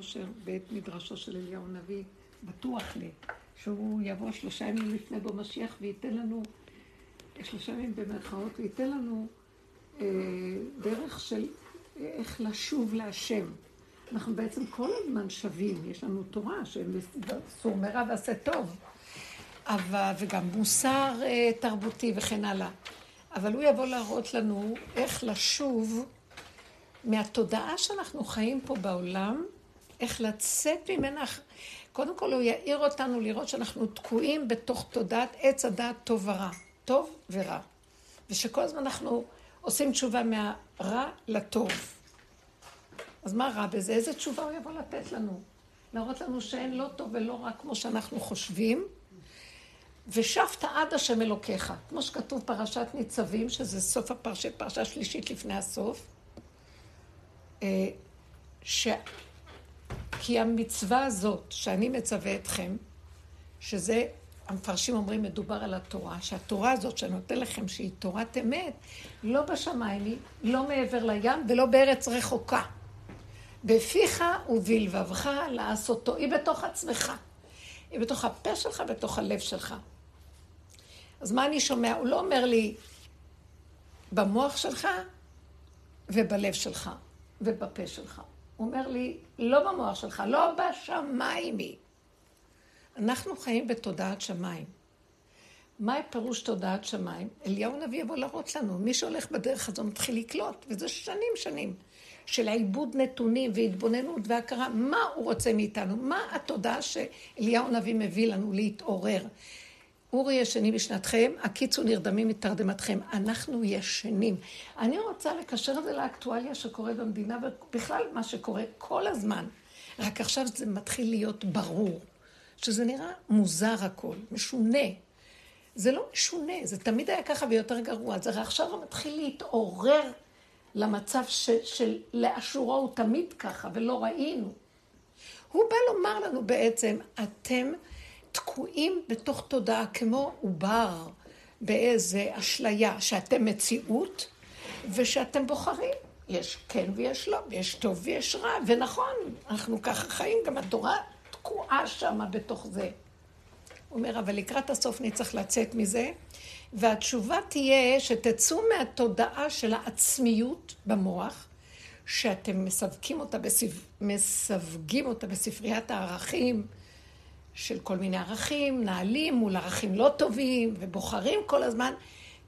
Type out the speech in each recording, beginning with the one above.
אושר בית מדרשו של אליהו הנביא, בטוח לי, שהוא יבוא שלושה ימים לפני בו משיח וייתן לנו, שלושה ימים במרכאות, וייתן לנו אה, דרך של איך לשוב להשם. אנחנו בעצם כל הזמן שווים, יש לנו תורה שאסור מרע ועשה טוב, אבל, וגם מוסר אה, תרבותי וכן הלאה. אבל הוא יבוא להראות לנו איך לשוב מהתודעה שאנחנו חיים פה בעולם, איך לצאת ממנה. קודם כל הוא יאיר אותנו לראות שאנחנו תקועים בתוך תודעת עץ הדעת טוב ורע, טוב ורע. ושכל הזמן אנחנו עושים תשובה מהרע לטוב. אז מה רע בזה? איזה תשובה הוא יבוא לתת לנו? להראות לנו שאין לא טוב ולא רע כמו שאנחנו חושבים. ושבת עד השם אלוקיך, כמו שכתוב פרשת ניצבים, שזה סוף הפרשה, פרשה שלישית לפני הסוף. אה, ש... כי המצווה הזאת שאני מצווה אתכם, שזה, המפרשים אומרים, מדובר על התורה, שהתורה הזאת שאני נותן לכם, שהיא תורת אמת, לא בשמיים היא, לא מעבר לים ולא בארץ רחוקה. בפיך ובלבבך לעשותו, היא בתוך עצמך. היא בתוך הפה שלך, בתוך הלב שלך. אז מה אני שומע? הוא לא אומר לי, במוח שלך ובלב שלך ובפה שלך. הוא אומר לי, לא במוח שלך, לא בשמיים היא. אנחנו חיים בתודעת שמיים. מה פירוש תודעת שמיים? אליהו הנביא יבוא להראות לנו. מי שהולך בדרך הזו מתחיל לקלוט, וזה שנים שנים של עיבוד נתונים והתבוננות והכרה. מה הוא רוצה מאיתנו? מה התודעה שאליהו הנביא מביא לנו להתעורר? אורי ישנים משנתכם, הקיצו נרדמים מתרדמתכם. אנחנו ישנים. אני רוצה לקשר את זה לאקטואליה שקורה במדינה, ובכלל מה שקורה כל הזמן. רק עכשיו זה מתחיל להיות ברור, שזה נראה מוזר הכל, משונה. זה לא משונה, זה תמיד היה ככה ויותר גרוע. זה עכשיו מתחיל להתעורר למצב ש, של לאשורו הוא תמיד ככה, ולא ראינו. הוא בא לומר לנו בעצם, אתם תקועים בתוך תודעה כמו עובר באיזה אשליה שאתם מציאות ושאתם בוחרים. יש כן ויש לא, ויש טוב ויש רע, ונכון, אנחנו ככה חיים, גם התורה תקועה שמה בתוך זה. הוא אומר, אבל לקראת הסוף נצטרך לצאת מזה, והתשובה תהיה שתצאו מהתודעה של העצמיות במוח, שאתם מסווגים אותה, בספ... מסווגים אותה בספריית הערכים, של כל מיני ערכים, נעלים מול ערכים לא טובים, ובוחרים כל הזמן,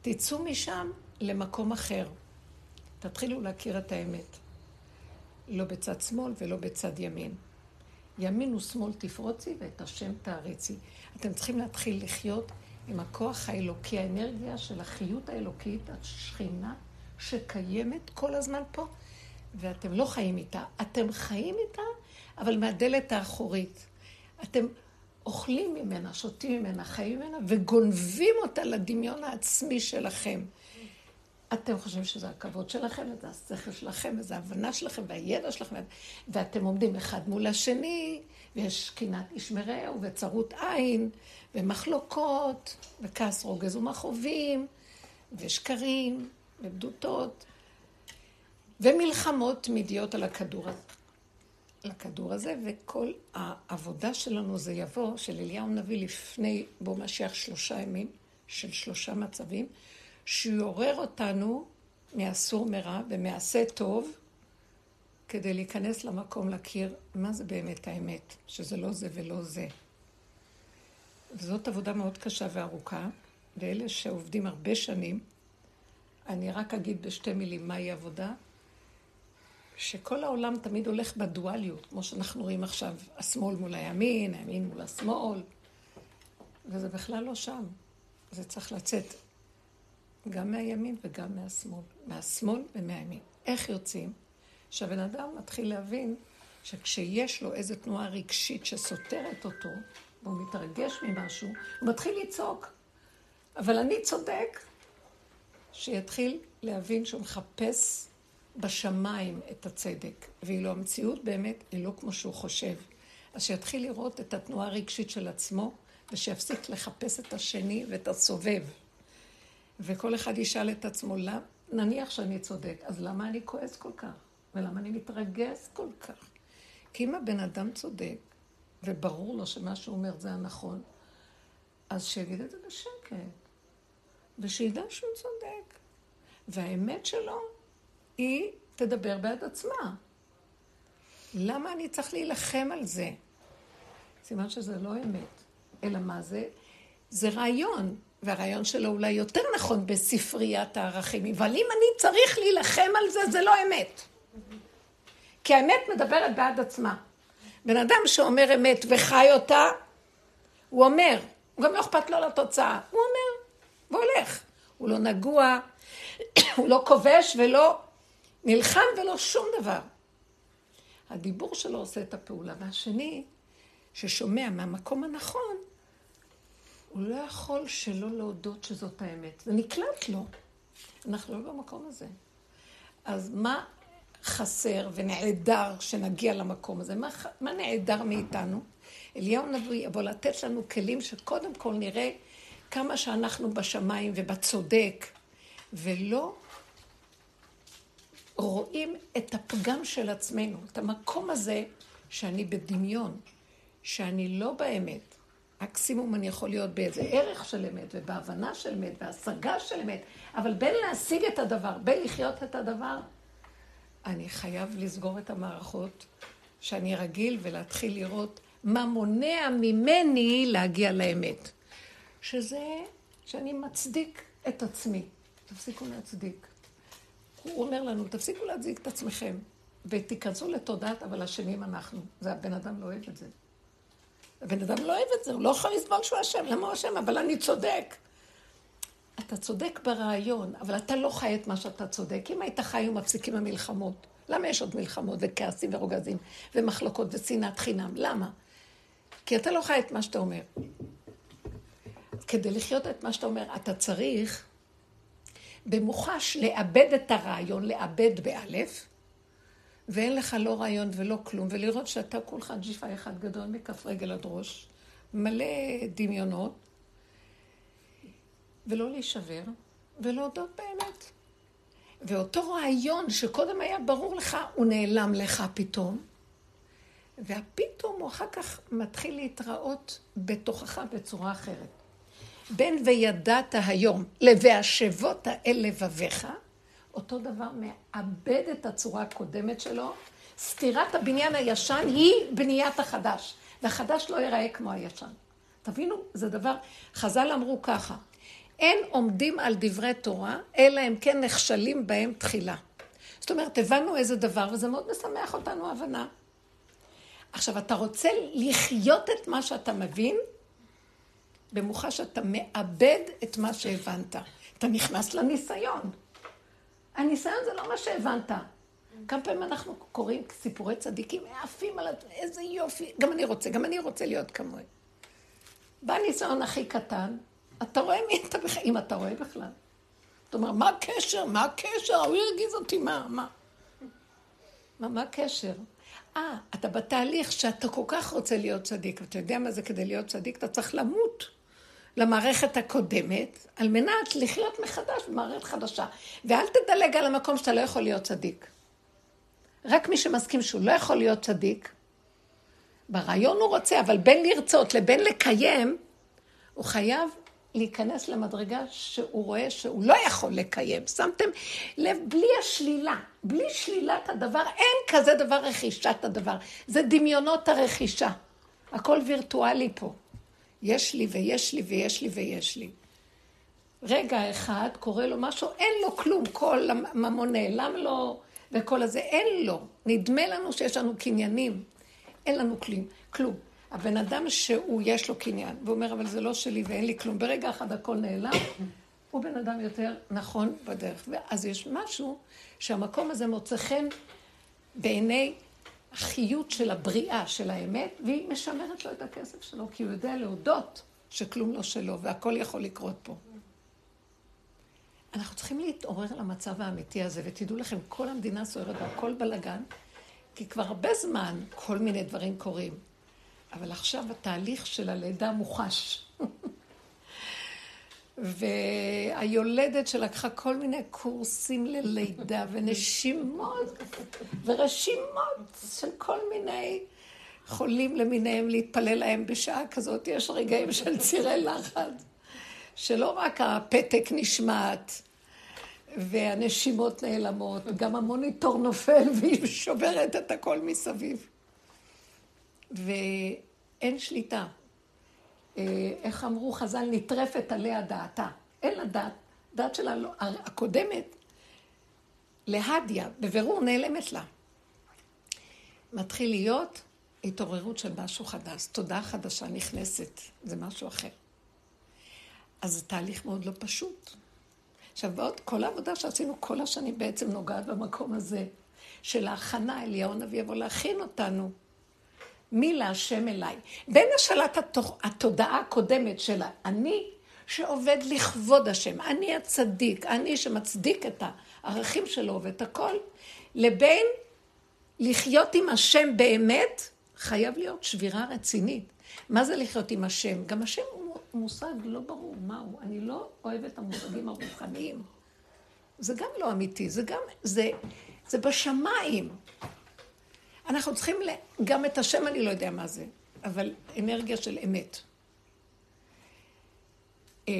תצאו משם למקום אחר. תתחילו להכיר את האמת. לא בצד שמאל ולא בצד ימין. ימין ושמאל תפרוצי ואת השם תעריצי. אתם צריכים להתחיל לחיות עם הכוח האלוקי, האנרגיה של החיות האלוקית, השכינה שקיימת כל הזמן פה, ואתם לא חיים איתה. אתם חיים איתה, אבל מהדלת האחורית. אתם אוכלים ממנה, שותים ממנה, חיים ממנה, וגונבים אותה לדמיון העצמי שלכם. אתם חושבים שזה הכבוד שלכם, וזה השכל שלכם, וזה ההבנה שלכם, והידע שלכם, ואתם עומדים אחד מול השני, ויש קנאת איש מרעהו, וצרות עין, ומחלוקות, וכעס רוגז ומכאובים, ושקרים, ובדותות, ומלחמות תמידיות על הכדור הזה. לכדור הזה, וכל העבודה שלנו זה יבוא, של אליהו נביא לפני בו משיח שלושה ימים, של שלושה מצבים, שיעורר אותנו מאסור מרע ומעשה טוב, כדי להיכנס למקום להכיר מה זה באמת האמת, שזה לא זה ולא זה. וזאת עבודה מאוד קשה וארוכה, ואלה שעובדים הרבה שנים, אני רק אגיד בשתי מילים מהי עבודה. שכל העולם תמיד הולך בדואליות, כמו שאנחנו רואים עכשיו, השמאל מול הימין, הימין מול השמאל, וזה בכלל לא שם. זה צריך לצאת גם מהימין וגם מהשמאל, מהשמאל ומהימין. איך יוצאים? שהבן אדם מתחיל להבין שכשיש לו איזו תנועה רגשית שסותרת אותו, והוא מתרגש ממשהו, הוא מתחיל לצעוק. אבל אני צודק, שיתחיל להבין שהוא מחפש בשמיים את הצדק, ואילו המציאות באמת היא לא כמו שהוא חושב. אז שיתחיל לראות את התנועה הרגשית של עצמו, ושיפסיק לחפש את השני ואת הסובב. וכל אחד ישאל את עצמו, נניח שאני צודק, אז למה אני כועס כל כך? ולמה אני מתרגז כל כך? כי אם הבן אדם צודק, וברור לו שמה שהוא אומר זה הנכון, אז שיגיד את זה בשקט, ושידע שהוא צודק. והאמת שלו, היא תדבר בעד עצמה. למה אני צריך להילחם על זה? סימן שזה לא אמת. אלא מה זה? זה רעיון, והרעיון שלו אולי יותר נכון בספריית הערכים, אבל אם אני צריך להילחם על זה, זה לא אמת. כי האמת מדברת בעד עצמה. בן אדם שאומר אמת וחי אותה, הוא אומר, הוא גם לא אכפת לו לתוצאה, הוא אומר, והולך. הוא לא נגוע, הוא לא כובש ולא נלחם ולא שום דבר. הדיבור שלו עושה את הפעולה, והשני, ששומע מהמקום הנכון, הוא לא יכול שלא להודות שזאת האמת. זה נקלט לו. אנחנו לא במקום הזה. אז מה חסר ונעדר שנגיע למקום הזה? מה, מה נעדר מאיתנו? אליהו נביא יבוא לתת לנו כלים שקודם כל נראה כמה שאנחנו בשמיים ובצודק, ולא רואים את הפגם של עצמנו, את המקום הזה שאני בדמיון, שאני לא באמת. מקסימום אני יכול להיות באיזה ערך של אמת ובהבנה של אמת והשגה של אמת, אבל בין להשיג את הדבר, בין לחיות את הדבר, אני חייב לסגור את המערכות שאני רגיל ולהתחיל לראות מה מונע ממני להגיע לאמת. שזה שאני מצדיק את עצמי. תפסיקו להצדיק. הוא אומר לנו, תפסיקו להצדיק את עצמכם, ותיכנסו לתודעת, אבל אשמים אנחנו. זה הבן אדם לא אוהב את זה. הבן אדם לא אוהב את זה, הוא לא יכול לסבול שהוא אשם, למה הוא אשם? אבל אני צודק. אתה צודק ברעיון, אבל אתה לא חי את מה שאתה צודק. אם היית חי, היו מפסיקים המלחמות. למה יש עוד מלחמות וכעסים ורוגזים ומחלוקות ושנאת חינם? למה? כי אתה לא חי את מה שאתה אומר. כדי לחיות את מה שאתה אומר, אתה צריך במוחש לאבד את הרעיון, לאבד באלף, ואין לך לא רעיון ולא כלום, ולראות שאתה כולך ג'יפה אחד גדול מכף רגל עד ראש, מלא דמיונות, ולא להישבר, ולהודות באמת. ואותו רעיון שקודם היה ברור לך, הוא נעלם לך פתאום, והפתאום הוא אחר כך מתחיל להתראות בתוכך בצורה אחרת. בין וידעת היום ל"והשבות אל לבביך", אותו דבר מאבד את הצורה הקודמת שלו. סתירת הבניין הישן היא בניית החדש, והחדש לא ייראה כמו הישן. תבינו, זה דבר, חז"ל אמרו ככה, אין עומדים על דברי תורה, אלא אם כן נכשלים בהם תחילה. זאת אומרת, הבנו איזה דבר, וזה מאוד משמח אותנו הבנה. עכשיו, אתה רוצה לחיות את מה שאתה מבין, במוחש שאתה מאבד את מה שהבנת. אתה נכנס לניסיון. הניסיון זה לא מה שהבנת. כמה פעמים אנחנו קוראים סיפורי צדיקים, עפים על... איזה יופי. גם אני רוצה, גם אני רוצה להיות כמוהם. בא ניסיון הכי קטן, אתה רואה מי אתה בכלל, אם אתה רואה בכלל. אתה אומר, מה הקשר? מה הקשר? הוא הרגיז אותי, מה? מה? מה, מה הקשר? אה, אתה בתהליך שאתה כל כך רוצה להיות צדיק, ואתה יודע מה זה כדי להיות צדיק? אתה צריך למות למערכת הקודמת, על מנת לחיות מחדש במערכת חדשה. ואל תדלג על המקום שאתה לא יכול להיות צדיק. רק מי שמסכים שהוא לא יכול להיות צדיק, ברעיון הוא רוצה, אבל בין לרצות לבין לקיים, הוא חייב להיכנס למדרגה שהוא רואה שהוא לא יכול לקיים. שמתם לב, בלי השלילה, בלי שלילת הדבר, אין כזה דבר רכישת הדבר. זה דמיונות הרכישה. הכל וירטואלי פה. יש לי ויש לי ויש לי ויש לי. רגע אחד קורה לו משהו, אין לו כלום, כל הממון נעלם לו וכל הזה, אין לו. נדמה לנו שיש לנו קניינים, אין לנו כלום. כלום. הבן אדם שהוא, יש לו קניין, והוא אומר, אבל זה לא שלי ואין לי כלום. ברגע אחד הכל נעלם, הוא בן אדם יותר נכון בדרך. ואז יש משהו שהמקום הזה מוצא חן בעיני החיות של הבריאה, של האמת, והיא משמרת לו את הכסף שלו, כי הוא יודע להודות שכלום לא שלו, והכל יכול לקרות פה. אנחנו צריכים להתעורר למצב האמיתי הזה, ותדעו לכם, כל המדינה סוערת והכל בלאגן, כי כבר הרבה זמן כל מיני דברים קורים. אבל עכשיו התהליך של הלידה מוחש. והיולדת שלקחה כל מיני קורסים ללידה ונשימות ורשימות של כל מיני חולים למיניהם להתפלל להם בשעה כזאת. יש רגעים של צירי לחץ, שלא רק הפתק נשמט והנשימות נעלמות, גם המוניטור נופל והיא שוברת את הכל מסביב. ואין שליטה. אה, איך אמרו חז"ל, נטרפת עליה דעתה. אין לה דעת. דעת שלה לא, הקודמת, להדיה, בבירור נעלמת לה. מתחיל להיות התעוררות של משהו חדש, תודעה חדשה נכנסת, זה משהו אחר. אז זה תהליך מאוד לא פשוט. עכשיו, בעוד כל העבודה שעשינו כל השנים בעצם נוגעת במקום הזה, של ההכנה, אליהו הנביא יבוא להכין אותנו. מי להשם אליי. בין השאלת התודעה הקודמת של אני, שעובד לכבוד השם, אני הצדיק, אני שמצדיק את הערכים שלו ואת הכל, לבין לחיות עם השם באמת, חייב להיות שבירה רצינית. מה זה לחיות עם השם? גם השם הוא מושג לא ברור מהו. אני לא אוהבת את המושגים הרוחניים. זה גם לא אמיתי, זה גם, זה, זה בשמיים. אנחנו צריכים. גם את השם אני לא יודע מה זה, אבל אנרגיה של אמת. Uh,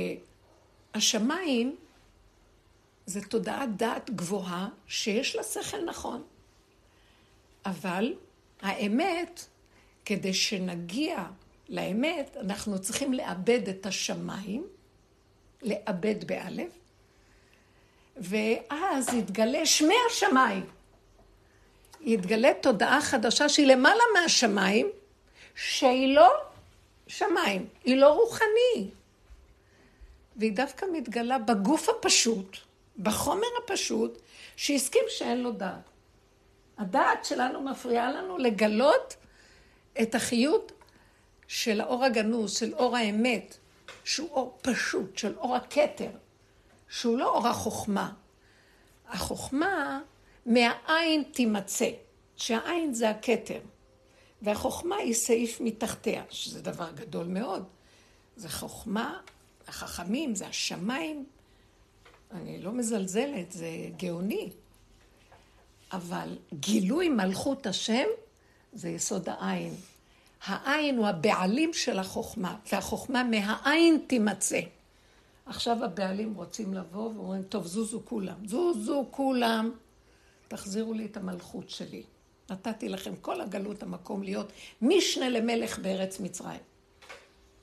השמיים זה תודעת דעת גבוהה שיש לה שכל נכון. אבל האמת, כדי שנגיע לאמת, אנחנו צריכים לאבד את השמיים, לאבד באלף, ואז יתגלה שמי השמיים. יתגלה תודעה חדשה שהיא למעלה מהשמיים, שהיא לא שמיים, היא לא רוחני. והיא דווקא מתגלה בגוף הפשוט, בחומר הפשוט, שהסכים שאין לו דעת. הדעת שלנו מפריעה לנו לגלות את החיות של האור הגנוז, של אור האמת, שהוא אור פשוט, של אור הכתר, שהוא לא אור החוכמה. החוכמה מהעין תימצא, שהעין זה הכתר, והחוכמה היא סעיף מתחתיה, שזה דבר גדול מאוד. זה חוכמה, החכמים, זה השמיים. אני לא מזלזלת, זה גאוני. אבל גילוי מלכות השם זה יסוד העין. העין הוא הבעלים של החוכמה, והחוכמה מהעין תימצא. עכשיו הבעלים רוצים לבוא ואומרים, טוב, זוזו כולם, זוזו כולם. תחזירו לי את המלכות שלי. נתתי לכם כל הגלות המקום להיות משנה למלך בארץ מצרים.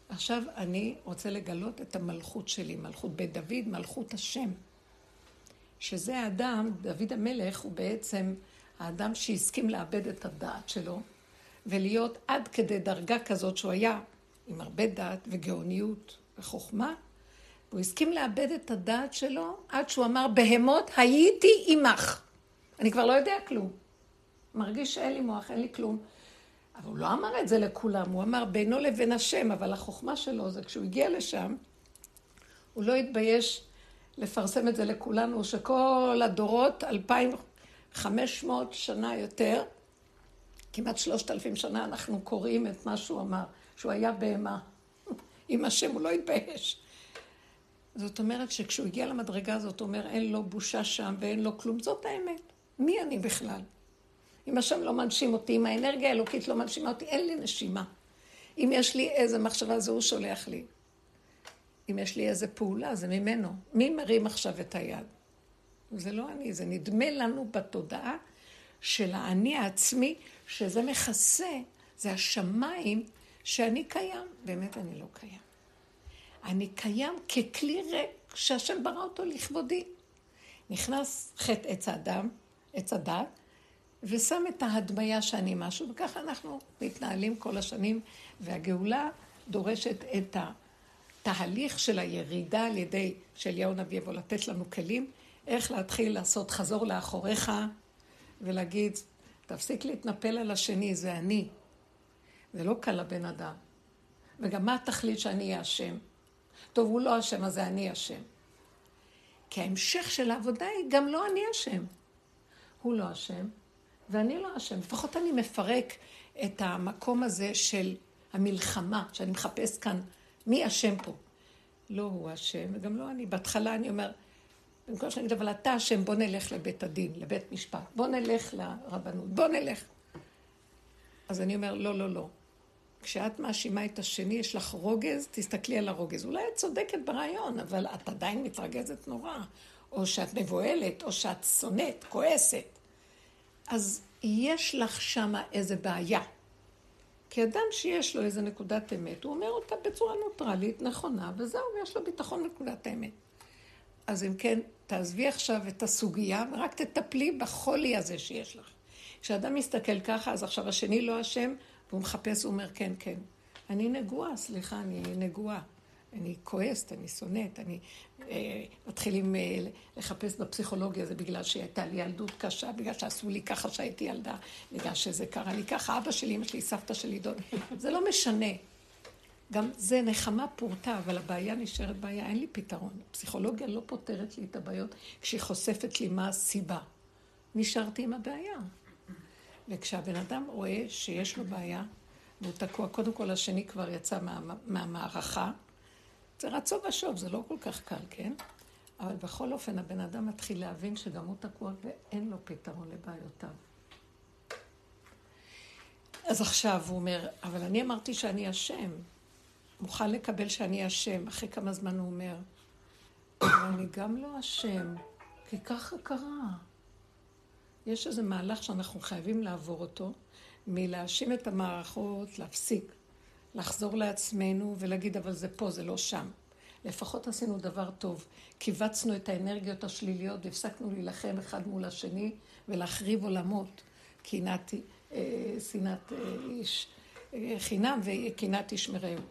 עכשיו אני רוצה לגלות את המלכות שלי, מלכות בית דוד, מלכות השם. שזה האדם, דוד המלך הוא בעצם האדם שהסכים לאבד את הדעת שלו ולהיות עד כדי דרגה כזאת שהוא היה עם הרבה דעת וגאוניות וחוכמה, והוא הסכים לאבד את הדעת שלו עד שהוא אמר, בהמות הייתי עמך. אני כבר לא יודע כלום. מרגיש שאין לי מוח, אין לי כלום. אבל הוא לא אמר את זה לכולם, הוא אמר בינו לבין השם, אבל החוכמה שלו זה כשהוא הגיע לשם, הוא לא התבייש לפרסם את זה לכולנו, שכל הדורות, 2,500 שנה יותר, כמעט 3,000 שנה, אנחנו קוראים את מה שהוא אמר, שהוא היה בהמה. עם השם הוא לא התבייש. זאת אומרת שכשהוא הגיע למדרגה הזאת, הוא אומר, אין לו בושה שם ואין לו כלום. זאת האמת. מי אני בכלל? אם השם לא מנשים אותי, אם האנרגיה האלוקית לא מנשימה אותי, אין לי נשימה. אם יש לי איזה מחשבה, זה הוא שולח לי. אם יש לי איזה פעולה, זה ממנו. מי מרים עכשיו את היד? זה לא אני, זה נדמה לנו בתודעה של האני העצמי, שזה מכסה, זה השמיים שאני קיים. באמת אני לא קיים. אני קיים ככלי ריק שהשם ברא אותו לכבודי. נכנס חטא עץ האדם, עץ הדת, ושם את ההדמיה שאני משהו, וככה אנחנו מתנהלים כל השנים, והגאולה דורשת את התהליך של הירידה על ידי שאליהו נביא יבוא לתת לנו כלים, איך להתחיל לעשות חזור לאחוריך ולהגיד, תפסיק להתנפל על השני, זה אני. זה לא קל לבן אדם. וגם מה התכלית שאני אהיה אשם? טוב, הוא לא אשם, אז זה אני אשם. כי ההמשך של העבודה היא גם לא אני אשם. הוא לא אשם, ואני לא אשם. לפחות אני מפרק את המקום הזה של המלחמה, שאני מחפש כאן מי אשם פה. לא הוא אשם, וגם לא אני. בהתחלה אני אומר, במקום שאני אגיד, אבל אתה אשם, בוא נלך לבית הדין, לבית משפט, בוא נלך לרבנות, בוא נלך. אז אני אומר, לא, לא, לא. כשאת מאשימה את השני, יש לך רוגז, תסתכלי על הרוגז. אולי את צודקת ברעיון, אבל את עדיין מתרגזת נורא. או שאת מבוהלת, או שאת שונאת, כועסת. אז יש לך שמה איזה בעיה. כי אדם שיש לו איזה נקודת אמת, הוא אומר אותה בצורה נוטרלית, נכונה, וזהו, ויש לו ביטחון בנקודת האמת. אז אם כן, תעזבי עכשיו את הסוגיה, ורק תטפלי בחולי הזה שיש לך. כשאדם מסתכל ככה, אז עכשיו השני לא אשם, והוא מחפש, הוא אומר, כן, כן. אני נגועה, סליחה, אני נגועה. אני כועסת, אני שונאת, אני... אה, מתחילים אה, לחפש בפסיכולוגיה, זה בגלל שהייתה לי ילדות קשה, בגלל שעשו לי ככה שהייתי ילדה, בגלל שזה קרה לי ככה, אבא שלי, אמא שלי, סבתא שלי, דוד. זה לא משנה. גם זה נחמה פורטה, אבל הבעיה נשארת בעיה, אין לי פתרון. פסיכולוגיה לא פותרת לי את הבעיות כשהיא חושפת לי מה הסיבה. נשארתי עם הבעיה. וכשהבן אדם רואה שיש לו בעיה, והוא תקוע, קודם כל השני כבר יצא מה, מהמערכה, זה רצו ושוב, זה לא כל כך קל, כן? אבל בכל אופן, הבן אדם מתחיל להבין שגם הוא תקוע ואין לו פתרון לבעיותיו. אז עכשיו הוא אומר, אבל אני אמרתי שאני אשם. מוכן לקבל שאני אשם. אחרי כמה זמן הוא אומר, אבל אני גם לא אשם, כי ככה קרה. יש איזה מהלך שאנחנו חייבים לעבור אותו, מלהאשים את המערכות, להפסיק, לחזור לעצמנו ולהגיד, אבל זה פה, זה לא שם. לפחות עשינו דבר טוב. קיבצנו את האנרגיות השליליות והפסקנו להילחם אחד מול השני ולהחריב עולמות. קנאת, אה, שנאת אה, איש אה, חינם וקנאת איש מרעהו.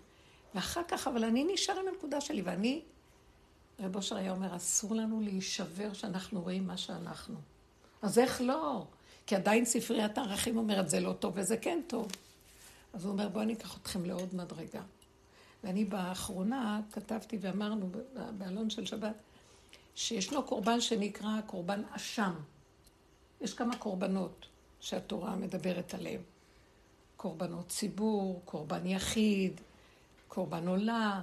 ואחר כך, אבל אני נשאר עם הנקודה שלי, ואני, רב אושר היה אומר, אסור לנו להישבר שאנחנו רואים מה שאנחנו. אז איך לא? כי עדיין ספריית הערכים אומרת, זה לא טוב וזה כן טוב. אז הוא אומר, בואו אני אקח אתכם לעוד מדרגה. ואני באחרונה כתבתי ואמרנו באלון של שבת, שישנו קורבן שנקרא קורבן אשם. יש כמה קורבנות שהתורה מדברת עליהם. קורבנות ציבור, קורבן יחיד, קורבן עולה,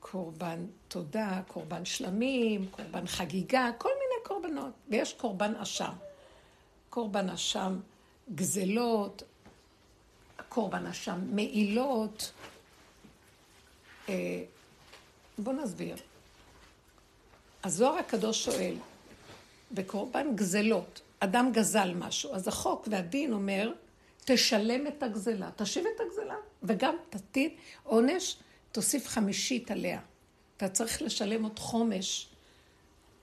קורבן תודה, קורבן שלמים, קורבן חגיגה, כל מיני קורבנות. ויש קורבן אשם. קורבן אשם גזלות, קורבן אשם מעילות. אה, בואו נסביר. הזוהר הקדוש שואל, בקורבן גזלות, אדם גזל משהו, אז החוק והדין אומר, תשלם את הגזלה, תשיב את הגזלה, וגם תטיל עונש, תוסיף חמישית עליה. אתה צריך לשלם עוד חומש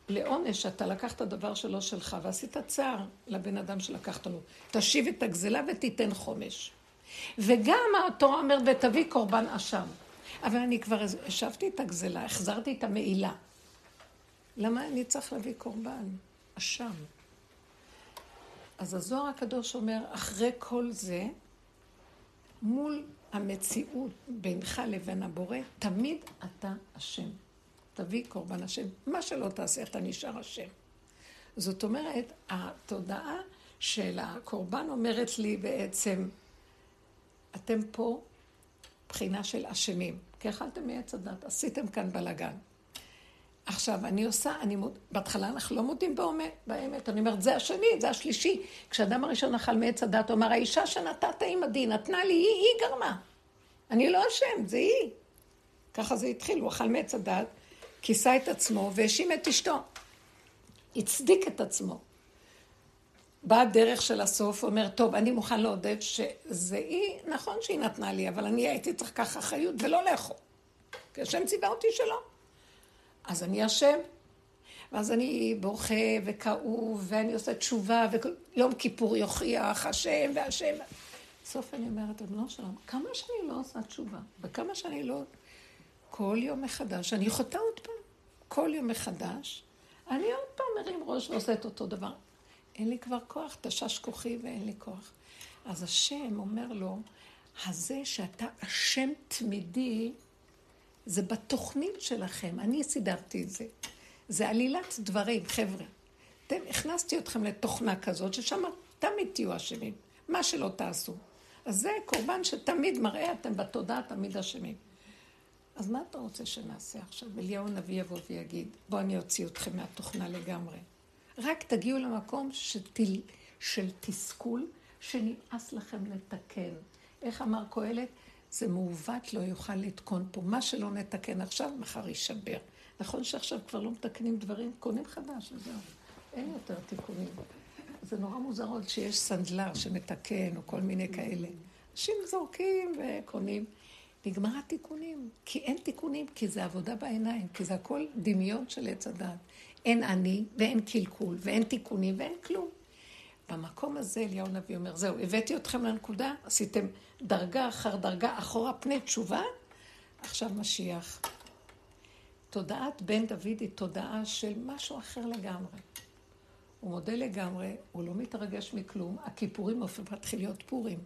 לעונש, אתה לקחת דבר שלא שלך, ועשית צער לבן אדם שלקחת לו. תשיב את הגזלה ותיתן חומש. וגם התורה אומרת, ותביא קורבן אשם. אבל אני כבר השבתי את הגזלה, החזרתי את המעילה. למה אני צריך להביא קורבן? אשם. אז הזוהר הקדוש אומר, אחרי כל זה, מול המציאות בינך לבין הבורא, תמיד אתה אשם. תביא קורבן השם. מה שלא תעשה, אתה נשאר אשם. זאת אומרת, התודעה של הקורבן אומרת לי בעצם, אתם פה בחינה של אשמים, כי אכלתם מעץ הדת, עשיתם כאן בלאגן. עכשיו, אני עושה, אני מוד... בהתחלה אנחנו לא מודים באמת, באמת. אני אומרת, זה השני, זה השלישי. כשאדם הראשון אכל מעץ הדת, הוא אמר, האישה שנתת עימדי, נתנה לי, היא, היא גרמה. אני לא אשם, זה היא. ככה זה התחיל, הוא אכל מעץ הדת, כיסה את עצמו והאשים את אשתו. הצדיק את עצמו. באה הדרך של הסוף, אומר, טוב, אני מוכן לעודד שזה היא, נכון שהיא נתנה לי, אבל אני הייתי צריך לקחת אחריות ולא לאכול. כי השם ציווה אותי שלא. אז אני אשם. ואז אני בוכה וכאוב, ואני עושה תשובה, ויום כיפור יוכיח השם והשם. בסוף אני אומרת, אדוני שלום, כמה שאני לא עושה תשובה, וכמה שאני לא... כל יום מחדש, אני חוטאה עוד פעם. כל יום מחדש, אני עוד פעם מרים ראש ועושה את אותו דבר. אין לי כבר כוח, תשש כוחי ואין לי כוח. אז השם אומר לו, הזה שאתה אשם תמידי, זה בתוכנית שלכם, אני סידרתי את זה. זה עלילת דברים, חבר'ה. אתם, הכנסתי אתכם לתוכנה כזאת, ששם תמיד תהיו אשמים, מה שלא תעשו. אז זה קורבן שתמיד מראה, אתם בתודעה תמיד אשמים. אז מה אתה רוצה שנעשה עכשיו? אליהו הנביא יבוא ויגיד, בוא אני אוציא אתכם מהתוכנה לגמרי. רק תגיעו למקום שתל, של תסכול, שנמאס לכם לתקן. איך אמר קהלת? זה מעוות לא יוכל לתקון פה. מה שלא נתקן עכשיו, מחר יישבר. נכון שעכשיו כבר לא מתקנים דברים, קונים חדש וזהו. אין יותר תיקונים. זה נורא מוזר עוד שיש סנדלר שמתקן, או כל מיני כאלה. אנשים זורקים וקונים. נגמר התיקונים. כי אין תיקונים, כי זה עבודה בעיניים, כי זה הכל דמיון של עץ הדת. אין אני, ואין קלקול, ואין תיקונים, ואין כלום. במקום הזה אליהו הנביא אומר, זהו, הבאתי אתכם לנקודה, עשיתם דרגה אחר דרגה אחורה פני תשובה, עכשיו משיח. תודעת בן דוד היא תודעה של משהו אחר לגמרי. הוא מודה לגמרי, הוא לא מתרגש מכלום, הכיפורים להתחיל להיות פורים.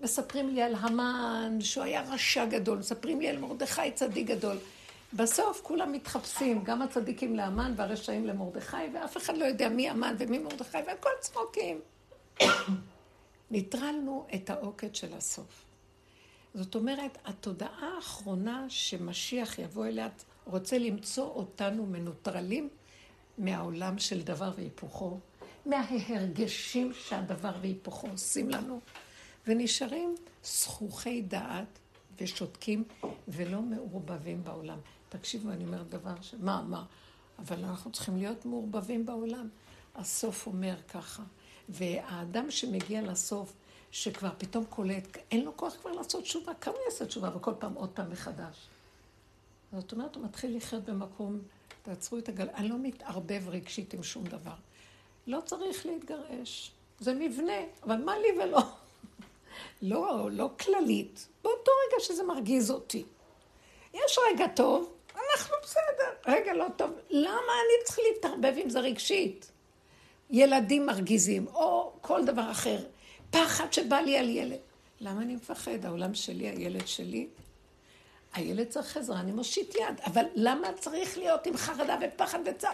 מספרים לי על המן, שהוא היה רשע גדול, מספרים לי על מרדכי צדיק גדול. בסוף כולם מתחפשים, גם הצדיקים לאמן והרשעים למרדכי, ואף אחד לא יודע מי אמן ומי מרדכי, והכל צחוקים. ניטרלנו את העוקד של הסוף. זאת אומרת, התודעה האחרונה שמשיח יבוא אליה, רוצה למצוא אותנו מנוטרלים מהעולם של דבר והיפוכו, מההרגשים שהדבר והיפוכו עושים לנו, ונשארים זכוכי דעת ושותקים ולא מעורבבים בעולם. תקשיבו, אני אומרת דבר ש... מה, מה? אבל אנחנו צריכים להיות מעורבבים בעולם. הסוף אומר ככה. והאדם שמגיע לסוף, שכבר פתאום קולט, אין לו כוח כבר לעשות תשובה, כמה יעשה תשובה, וכל פעם עוד פעם מחדש. זאת אומרת, הוא מתחיל לחיות במקום, תעצרו את הגל, אני לא מתערבב רגשית עם שום דבר. לא צריך להתגרש, זה מבנה, אבל מה לי ולא? לא, לא כללית, באותו רגע שזה מרגיז אותי. יש רגע טוב, אנחנו בסדר. רגע לא טוב, למה אני צריך להתערבב עם זה רגשית? ילדים מרגיזים, או כל דבר אחר. פחד שבא לי על ילד. למה אני מפחד? העולם שלי, הילד שלי. הילד צריך עזרה, אני מושיט יד. אבל למה צריך להיות עם חרדה ופחד וצער?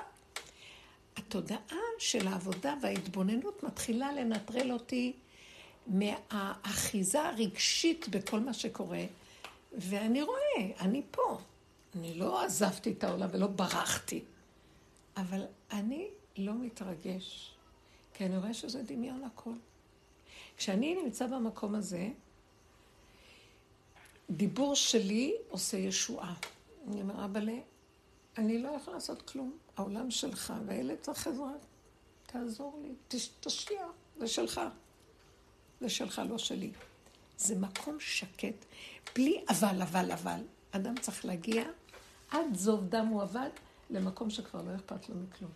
התודעה של העבודה וההתבוננות מתחילה לנטרל אותי מהאחיזה הרגשית בכל מה שקורה, ואני רואה, אני פה. אני לא עזבתי את העולם ולא ברחתי, אבל אני לא מתרגש, כי אני רואה שזה דמיון הכל. כשאני נמצא במקום הזה, דיבור שלי עושה ישועה. אני אומר, אבאלה, אני לא יכול לעשות כלום. העולם שלך, והילד צריך עזרה. תעזור לי, תשקיע, זה שלך. זה שלך, לא שלי. זה מקום שקט, בלי אבל, אבל, אבל. אדם צריך להגיע עד זוב דם הוא עבד למקום שכבר לא אכפת לו מכלום.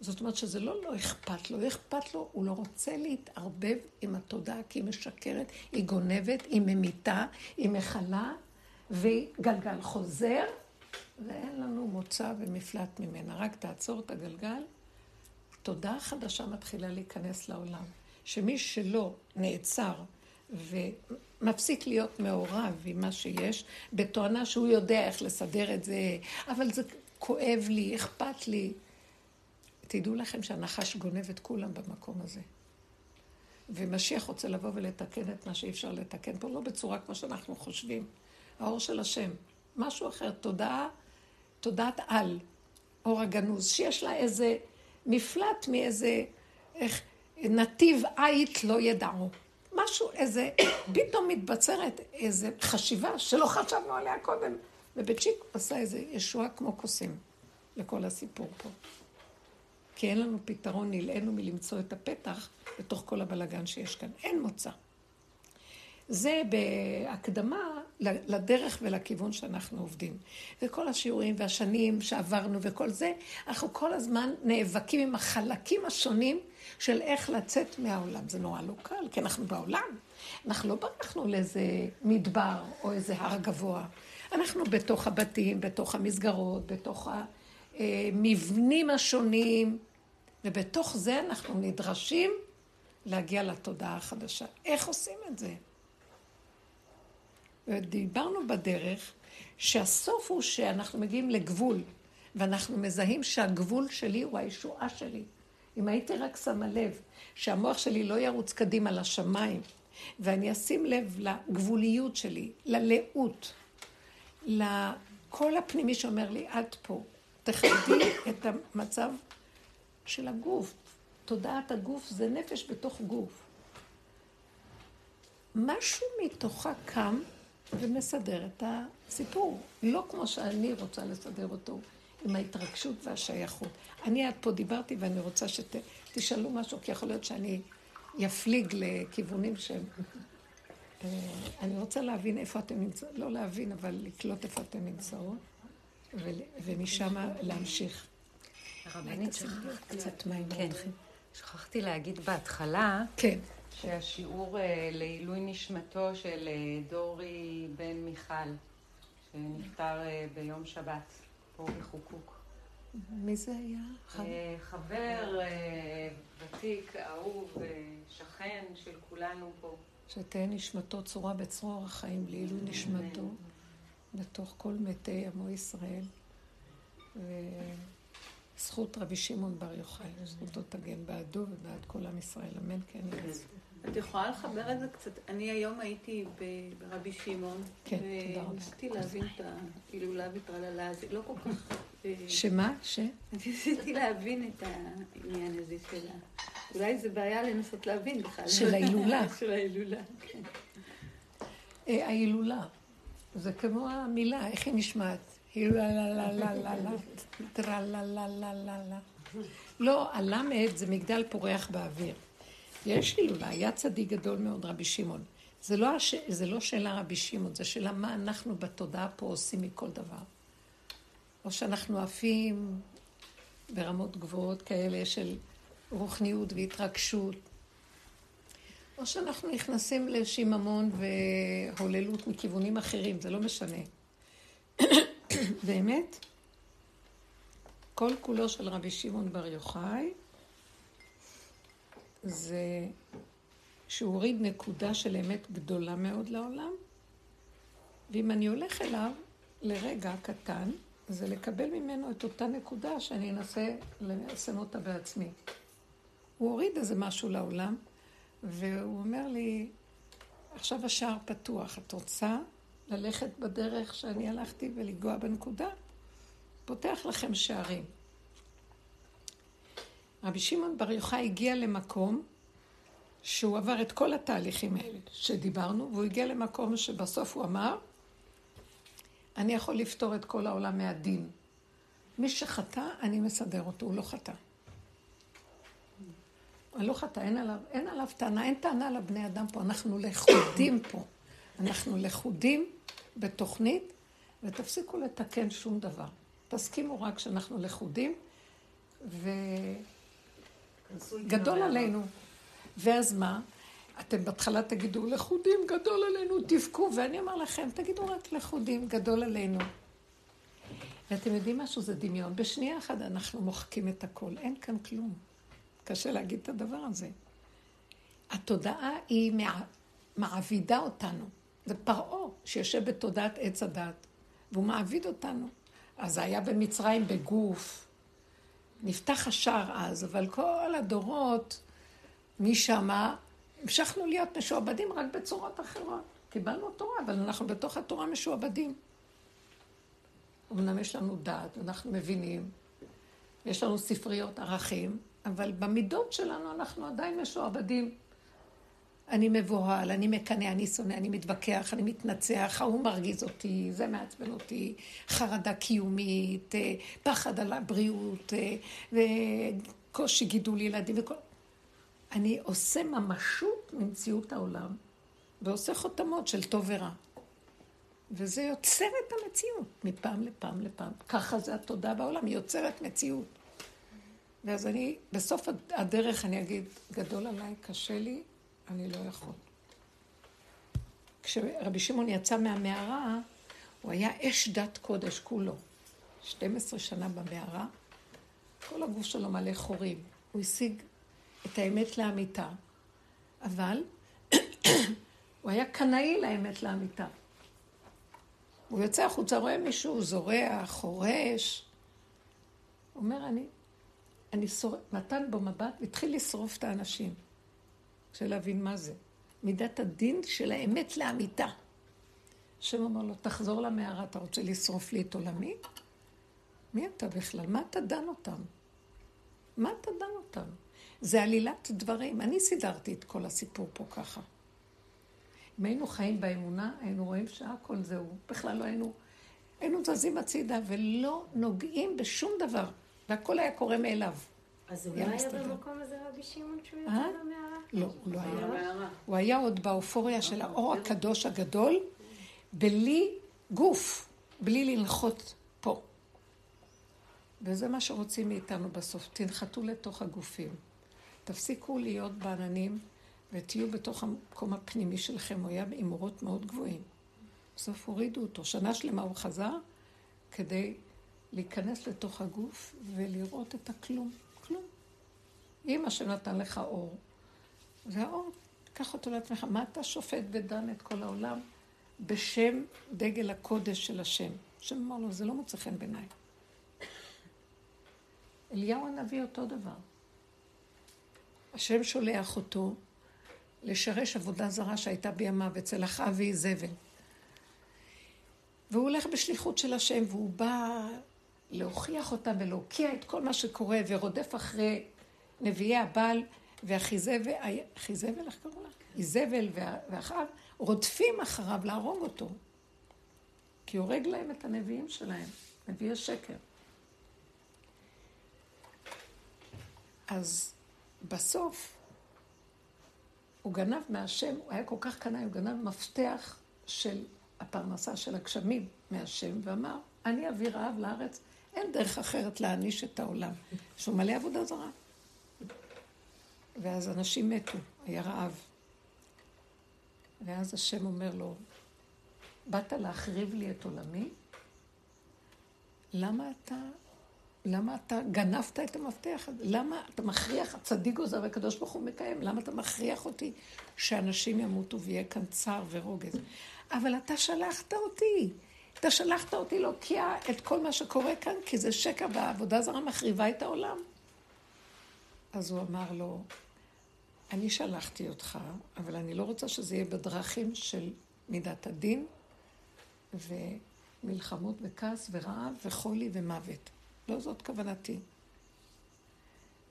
זאת אומרת שזה לא לא אכפת לו, אכפת לו, הוא לא רוצה להתערבב עם התודעה כי היא משקרת, היא גונבת, היא ממיתה, היא מכלה, וגלגל חוזר, ואין לנו מוצא ומפלט ממנה. רק תעצור את הגלגל, תודעה חדשה מתחילה להיכנס לעולם. שמי שלא נעצר ומפסיק להיות מעורב עם מה שיש, בתואנה שהוא יודע איך לסדר את זה, אבל זה כואב לי, אכפת לי. תדעו לכם שהנחש גונב את כולם במקום הזה. ומשיח רוצה לבוא ולתקן את מה שאי אפשר לתקן פה, לא בצורה כמו שאנחנו חושבים. האור של השם, משהו אחר, תודעה, תודעת על, אור הגנוז, שיש לה איזה מפלט מאיזה, איך, נתיב עית לא ידעו. משהו, איזה, פתאום מתבצרת איזה חשיבה שלא חשבנו עליה קודם. ובית שיק עשה איזה ישועה כמו קוסם לכל הסיפור פה. כי אין לנו פתרון, נלאינו מלמצוא את הפתח בתוך כל הבלגן שיש כאן. אין מוצא. זה בהקדמה לדרך ולכיוון שאנחנו עובדים. וכל השיעורים והשנים שעברנו וכל זה, אנחנו כל הזמן נאבקים עם החלקים השונים של איך לצאת מהעולם. זה נורא לא קל, כי אנחנו בעולם. אנחנו לא ברחנו לאיזה מדבר או איזה הר גבוה. אנחנו בתוך הבתים, בתוך המסגרות, בתוך המבנים השונים, ובתוך זה אנחנו נדרשים להגיע לתודעה החדשה. איך עושים את זה? ודיברנו בדרך שהסוף הוא שאנחנו מגיעים לגבול, ואנחנו מזהים שהגבול שלי הוא הישועה שלי. אם הייתי רק שמה לב שהמוח שלי לא ירוץ קדימה לשמיים, ואני אשים לב לגבוליות שלי, ללאות, לקול הפנימי שאומר לי, עד פה. תכבדי את המצב של הגוף. תודעת הגוף זה נפש בתוך גוף. משהו מתוכה קם ומסדר את הסיפור. לא כמו שאני רוצה לסדר אותו, עם ההתרגשות והשייכות. אני עד פה דיברתי ואני רוצה שתשאלו משהו, כי יכול להיות שאני יפליג לכיוונים שהם... אה, אני רוצה להבין איפה אתם נמצאים, לא להבין, אבל לקלוט איפה אתם נמצאות, ומשם להמשיך. הרבנית, שכחתי קצת מים כן. שכחתי להגיד בהתחלה, כן. שהשיעור אה, לעילוי נשמתו של אה, דורי בן מיכל, שנפטר ביום שבת, פה בחוקוק. מי זה היה? חבר ותיק, אהוב, שכן של כולנו פה. שתהא נשמתו צורה בצרור החיים לעילוי נשמתו בתוך כל מתי עמו ישראל. וזכות רבי שמעון בר יוחאי, זכותו תגן בעדו ובעד כל עם ישראל, אמן כן יהיה. את יכולה לחבר את זה קצת? אני היום הייתי ברבי שמעון. כן, תודה רבה. וניסיתי להבין את ההילולה וטרללה, זה לא כל כך... שמה? ש? ניסיתי להבין את העניין הזה של ה... אולי זה בעיה לנסות להבין בכלל. של ההילולה. של ההילולה, כן. אה, ההילולה. זה כמו המילה, איך היא נשמעת? הילולה לה לה לה לה לה, טרה לה לה לה לה לה. לא, הלמד זה מגדל פורח באוויר. יש הילולה, היה צדיק גדול מאוד, רבי שמעון. זה לא, הש... זה לא שאלה רבי שמעון, זה שאלה מה אנחנו בתודעה פה עושים מכל דבר. או שאנחנו עפים ברמות גבוהות כאלה של רוחניות והתרגשות, או שאנחנו נכנסים לשיממון והוללות מכיוונים אחרים, זה לא משנה. באמת, כל כולו של רבי שמעון בר יוחאי זה שהוא הוריד נקודה של אמת גדולה מאוד לעולם, ואם אני הולך אליו לרגע קטן, זה לקבל ממנו את אותה נקודה שאני אנסה ליישם אותה בעצמי. הוא הוריד איזה משהו לעולם, והוא אומר לי, עכשיו השער פתוח, את רוצה ללכת בדרך שאני הלכתי ולגוע בנקודה? פותח לכם שערים. רבי שמעון בר יוחאי הגיע למקום שהוא עבר את כל התהליכים האלה שדיברנו, והוא הגיע למקום שבסוף הוא אמר, אני יכול לפתור את כל העולם מהדין. מי שחטא, אני מסדר אותו, הוא לא חטא. אני לא חטא, אין עליו, אין עליו טענה, אין טענה לבני אדם פה, אנחנו לכודים פה. אנחנו לכודים בתוכנית, ותפסיקו לתקן שום דבר. תסכימו רק שאנחנו לכודים, וגדול עלינו. ואז מה? אתם בהתחלה תגידו, לכודים גדול עלינו, תבכו, ואני אומר לכם, תגידו רק לכודים גדול עלינו. ואתם יודעים משהו? זה דמיון. בשנייה אחת אנחנו מוחקים את הכל, אין כאן כלום. קשה להגיד את הדבר הזה. התודעה היא מע... מעבידה אותנו. זה פרעה שיושב בתודעת עץ הדת, והוא מעביד אותנו. אז זה היה במצרים בגוף. נפתח השער אז, אבל כל הדורות משמה המשכנו להיות משועבדים רק בצורות אחרות. קיבלנו תורה, אבל אנחנו בתוך התורה משועבדים. אמנם יש לנו דעת, אנחנו מבינים, יש לנו ספריות ערכים, אבל במידות שלנו אנחנו עדיין משועבדים. אני מבוהל, אני מקנא, אני שונא, אני מתווכח, אני מתנצח, ההוא מרגיז אותי, זה מעצבן אותי, חרדה קיומית, אה, פחד על הבריאות, אה, וקושי גידול ילדים וכל... אני עושה ממשות ממציאות העולם, ועושה חותמות של טוב ורע. וזה יוצר את המציאות מפעם לפעם לפעם. ככה זה התודעה בעולם, היא יוצרת מציאות. ואז אני, בסוף הדרך אני אגיד, גדול עליי, קשה לי, אני לא יכול. כשרבי שמעון יצא מהמערה, הוא היה אש דת קודש כולו. 12 שנה במערה, כל הגוף שלו מלא חורים. הוא השיג את האמת לאמיתה, אבל הוא היה קנאי לאמת לאמיתה. הוא יוצא החוצה, רואה מישהו זורע, חורש. הוא אומר, אני, אני שורף, נתן בו מבט והתחיל לשרוף את האנשים. רוצה להבין מה זה. מידת הדין של האמת לאמיתה. השם אומר לו, תחזור למערה, אתה רוצה לשרוף לי את עולמי? מי אתה בכלל? מה אתה דן אותם? מה אתה דן אותם? זה עלילת דברים. אני סידרתי את כל הסיפור פה ככה. אם היינו חיים באמונה, היינו רואים שהכל זהו. בכלל לא היינו... היינו זזים הצידה ולא נוגעים בשום דבר, והכל היה קורה מאליו. אז הוא לא היה במקום הזה רבי שמעון שהוא יצא אה? למערה? לא, הוא לא היה. במערה. הוא היה עוד באופוריה של האור הקדוש הגדול, בלי גוף, בלי לנחות פה. וזה מה שרוצים מאיתנו בסוף. תנחתו לתוך הגופים. תפסיקו להיות בעננים ותהיו בתוך המקום הפנימי שלכם. הוא היה עם אורות מאוד גבוהים. בסוף הורידו אותו. שנה שלמה הוא חזר כדי להיכנס לתוך הגוף ולראות את הכלום. כלום. אם השם נתן לך אור, זה האור. קח אותו לעצמך. מה אתה שופט ודן את כל העולם בשם דגל הקודש של השם? השם אמר לו, זה לא מוצא חן בעיניי. אליהו הנביא אותו דבר. השם שולח אותו לשרש עבודה זרה שהייתה בימיו אצל אחאב ואיזבל. והוא הולך בשליחות של השם, והוא בא להוכיח אותם ולהוקיע את כל מה שקורה, ורודף אחרי נביאי הבעל ואחיזבל, אחיזבל, איך קראו לה? איזבל ואחאב, רודפים אחריו להרוג אותו. כי הורג להם את הנביאים שלהם, נביאי שקר. אז בסוף הוא גנב מהשם, הוא היה כל כך קנאי, הוא גנב מפתח של הפרנסה של הגשמים מהשם, ואמר, אני אביא רעב לארץ, אין דרך אחרת להעניש את העולם. שהוא מלא עבודה זרה. ואז אנשים מתו, היה רעב. ואז השם אומר לו, באת להחריב לי את עולמי? למה אתה, למה אתה גנבת את המפתח הזה? למה אתה מכריח, הצדיק גוזר והקדוש ברוך הוא מקיים, למה אתה מכריח אותי שאנשים ימותו ויהיה כאן צער ורוגז? אבל אתה שלחת אותי. אתה שלחת אותי להוקיע את כל מה שקורה כאן, כי זה שקע והעבודה זרה מחריבה את העולם. אז הוא אמר לו, אני שלחתי אותך, אבל אני לא רוצה שזה יהיה בדרכים של מידת הדין ומלחמות וכעס ורעב וחולי ומוות. לא זאת כוונתי.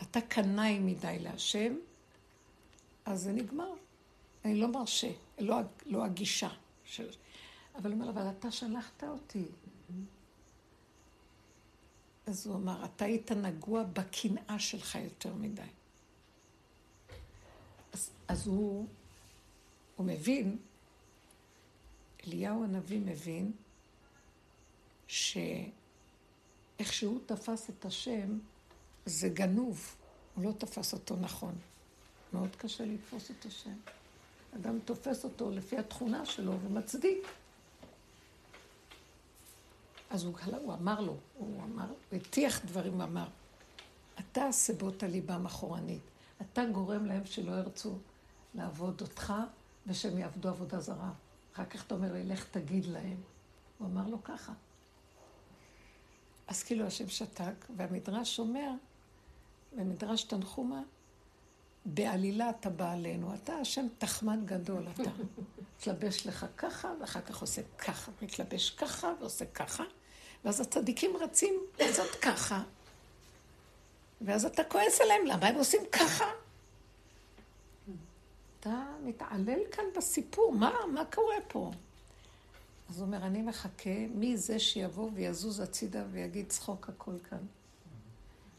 אתה קנאי מדי להשם, אז זה נגמר. אני לא מרשה, לא, לא הגישה של... אבל הוא אומר, אבל אתה שלחת אותי. אז הוא אמר, אתה היית נגוע בקנאה שלך יותר מדי. אז, אז הוא, הוא מבין, אליהו הנביא מבין, שאיך שהוא תפס את השם, זה גנוב, הוא לא תפס אותו נכון. מאוד קשה לתפוס את השם. אדם תופס אותו לפי התכונה שלו ומצדיק. אז הוא, הוא אמר לו, הוא אמר, הוא הטיח דברים, אמר, אתה סיבות הליבם אחורנית. אתה גורם להם שלא ירצו לעבוד אותך ושהם יעבדו עבודה זרה. אחר כך אתה אומר לי, לך תגיד להם. הוא אמר לו ככה. אז כאילו השם שתק, והמדרש אומר, במדרש תנחומה, בעלילה אתה בא עלינו. אתה השם תחמן גדול, אתה. מתלבש לך ככה, ואחר כך עושה ככה. מתלבש ככה ועושה ככה. ואז הצדיקים רצים לעשות ככה. ואז אתה כועס עליהם, למה הם עושים ככה? אתה מתעלל כאן בסיפור, מה, מה קורה פה? אז הוא אומר, אני מחכה מי זה שיבוא ויזוז הצידה ויגיד צחוק הכל כאן.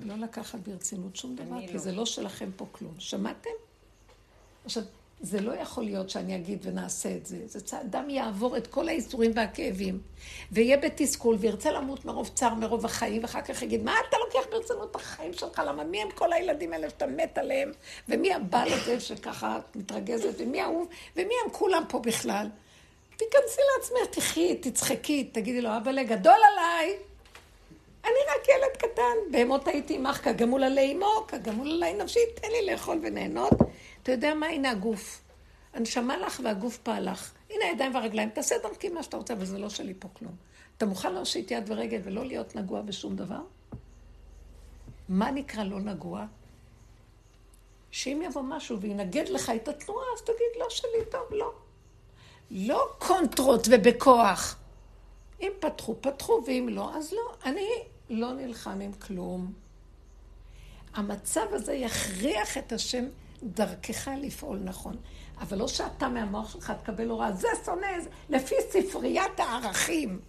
לא לקחת ברצינות שום דבר, כי לא. זה לא שלכם פה כלום. שמעתם? עכשיו, זה לא יכול להיות שאני אגיד ונעשה את זה. זה אדם יעבור את כל האיסורים והכאבים, ויהיה בתסכול, וירצה למות מרוב צער, מרוב החיים, ואחר כך יגיד, מה אתה לוקח ברצינות את החיים שלך? למה מי הם כל הילדים האלה שאתה מת עליהם? ומי הבעל הזה שככה מתרגזת? ומי האהוב? ומי הם כולם פה בכלל? תיכנסי לעצמך, תחי, תצחקי, תגידי לו, אבא גדול עליי. אני רק ילד קטן, בהמות הייתי עמך כגמול עלי אמו, כגמול עלי נפשי, תן לי לאכול וליהנות. אתה יודע מה? הנה הגוף. הנשמה לך והגוף פעל לך. הנה הידיים והרגליים, תעשה דרכי מה שאתה רוצה, אבל זה לא שלי פה כלום. אתה מוכן להושיט יד ורגל ולא להיות נגוע בשום דבר? מה נקרא לא נגוע? שאם יבוא משהו וינגד לך את התנועה, אז תגיד, לא שלי, טוב, לא. לא קונטרות ובכוח. אם פתחו, פתחו, ואם לא, אז לא. אני לא נלחם עם כלום. המצב הזה יכריח את השם דרכך לפעול נכון. אבל לא שאתה מהמוח שלך תקבל הוראה, זה שונא, זה, לפי ספריית הערכים.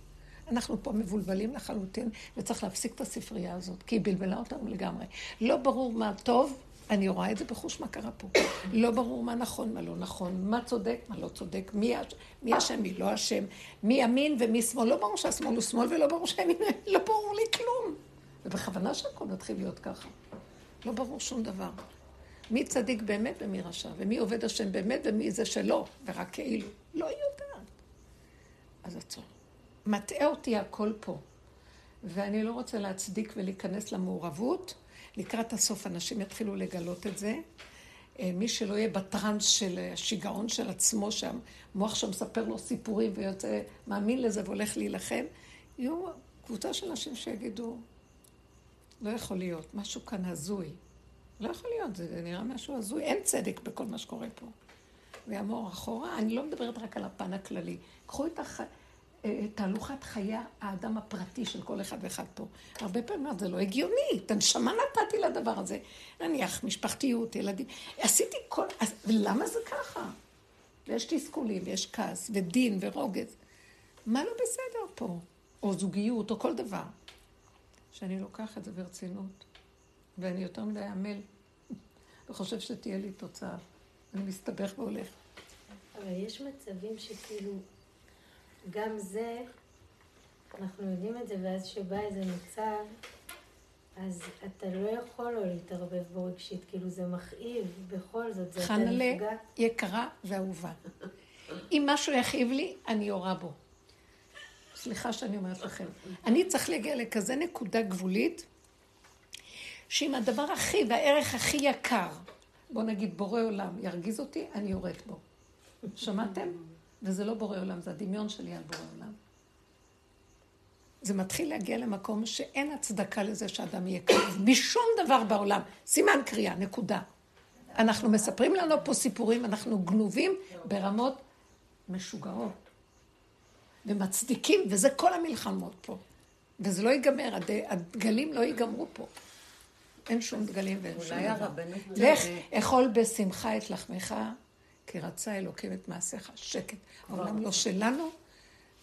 אנחנו פה מבולבלים לחלוטין, וצריך להפסיק את הספרייה הזאת, כי היא בלבלה אותנו לגמרי. לא ברור מה טוב, אני רואה את זה בחוש מה קרה פה. לא ברור מה נכון, מה לא נכון, מה צודק, מה לא צודק, מי, מי אשם, מי לא אשם, מי ימין ומי שמאל. לא ברור שהשמאל הוא שמאל ולא ברור שהימין, לא ברור לי כלום. ובכוונה שהכל מתחיל להיות ככה. לא ברור שום דבר. מי צדיק באמת ומי רשע, ומי עובד השם באמת ומי זה שלא, ורק כאילו. לא יודעת. אז עצור. מטעה אותי הכל פה. ואני לא רוצה להצדיק ולהיכנס למעורבות. לקראת הסוף אנשים יתחילו לגלות את זה. אה, מי שלא יהיה בטראנס של השיגעון של עצמו, שהמוח שם מספר לו סיפורים ויוצא, מאמין לזה והולך להילחם, יהיו קבוצה של אנשים שיגידו, לא יכול להיות, משהו כאן הזוי. לא יכול להיות, זה נראה משהו הזוי, אין צדק בכל מה שקורה פה. ויאמור אחורה, אני לא מדברת רק על הפן הכללי. קחו את הח... אה, תהלוכת חיי האדם הפרטי של כל אחד ואחד פה. הרבה פעמים אומרת, זה לא הגיוני, את הנשמה נתתי לדבר הזה. נניח, משפחתיות, ילדים. עשיתי כל... אז למה זה ככה? ויש תסכולים, ויש כעס, ודין, ורוגז. מה לא בסדר פה? או זוגיות, או כל דבר. שאני לוקח את זה ברצינות, ואני יותר מדי עמל, וחושב שתהיה לי תוצאה. אני מסתבך והולך. אבל יש מצבים שכאילו... גם זה, אנחנו יודעים את זה, ואז שבא איזה מצב, אז אתה לא יכול לא להתערבב בו רגשית, כאילו זה מכאיב, בכל זאת, זה אתה נפגע. חנלה יקרה ואהובה. אם משהו יכאיב לי, אני יורה בו. סליחה שאני אומרת לכם. אני צריך להגיע לכזה נקודה גבולית, שאם הדבר הכי והערך הכי יקר, בוא נגיד בורא עולם, ירגיז אותי, אני יורד בו. שמעתם? וזה לא בורא עולם, זה הדמיון שלי על בורא עולם. זה מתחיל להגיע למקום שאין הצדקה לזה שאדם יהיה כאוב, משום דבר בעולם. סימן קריאה, נקודה. אנחנו מספרים לנו פה סיפורים, אנחנו גנובים ברמות משוגעות. ומצדיקים, וזה כל המלחמות פה. וזה לא ייגמר, הדגלים לא ייגמרו פה. אין שום דגלים ואין שום דבר. לך, אכול בשמחה את לחמך כי רצה אלוקים את מעשיך, שקט. העולם לא שלנו,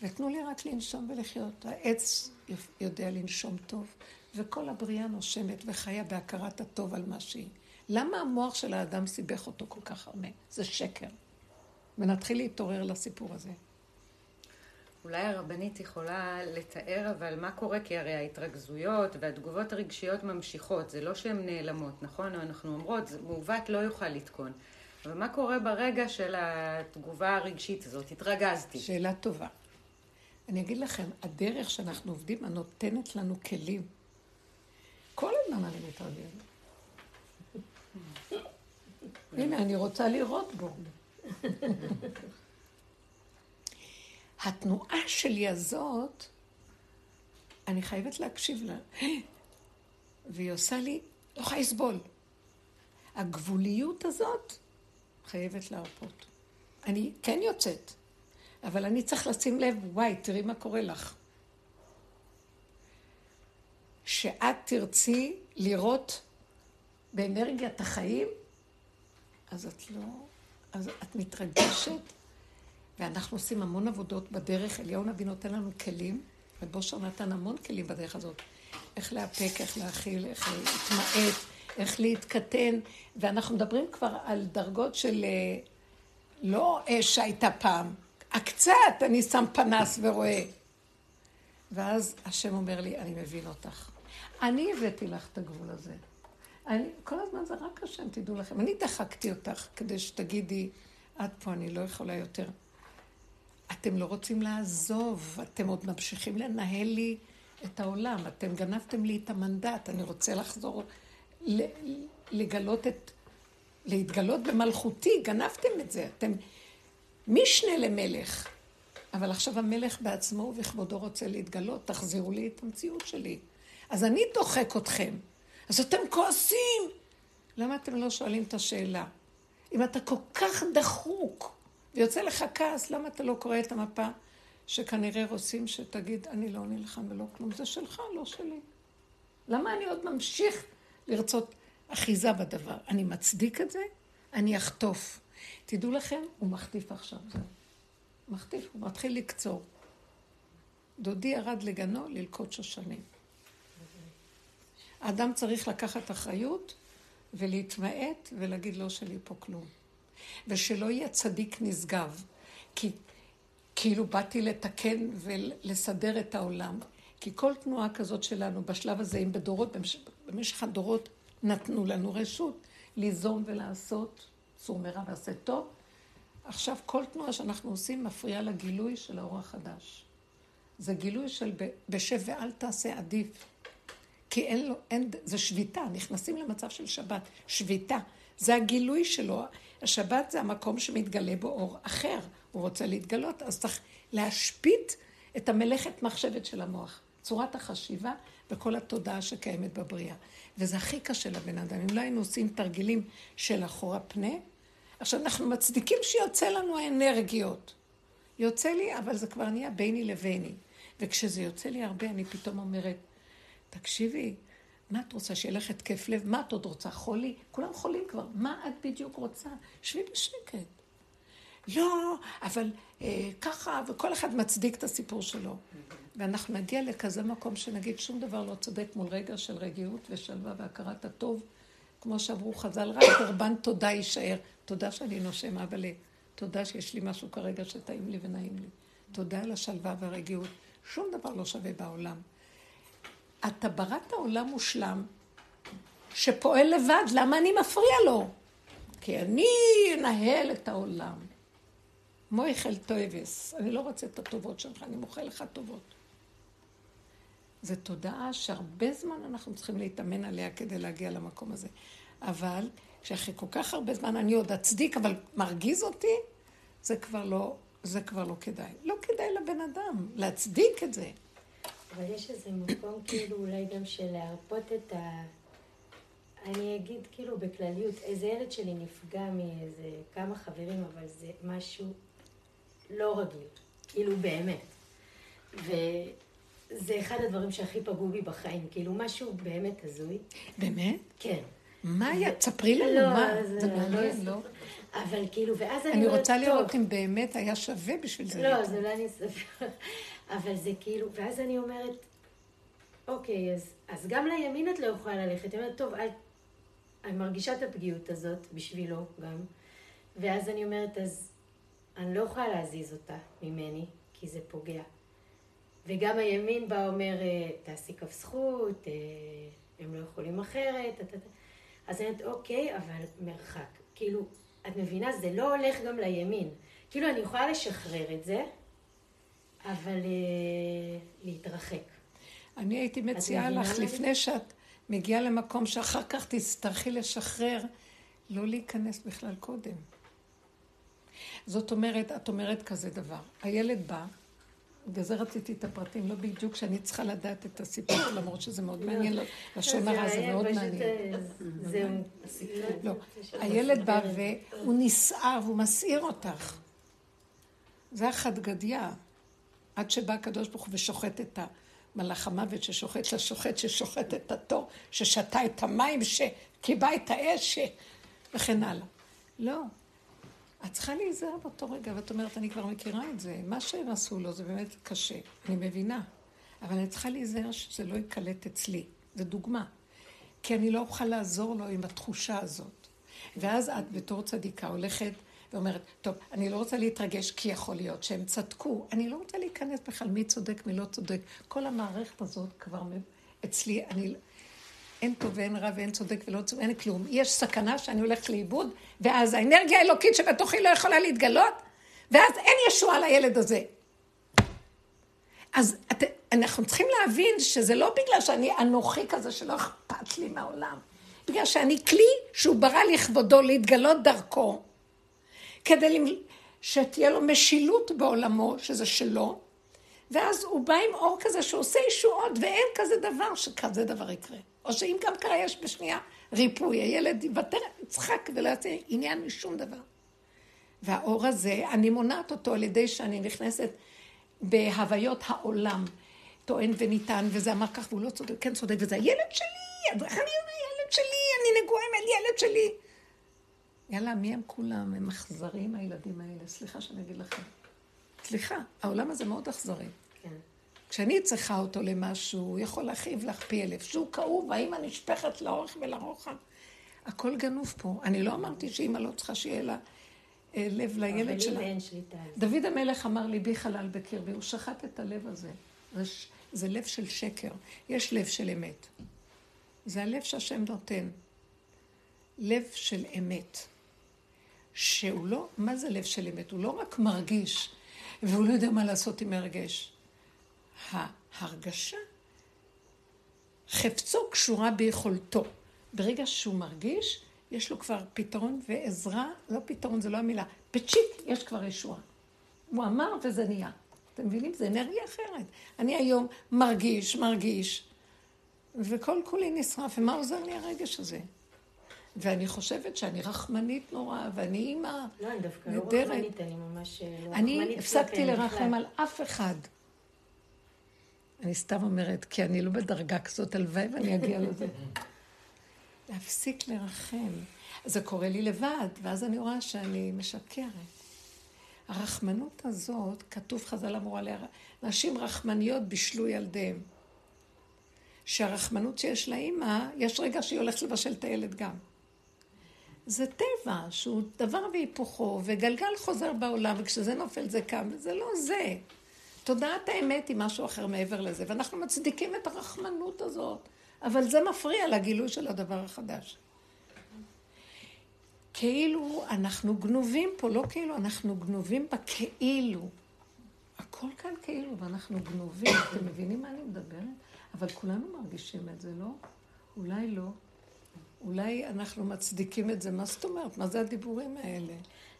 ותנו לי רק לנשום ולחיות. העץ יודע לנשום טוב, וכל הבריאה נושמת וחיה בהכרת הטוב על מה שהיא. למה המוח של האדם סיבך אותו כל כך הרבה? זה שקר. ונתחיל להתעורר לסיפור הזה. אולי הרבנית יכולה לתאר, אבל מה קורה? כי הרי ההתרכזויות והתגובות הרגשיות ממשיכות, זה לא שהן נעלמות, נכון? אנחנו אומרות, מעוות לא יוכל לתקון. אבל מה קורה ברגע של התגובה הרגשית הזאת? התרגזתי. שאלה טובה. אני אגיד לכם, הדרך שאנחנו עובדים הנותנת לנו כלים. כל הזמן אני מתרגזת. הנה, אני רוצה לראות בו. התנועה שלי הזאת, אני חייבת להקשיב לה. והיא עושה לי, לא יכולה לסבול. הגבוליות הזאת, חייבת להרפות. אני כן יוצאת, אבל אני צריך לשים לב, וואי, תראי מה קורה לך. שאת תרצי לראות באנרגיית החיים, אז את לא... אז את מתרגשת, ואנחנו עושים המון עבודות בדרך. אליהו נביא נותן לנו כלים, ובושר נתן המון כלים בדרך הזאת. איך לאפק, איך להכיל, איך להתמעט. איך להתקטן, ואנחנו מדברים כבר על דרגות של אה, לא אש שהייתה פעם, הקצת אני שם פנס ורואה. ואז השם אומר לי, אני מבין אותך. אני הבאתי לך את הגבול הזה. אני, כל הזמן זה רק השם, תדעו לכם. אני דחקתי אותך כדי שתגידי, עד פה אני לא יכולה יותר. אתם לא רוצים לעזוב, אתם עוד ממשיכים לנהל לי את העולם, אתם גנבתם לי את המנדט, אני רוצה לחזור לגלות את... להתגלות במלכותי, גנבתם את זה. אתם משנה למלך. אבל עכשיו המלך בעצמו ובכבודו רוצה להתגלות, תחזירו לי את המציאות שלי. אז אני דוחק אתכם. אז אתם כועסים. למה אתם לא שואלים את השאלה? אם אתה כל כך דחוק ויוצא לך כעס, למה אתה לא קורא את המפה שכנראה רוצים שתגיד, אני לא נלחם ולא כלום, זה שלך, לא שלי. למה אני עוד ממשיך לרצות אחיזה בדבר? אני מצדיק את זה, אני אחטוף. תדעו לכם, הוא מחטיף עכשיו. מחטיף, הוא מתחיל לקצור. דודי ירד לגנו ללקוט שושנים. האדם צריך לקחת אחריות ולהתמעט ולהגיד לא שלי פה כלום. ושלא יהיה צדיק נשגב, כי כאילו באתי לתקן ולסדר את העולם. כי כל תנועה כזאת שלנו בשלב הזה, אם בדורות, במשך הדורות נתנו לנו רשות ליזום ולעשות סור מרע ועשה טוב, עכשיו כל תנועה שאנחנו עושים מפריעה לגילוי של האור החדש. זה גילוי של בשב ואל תעשה עדיף. כי אין לו, אין, זה שביתה, נכנסים למצב של שבת, שביתה. זה הגילוי שלו. השבת זה המקום שמתגלה בו אור אחר. הוא רוצה להתגלות, אז צריך להשפיט את המלאכת מחשבת של המוח. צורת החשיבה וכל התודעה שקיימת בבריאה. וזה הכי קשה לבן אדם. אם לא היינו עושים תרגילים של אחורה פנה, עכשיו אנחנו מצדיקים שיוצא לנו האנרגיות. יוצא לי, אבל זה כבר נהיה ביני לביני. וכשזה יוצא לי הרבה, אני פתאום אומרת, תקשיבי, מה את רוצה, שיהיה לך התקף לב? מה את עוד רוצה? חולי? כולם חולים כבר. מה את בדיוק רוצה? שבי בשקט. לא, אבל אה, ככה, וכל אחד מצדיק את הסיפור שלו. ואנחנו נגיע לכזה מקום שנגיד שום דבר לא צודק מול רגע של רגיעות ושלווה והכרת הטוב. כמו שאמרו חז"ל, רק קורבן תודה יישאר. תודה שאני נושם, אבל תודה שיש לי משהו כרגע שטעים לי ונעים לי. תודה על השלווה והרגיעות. שום דבר לא שווה בעולם. אתה בראת עולם מושלם שפועל לבד, למה אני מפריע לו? כי אני אנהל את העולם. מויכל טויבס, אני לא רוצה את הטובות שלך, אני מוכר לך טובות. זו תודעה שהרבה זמן אנחנו צריכים להתאמן עליה כדי להגיע למקום הזה. אבל שאחרי כל כך הרבה זמן אני עוד אצדיק, אבל מרגיז אותי, זה כבר לא, זה כבר לא כדאי. לא כדאי לבן אדם להצדיק את זה. אבל יש איזה מקום כאילו אולי גם של להרפות את ה... אני אגיד כאילו בכלליות, איזה ילד שלי נפגע מאיזה כמה חברים, אבל זה משהו לא רגיל, כאילו באמת. וזה אחד הדברים שהכי פגעו בי בחיים, כאילו משהו באמת הזוי. באמת? כן. מה היה? תספרי לנו, לא, מה? זה זה לא מעניין, אספר. לא? אבל כאילו, ואז אני אני אומרת, רוצה לראות טוב, אם באמת היה שווה בשביל זה. לא, זה לא אני אספר. אבל זה כאילו, ואז אני אומרת, אוקיי, אז, אז גם לימין את לא יכולה ללכת. היא אומרת, טוב, אל... אני מרגישה את הפגיעות הזאת בשבילו גם. ואז אני אומרת, אז אני לא יכולה להזיז אותה ממני, כי זה פוגע. וגם הימין בא אומר, אה, תעשי כף זכות, אה, הם לא יכולים אחרת. אז אני אומרת, אוקיי, אבל מרחק. כאילו, את מבינה, זה לא הולך גם לימין. כאילו, אני יכולה לשחרר את זה, אבל אה, להתרחק. אני הייתי מציעה לך, לפני שאת מגיעה למקום שאחר כך תצטרכי לשחרר, לא להיכנס בכלל קודם. זאת אומרת, את אומרת כזה דבר. הילד בא, בגלל זה רציתי את הפרטים, לא בדיוק שאני צריכה לדעת את הסיפור, למרות שזה מאוד מעניין, לשון הרע זה מאוד מעניין. אה, זהו. לא, הילד בא והוא נסער והוא מסעיר אותך. זה החדגדיה. עד שבא הקדוש ברוך הוא ושוחט את המלאך המוות ששוחט לשוחט, ששוחט את התור, ששתה את המים, שקיבע את האש. וכן הלאה. לא. את צריכה להיזהר באותו רגע, ואת אומרת, אני כבר מכירה את זה. מה שהם עשו לו זה באמת קשה. אני מבינה. אבל אני צריכה להיזהר שזה לא ייקלט אצלי. זו דוגמה. כי אני לא אוכל לעזור לו עם התחושה הזאת. ואז את בתור צדיקה הולכת ואומרת, טוב, אני לא רוצה להתרגש כי יכול להיות שהם צדקו. אני לא רוצה להיכנס בכלל מי צודק, מי לא צודק. כל המערכת הזאת כבר אצלי, אני... אין טוב ואין רע ואין צודק ולא צודק, אין כלום. יש סכנה שאני הולכת לאיבוד, ואז האנרגיה האלוקית שבתוכי לא יכולה להתגלות, ואז אין ישועה לילד הזה. אז את, אנחנו צריכים להבין שזה לא בגלל שאני אנוכי כזה שלא אכפת לי מהעולם, בגלל שאני כלי שהוא ברא לכבודו להתגלות דרכו, כדי שתהיה לו משילות בעולמו, שזה שלו, ואז הוא בא עם אור כזה שעושה ישועות, ואין כזה דבר שכזה דבר יקרה. או שאם גם קרה יש בשנייה ריפוי, הילד יוותר, יצחק ולא יעשה עניין משום דבר. והאור הזה, אני מונעת אותו על ידי שאני נכנסת בהוויות העולם. טוען וניתן, וזה אמר כך והוא לא צודק, כן צודק, וזה הילד שלי, איך אני הילד שלי, אני נגועה עם הילד שלי. יאללה, מי הם כולם? הם אכזרים הילדים האלה, סליחה שאני אגיד לכם. סליחה, העולם הזה מאוד אכזרי. כשאני צריכה אותו למשהו, הוא יכול להכאיב לך פי אלף. שהוא כאוב, האמא נשפכת לאורך ולרוחב. הכל גנוב פה. אני לא אמרתי שאמא לא צריכה שיהיה לה אה, לב לילד שלה. דוד המלך אמר, ליבי חלל בקרבי, הוא שחט את הלב הזה. זה, זה לב של שקר. יש לב של אמת. זה הלב שהשם נותן. לב של אמת. שהוא לא, מה זה לב של אמת? הוא לא רק מרגיש, והוא לא יודע מה לעשות עם הרגש. ההרגשה, חפצו קשורה ביכולתו. ברגע שהוא מרגיש, יש לו כבר פתרון ועזרה, לא פתרון, זה לא המילה, פצ'יק, יש כבר ישועה. הוא אמר וזה נהיה. אתם מבינים? זה אנרגיה אחרת. אני היום מרגיש, מרגיש, וכל כולי נשרף, ומה עוזר לי הרגש הזה? ואני חושבת שאני רחמנית נורא, ואני אימא נהדרת. לא, אני דווקא לא רחמנית, אני ממש לא רחמנית. אני הפסקתי לרחם על אף אחד. אני סתם אומרת, כי אני לא בדרגה כזאת, הלוואי ואני אגיע לזה. להפסיק לרחם. זה קורה לי לבד, ואז אני רואה שאני משקרת. הרחמנות הזאת, כתוב חז"ל אמרו עליה, נשים רחמניות בישלו ילדיהם. שהרחמנות שיש לאימא, יש רגע שהיא הולכת לבשל את הילד גם. זה טבע, שהוא דבר והיפוכו, וגלגל חוזר בעולם, וכשזה נופל זה קם, וזה לא זה. תודעת האמת היא משהו אחר מעבר לזה, ואנחנו מצדיקים את הרחמנות הזאת, אבל זה מפריע לגילוי של הדבר החדש. כאילו אנחנו גנובים פה, לא כאילו, אנחנו גנובים בכאילו. הכל כאן כאילו, ואנחנו גנובים. אתם מבינים מה אני מדברת? אבל כולנו מרגישים את זה, לא? אולי לא. אולי אנחנו מצדיקים את זה, מה זאת אומרת? מה זה הדיבורים האלה?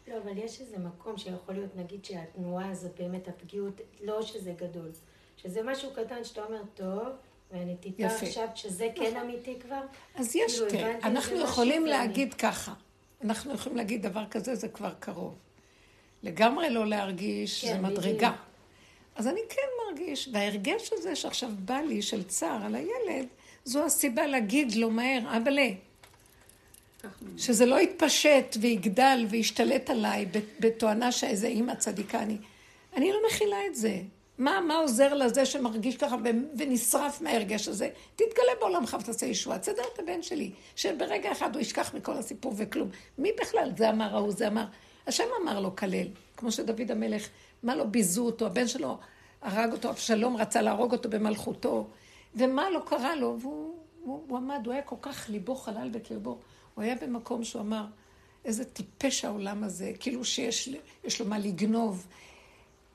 לא, אבל יש איזה מקום שיכול להיות, נגיד שהתנועה הזאת באמת, הפגיעות, לא שזה גדול, שזה משהו קטן שאתה אומר, טוב, ואני טיפה עכשיו שזה כן נכון. אמיתי כבר. אז יש, כאילו, תראה, אנחנו יכולים להגיד ואני... ככה, אנחנו יכולים להגיד דבר כזה, זה כבר קרוב. לגמרי לא להרגיש, כן, זה מדרגה. בדיוק. אז אני כן מרגיש, וההרגש הזה שעכשיו בא לי, של צער על הילד, זו הסיבה להגיד לו מהר, אבאלה, שזה לא יתפשט ויגדל וישתלט עליי בתואנה שאיזה אימא צדיקה אני. אני לא מכילה את זה. מה, מה עוזר לזה שמרגיש ככה ונשרף מההרגש הזה? תתגלה בעולמך ותעשה ישועה. תסדר את הבן שלי, שברגע אחד הוא ישכח מכל הסיפור וכלום. מי בכלל? זה אמר ההוא, זה אמר. השם אמר לו כלל, כמו שדוד המלך, מה לא ביזו אותו, הבן שלו הרג אותו, אבשלום רצה להרוג אותו במלכותו, ומה לא קרה לו, והוא הוא, הוא עמד, הוא היה כל כך ליבו חלל בקרבו. הוא היה במקום שהוא אמר, איזה טיפש העולם הזה, כאילו שיש לו מה לגנוב.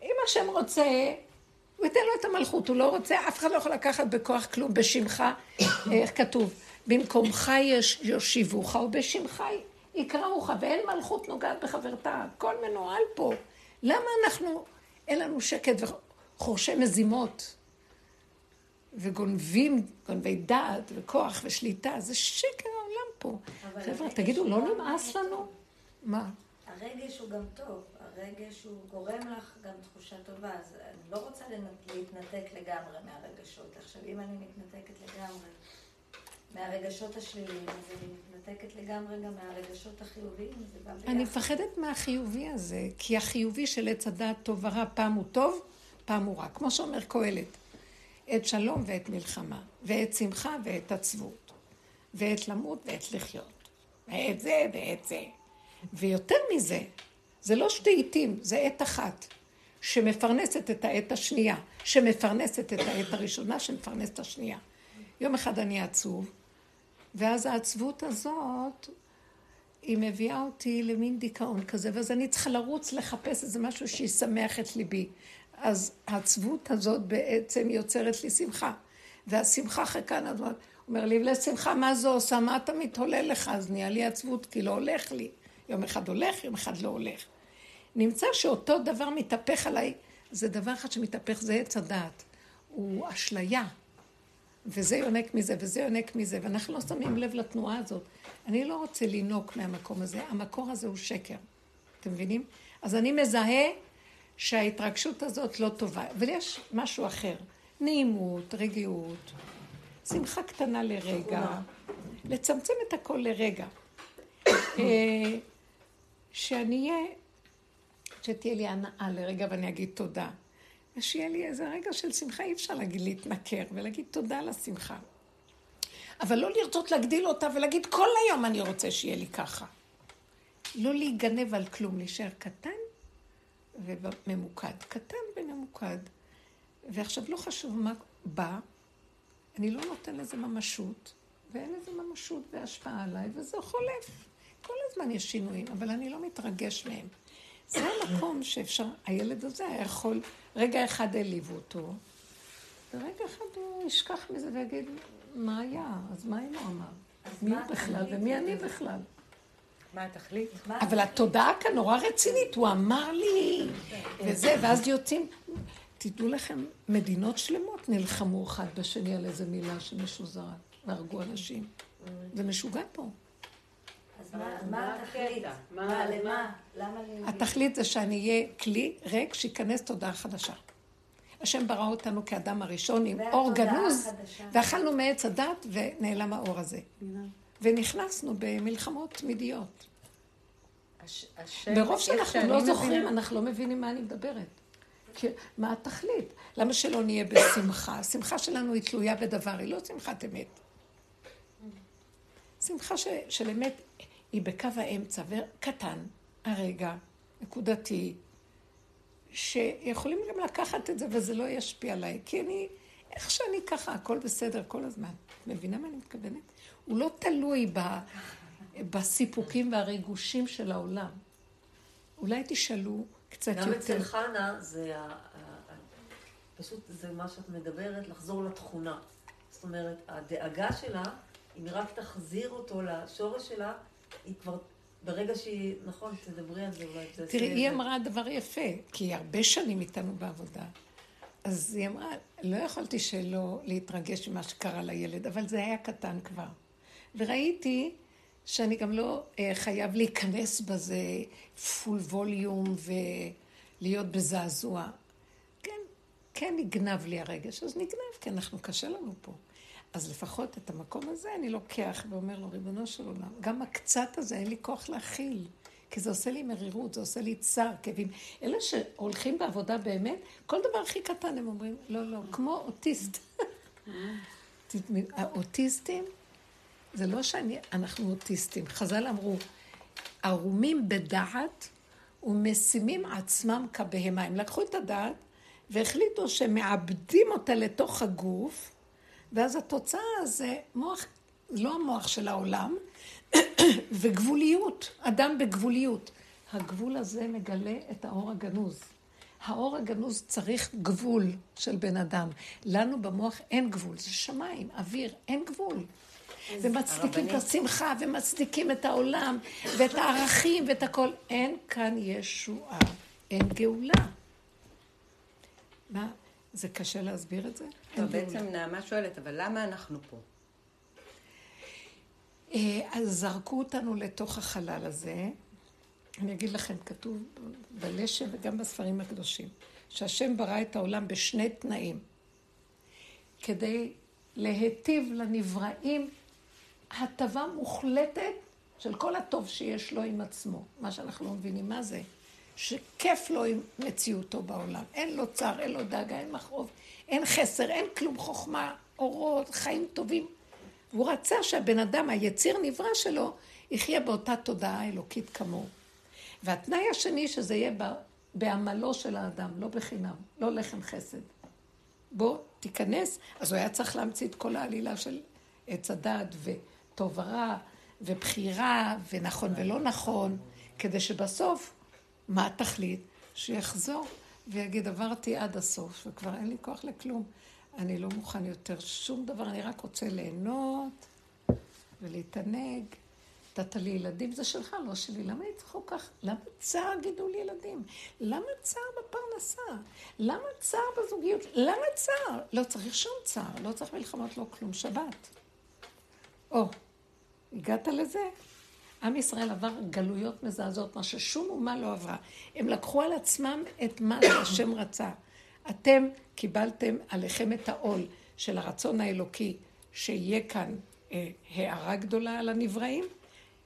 אם השם רוצה, הוא ייתן לו את המלכות, הוא לא רוצה, אף אחד לא יכול לקחת בכוח כלום, בשמך, איך כתוב? במקומך יש יושיבוך, ובשמך יקראוך, ואין מלכות נוגעת בחברתה, הכל מנוהל פה. למה אנחנו, אין לנו שקט וחורשי מזימות? וגונבים, גונבי דעת וכוח ושליטה, זה שקר פה. חבר'ה, תגידו, לא נמאס לנו? מה? הרגש הוא גם טוב, הרגש הוא גורם לך גם תחושה טובה, אז אני לא רוצה להתנתק לגמרי מהרגשות. עכשיו, אם אני מתנתקת לגמרי מהרגשות השליליים, אז אני מתנתקת לגמרי גם מהרגשות החיוביים, זה גם ביחד. אני מפחדת מהחיובי הזה, כי החיובי של עץ הדעת טוב ורע, פעם הוא טוב, פעם הוא רע. כמו שאומר קהלת, עת שלום ועת מלחמה, ועת שמחה ועת עצבות, ועת למות ועת לחיות, ועת זה ועת זה. ויותר מזה, זה לא שתי עיתים, זה עת אחת, שמפרנסת את העת השנייה, שמפרנסת את העת הראשונה, שמפרנסת השנייה. יום אחד אני עצוב, ואז העצבות הזאת, היא מביאה אותי למין דיכאון כזה, ואז אני צריכה לרוץ לחפש איזה משהו שישמח את ליבי. אז העצבות הזאת בעצם יוצרת לי שמחה. והשמחה אחרי כאן, אז אומר לי, לשמחה, מה זה עושה? מה אתה מתהולל לך? אז נהיה לי עצבות, כי לא הולך לי. יום אחד הולך, יום אחד לא הולך. נמצא שאותו דבר מתהפך עליי, זה דבר אחד שמתהפך, זה עץ הדעת. הוא אשליה. וזה יונק מזה, וזה יונק מזה, ואנחנו לא שמים לב לתנועה הזאת. אני לא רוצה לינוק מהמקום הזה, המקור הזה הוא שקר. אתם מבינים? אז אני מזהה שההתרגשות הזאת לא טובה, אבל יש משהו אחר. נעימות, רגיעות, שמחה קטנה לרגע, לצמצם את הכל לרגע. אה, שאני אהיה, שתהיה לי הנאה לרגע ואני אגיד תודה. ושיהיה לי איזה רגע של שמחה, אי אפשר להגיד להתנכר ולהגיד תודה על השמחה. אבל לא לרצות להגדיל אותה ולהגיד כל היום אני רוצה שיהיה לי ככה. לא להיגנב על כלום, להישאר קטן וממוקד. קטן וממוקד. ועכשיו לא חשוב מה בא, אני לא נותן לזה ממשות, ואין לזה ממשות והשפעה עליי, וזה חולף. כל הזמן יש שינויים, אבל אני לא מתרגש מהם. זה המקום שאפשר, הילד הזה היה יכול, רגע אחד העליבו אותו, ורגע אחד הוא ישכח מזה ויגיד, מה היה? אז מה אם הוא אמר? מי הוא בכלל ומי אני בכלל? מה התכלית? אבל התודעה כאן נורא רצינית, הוא אמר לי, וזה, ואז יוצאים, תדעו לכם, מדינות שלמות נלחמו אחד בשני על איזה מילה שמישהו זרק, והרגו אנשים. זה משוגע פה. אז מה התכלית? מה, למה? למה התכלית זה שאני אהיה כלי ריק שייכנס תודעה חדשה. השם ברא אותנו כאדם הראשון עם אור גנוז, ואכלנו מעץ הדת ונעלם האור הזה. ונכנסנו במלחמות תמידיות. ברוב שאנחנו לא זוכרים, אנחנו לא מבינים מה אני מדברת. מה התכלית? למה שלא נהיה בשמחה? השמחה שלנו היא תלויה בדבר, היא לא שמחת אמת. שמחה ש, של אמת היא בקו האמצע, וקטן, הרגע, נקודתי, שיכולים גם לקחת את זה וזה לא ישפיע עליי, כי אני, איך שאני ככה, הכל בסדר כל הזמן. מבינה מה אני מתכוונת? הוא לא תלוי ב, בסיפוקים והריגושים של העולם. אולי תשאלו קצת גם יותר. גם אצל חנה זה. פשוט זה מה שאת מדברת, לחזור לתכונה. זאת אומרת, הדאגה שלה, אם היא רק תחזיר אותו לשורש שלה, היא כבר, ברגע שהיא, נכון, תדברי על זה אולי. תראי, היא אמרה דבר יפה, כי היא הרבה שנים איתנו בעבודה. אז היא אמרה, לא יכולתי שלא להתרגש ממה שקרה לילד, אבל זה היה קטן כבר. וראיתי שאני גם לא uh, חייב להיכנס בזה פול ווליום ולהיות בזעזוע. כן, כן נגנב לי הרגש, אז נגנב, כי אנחנו, קשה לנו פה. אז לפחות את המקום הזה אני לוקח ואומר לו, ריבונו של עולם, גם הקצת הזה אין לי כוח להכיל, כי זה עושה לי מרירות, זה עושה לי צער, כאבים. אלה שהולכים בעבודה באמת, כל דבר הכי קטן הם אומרים, לא, לא, כמו אוטיסט. האוטיסטים, זה לא שאני, אנחנו אוטיסטים. חז"ל אמרו, ערומים בדעת ומשימים עצמם כבהמה. הם לקחו את הדעת והחליטו שמעבדים אותה לתוך הגוף, ואז התוצאה זה מוח, לא המוח של העולם, וגבוליות, אדם בגבוליות. הגבול הזה מגלה את האור הגנוז. האור הגנוז צריך גבול של בן אדם. לנו במוח אין גבול, זה שמיים, אוויר, אין גבול. ומצדיקים את השמחה, ומצדיקים את העולם, ואת הערכים, ואת הכל. אין כאן ישועה, אין גאולה. מה, זה קשה להסביר את זה? טוב, בעצם נעמה שואלת, אבל למה אנחנו פה? אה, אז זרקו אותנו לתוך החלל הזה. אני אגיד לכם, כתוב בלשם וגם בספרים הקדושים, שהשם ברא את העולם בשני תנאים. כדי להיטיב לנבראים הטבה מוחלטת של כל הטוב שיש לו עם עצמו. מה שאנחנו לא מבינים מה זה. שכיף לו עם מציאותו בעולם. אין לו צער, אין לו דאגה, אין מכאוב, אין חסר, אין כלום חוכמה, אורות, חיים טובים. והוא רצה שהבן אדם, היציר נברא שלו, יחיה באותה תודעה אלוקית כמוהו. והתנאי השני, שזה יהיה בעמלו של האדם, לא בחינם, לא לחם חסד. בוא, תיכנס. אז הוא היה צריך להמציא את כל העלילה של עץ הדת וטוב ורע ובחירה ונכון ולא נכון, כדי שבסוף, מה התכלית? שיחזור ויגיד, עברתי עד הסוף וכבר אין לי כוח לכלום. אני לא מוכן יותר שום דבר, אני רק רוצה ליהנות ולהתענג. נתת לי ילדים, זה שלך, לא שלי. למה אני כך, למה צער גידול ילדים? למה צער בפרנסה? פרנסה? למה צער בזוגיות? למה צער? לא צריך שום צער, לא צריך מלחמות, לא כלום. שבת. או, הגעת לזה? עם ישראל עבר גלויות מזעזעות, מה ששום אומה לא עברה. הם לקחו על עצמם את מה שהשם רצה. אתם קיבלתם עליכם את העול של הרצון האלוקי, שיהיה כאן אה, הערה גדולה על הנבראים,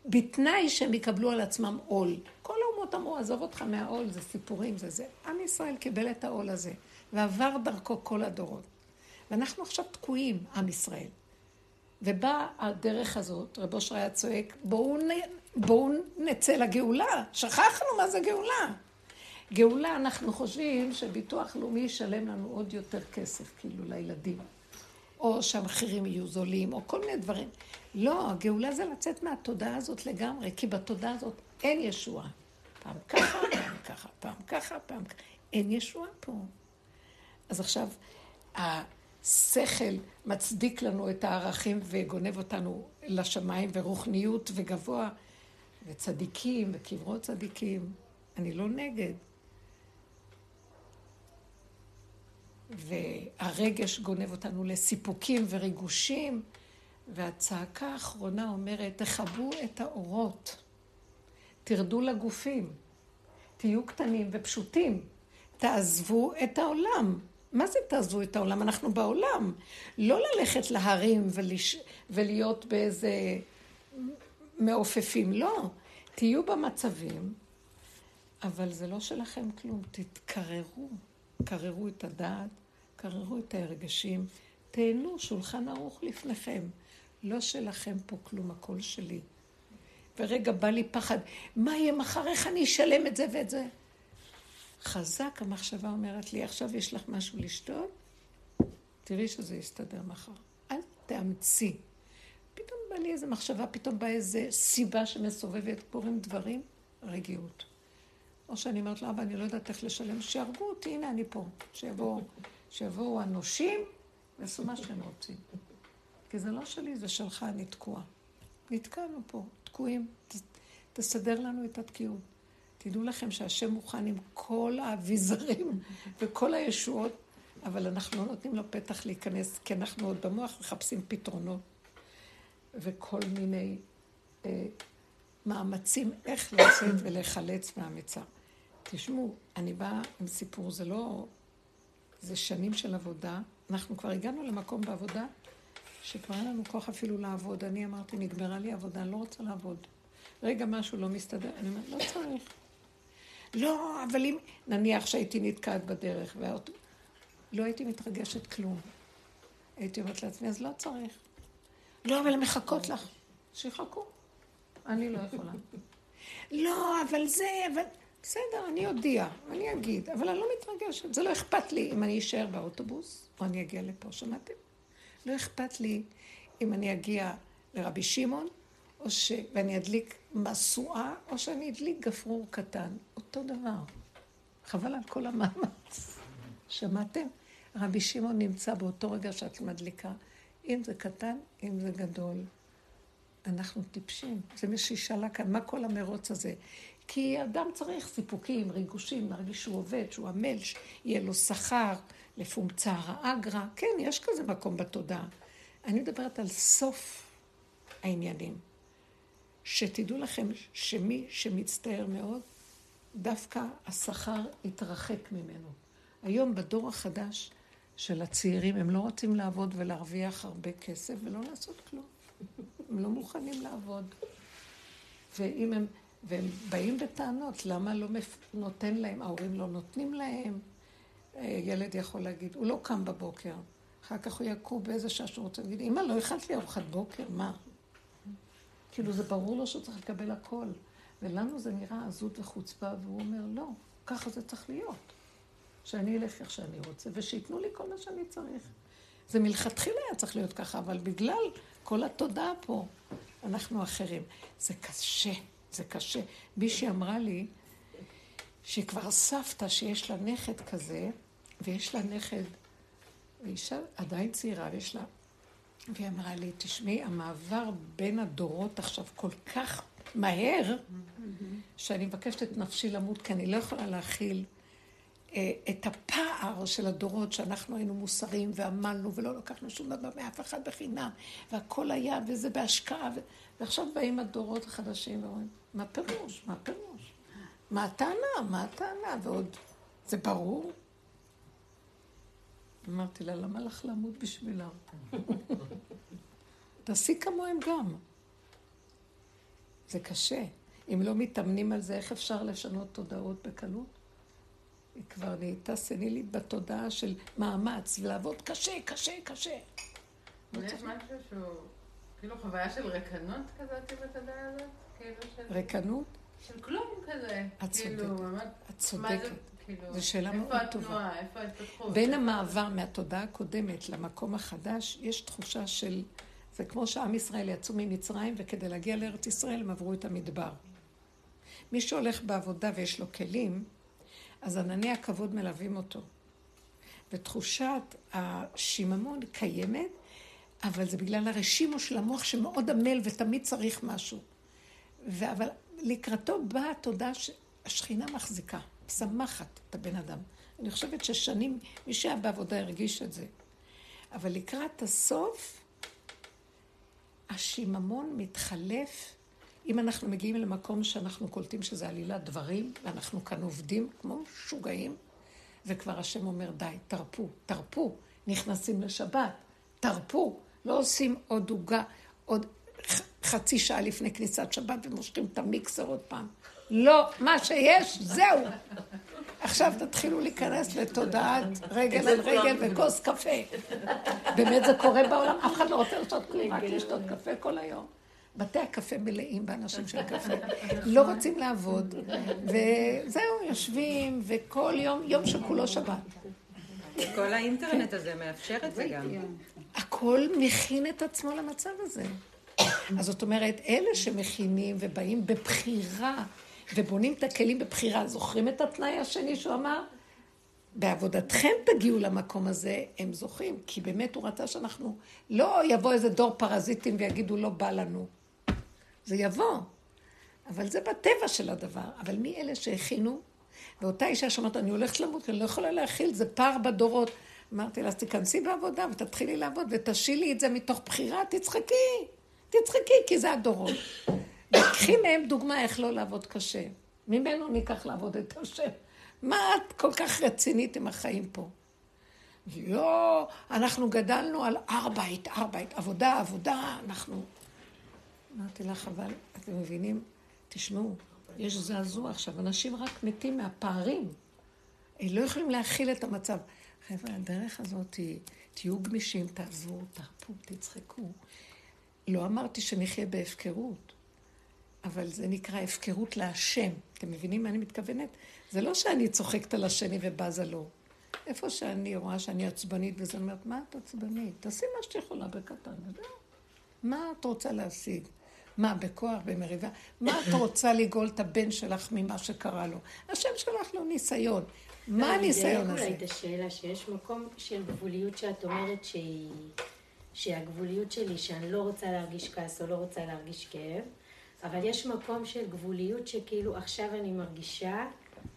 בתנאי שהם יקבלו על עצמם עול. כל האומות אמרו, עזוב אותך מהעול, זה סיפורים, זה זה. עם ישראל קיבל את העול הזה, ועבר דרכו כל הדורות. ואנחנו עכשיו תקועים, עם ישראל. ובאה הדרך הזאת, רבו אושר היה צועק, בואו, נ... בואו נצא לגאולה. שכחנו מה זה גאולה. גאולה, אנחנו חושבים שביטוח לאומי ישלם לנו עוד יותר כסף, כאילו, לילדים. או שהמחירים יהיו זולים, או כל מיני דברים. לא, הגאולה זה לצאת מהתודעה הזאת לגמרי, כי בתודעה הזאת אין ישועה. פעם ככה, פעם ככה, פעם ככה, פעם ככה. אין ישועה פה. אז עכשיו, השכל מצדיק לנו את הערכים וגונב אותנו לשמיים ורוחניות וגבוה, וצדיקים וקברות צדיקים. אני לא נגד. והרגש גונב אותנו לסיפוקים וריגושים, והצעקה האחרונה אומרת, תכבו את האורות, תרדו לגופים, תהיו קטנים ופשוטים, תעזבו את העולם. מה זה תעזבו את העולם? אנחנו בעולם. לא ללכת להרים ולש... ולהיות באיזה מעופפים, לא. תהיו במצבים, אבל זה לא שלכם כלום, תתקררו. קררו את הדעת, קררו את הרגשים, תהנו, שולחן ערוך לפניכם. לא שלכם פה כלום, הכל שלי. ורגע בא לי פחד, מה יהיה מחר, איך אני אשלם את זה ואת זה? חזק המחשבה אומרת לי, עכשיו יש לך משהו לשתות? תראי שזה יסתדר מחר. אל תאמצי. פתאום בא לי איזה מחשבה, פתאום באה איזה סיבה שמסובבת, קורים דברים, רגיעות. או שאני אומרת לו, אבא, אני לא יודעת איך לשלם, שיהרגו אותי, הנה אני פה. שיבואו, שיבואו הנושים ויעשו מה שהם רוצים. כי זה לא שלי, זה שלך, אני תקועה. נתקענו פה, תקועים. ת, תסדר לנו את התקיעות. תדעו לכם שהשם מוכן עם כל האביזרים וכל הישועות, אבל אנחנו לא נותנים לו פתח להיכנס, כי אנחנו עוד במוח מחפשים פתרונות וכל מיני אה, מאמצים איך לצאת ולהיחלץ מהמצר. תשמעו, אני באה עם סיפור, זה לא... זה שנים של עבודה. אנחנו כבר הגענו למקום בעבודה שכבר אין לנו כוח אפילו לעבוד. אני אמרתי, נגמרה לי עבודה, אני לא רוצה לעבוד. רגע, משהו לא מסתדר, אני אומרת, לא צריך. לא, אבל אם, נניח שהייתי נתקעת בדרך, והאוטו... לא הייתי מתרגשת כלום. הייתי אומרת לעצמי, אז לא צריך. לא, אבל מחכות לך. שיחכו. אני לא יכולה. לא, אבל זה, אבל... בסדר, אני אודיע, אני אגיד, אבל אני לא מתרגשת. זה לא אכפת לי אם אני אשאר באוטובוס, או אני אגיע לפה, שמעתם? לא אכפת לי אם אני אגיע לרבי שמעון, או ש... ואני אדליק משואה, או שאני אדליק גפרור קטן. אותו דבר. חבל על כל המאמץ. שמעתם? רבי שמעון נמצא באותו רגע שאת מדליקה, אם זה קטן, אם זה גדול. אנחנו טיפשים. זה מי שישאלה כאן, מה כל המרוץ הזה? כי אדם צריך סיפוקים, ריגושים, להרגיש שהוא עובד, שהוא עמל, שיהיה לו שכר, לפומצר האגרה. כן, יש כזה מקום בתודעה. אני מדברת על סוף העניינים. שתדעו לכם שמי שמצטער מאוד, דווקא השכר יתרחק ממנו. היום בדור החדש של הצעירים, הם לא רוצים לעבוד ולהרוויח הרבה כסף ולא לעשות כלום. הם לא מוכנים לעבוד. ואם הם... והם באים בטענות, למה לא נותן להם, ההורים לא נותנים להם. אה, ילד יכול להגיד, הוא לא קם בבוקר, אחר כך הוא יקום באיזה שעה שהוא רוצה להגיד, אמא, לא הכנת לי ארוחת בוקר, מה? כאילו זה ברור לו שהוא צריך לקבל הכל. ולנו זה נראה עזות וחוצפה, והוא אומר, לא, ככה זה צריך להיות. שאני אלך איך שאני רוצה, ושייתנו לי כל מה שאני צריך. זה מלכתחילה היה צריך להיות ככה, אבל בגלל כל התודעה פה, אנחנו אחרים. זה קשה. זה קשה. מישהי אמרה לי שהיא כבר סבתא שיש לה נכד כזה, ויש לה נכד, ואישה עדיין צעירה, ויש לה... והיא אמרה לי, תשמעי, המעבר בין הדורות עכשיו כל כך מהר, שאני מבקשת את נפשי למות, כי אני לא יכולה להכיל אה, את הפער של הדורות שאנחנו היינו מוסריים ועמלנו ולא לקחנו שום דבר מאף אחד בחינם והכל היה וזה בהשקעה ו... ועכשיו באים הדורות החדשים ואומרים, מה פירוש? מה פירוש? מה הטענה? מה הטענה? ועוד, זה ברור? אמרתי לה, למה לך למות בשבילם? תעשי כמוהם גם. זה קשה. אם לא מתאמנים על זה, איך אפשר לשנות תודעות בקלות? היא כבר נהייתה סנילית בתודעה של מאמץ, ולעבוד קשה, קשה, קשה. יש משהו שהוא כאילו חוויה של רקנות כזאת בתודעה הזאת? כאילו של... רקנות? של כלום כזה. את כאילו, צודקת. את צודקת. כאילו, זו שאלה מאוד איפה טובה. התנועה? איפה ההתפתחות? בין המעבר מהתודעה הקודמת למקום החדש, יש תחושה של... זה כמו שעם ישראל יצאו ממצרים, וכדי להגיע לארץ ישראל הם עברו את המדבר. מי שהולך בעבודה ויש לו כלים, אז ענני הכבוד מלווים אותו. ותחושת השיממון קיימת, אבל זה בגלל הרשימו של המוח שמאוד עמל ותמיד צריך משהו. אבל לקראתו באה התודעה שהשכינה מחזיקה, משמחת את הבן אדם. אני חושבת ששנים, מי שהיה בעבודה הרגיש את זה. אבל לקראת הסוף, השיממון מתחלף. אם אנחנו מגיעים למקום שאנחנו קולטים שזה עלילת דברים, ואנחנו כאן עובדים כמו משוגעים, וכבר השם אומר, די, תרפו, תרפו, נכנסים לשבת, תרפו, לא עושים עוד עוגה, עוד חצי שעה לפני כניסת שבת ומושכים את המיקסר עוד פעם. לא, מה שיש, זהו. עכשיו תתחילו להיכנס לתודעת רגל על רגל וכוס קפה. באמת זה קורה בעולם, אף אחד לא רוצה לשתות כלום, רק לשתות קפה כל היום. בתי הקפה מלאים באנשים של קפה. לא רוצים לעבוד, וזהו, יושבים, וכל יום, יום שכולו שבת. כל האינטרנט הזה מאפשר את זה גם. הכל מכין את עצמו למצב הזה. אז זאת אומרת, אלה שמכינים ובאים בבחירה ובונים את הכלים בבחירה, זוכרים את התנאי השני שהוא אמר? בעבודתכם תגיעו למקום הזה, הם זוכים, כי באמת הוא רצה שאנחנו, לא יבוא איזה דור פרזיטים ויגידו לא בא לנו. זה יבוא, אבל זה בטבע של הדבר. אבל מי אלה שהכינו? ואותה אישה שאומרת, אני הולכת למות, אני לא יכולה להכיל, זה פער בדורות. אמרתי לה, אז תיכנסי בעבודה ותתחילי לעבוד ותשילי את זה מתוך בחירה, תצחקי, תצחקי, כי זה הדורות. וקחי מהם דוגמה איך לא לעבוד קשה. ממנו ניקח לעבוד את השם. מה את כל כך רצינית עם החיים פה? לא, אנחנו גדלנו על ארבעית, ארבעית, עבודה, עבודה, אנחנו... אמרתי לך, אבל אתם מבינים? תשמעו, יש זעזוע עכשיו, אנשים רק מתים מהפערים. הם לא יכולים להכיל את המצב. חבר'ה, הדרך הזאת היא, תהיו גמישים, תעזבו, תרפו, תצחקו. לא אמרתי שנחיה בהפקרות, אבל זה נקרא הפקרות להשם. אתם מבינים מה אני מתכוונת? זה לא שאני צוחקת על השני ובזה לו. איפה שאני רואה שאני עצבנית וזה אומרת, מה את עצבנית? תעשי מה שאת יכולה בקטן, וזהו. מה את רוצה להשיג? מה, בכוח, במריבה? מה את רוצה לגאול את הבן שלך ממה שקרה לו? השם שלח לו ניסיון. מה הניסיון הזה? אולי את השאלה, שיש מקום של גבוליות שאת אומרת שהיא... שהגבוליות שלי, שאני לא רוצה להרגיש כעס או לא רוצה להרגיש כאב, אבל יש מקום של גבוליות שכאילו עכשיו אני מרגישה,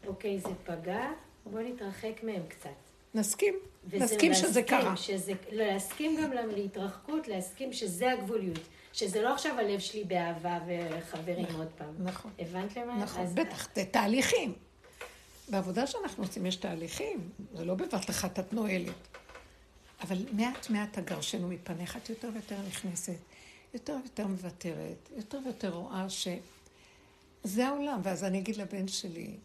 אוקיי, זה פגע, בוא נתרחק מהם קצת. נסכים. נסכים שזה קרה. שזה, לא, להסכים גם להתרחקות, להסכים שזה הגבוליות. שזה לא עכשיו הלב שלי באהבה וחברים עוד פעם. נכון. הבנת למה? נכון, אז- בטח, זה תהליכים. בעבודה שאנחנו עושים יש תהליכים, זה לא בבת אחת את נועלת. אבל מעט מעט הגרשנו מפניך, את יותר ויותר נכנסת, יותר ויותר מוותרת, יותר ויותר רואה שזה העולם. ואז אני אגיד לבן שלי,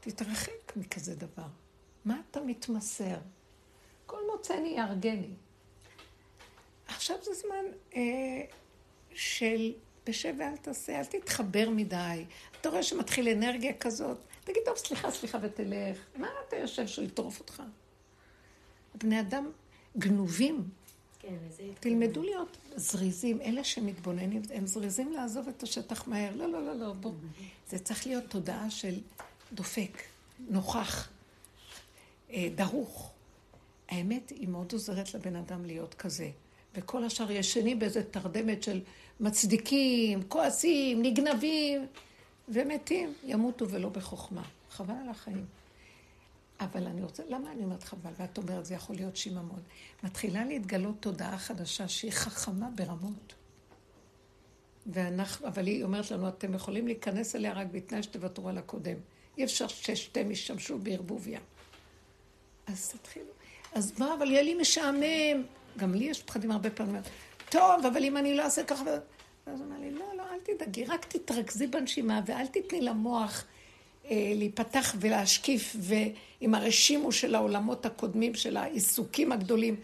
תתרחק מכזה דבר. מה אתה מתמסר? כל מוצאני יהרגני. עכשיו זה זמן אה, של בשב ואל תעשה, אל תתחבר מדי. אתה רואה שמתחיל אנרגיה כזאת, תגיד, טוב, סליחה, סליחה, ותלך. מה אתה יושב שהוא יטרוף אותך? בני אדם גנובים. כן, תלמדו להיות זריזים. אלה שמתבוננים, הם זריזים לעזוב את השטח מהר. לא, לא, לא, לא, בוא. זה צריך להיות תודעה של דופק, נוכח, אה, דרוך. האמת היא מאוד עוזרת לבן אדם להיות כזה. וכל השאר ישנים באיזה תרדמת של מצדיקים, כועסים, נגנבים, ומתים, ימותו ולא בחוכמה. חבל על החיים. אבל אני רוצה, למה אני אומרת חבל? ואת אומרת, זה יכול להיות שיממון. מתחילה להתגלות תודעה חדשה שהיא חכמה ברמות. ואנחנו, אבל היא אומרת לנו, אתם יכולים להיכנס אליה רק בתנאי שתוותרו על הקודם. אי אפשר ששתיהם ישתמשו בערבוביה. אז תתחילו. אז מה, אבל יהיה לי משעמם. גם לי יש פחדים הרבה פעמים. טוב, אבל אם אני לא אעשה ככה... ואז הוא אמר לי, לא, לא, אל תדאגי, רק תתרכזי בנשימה ואל תתני למוח להיפתח ולהשקיף ועם הרשימו של העולמות הקודמים, של העיסוקים הגדולים.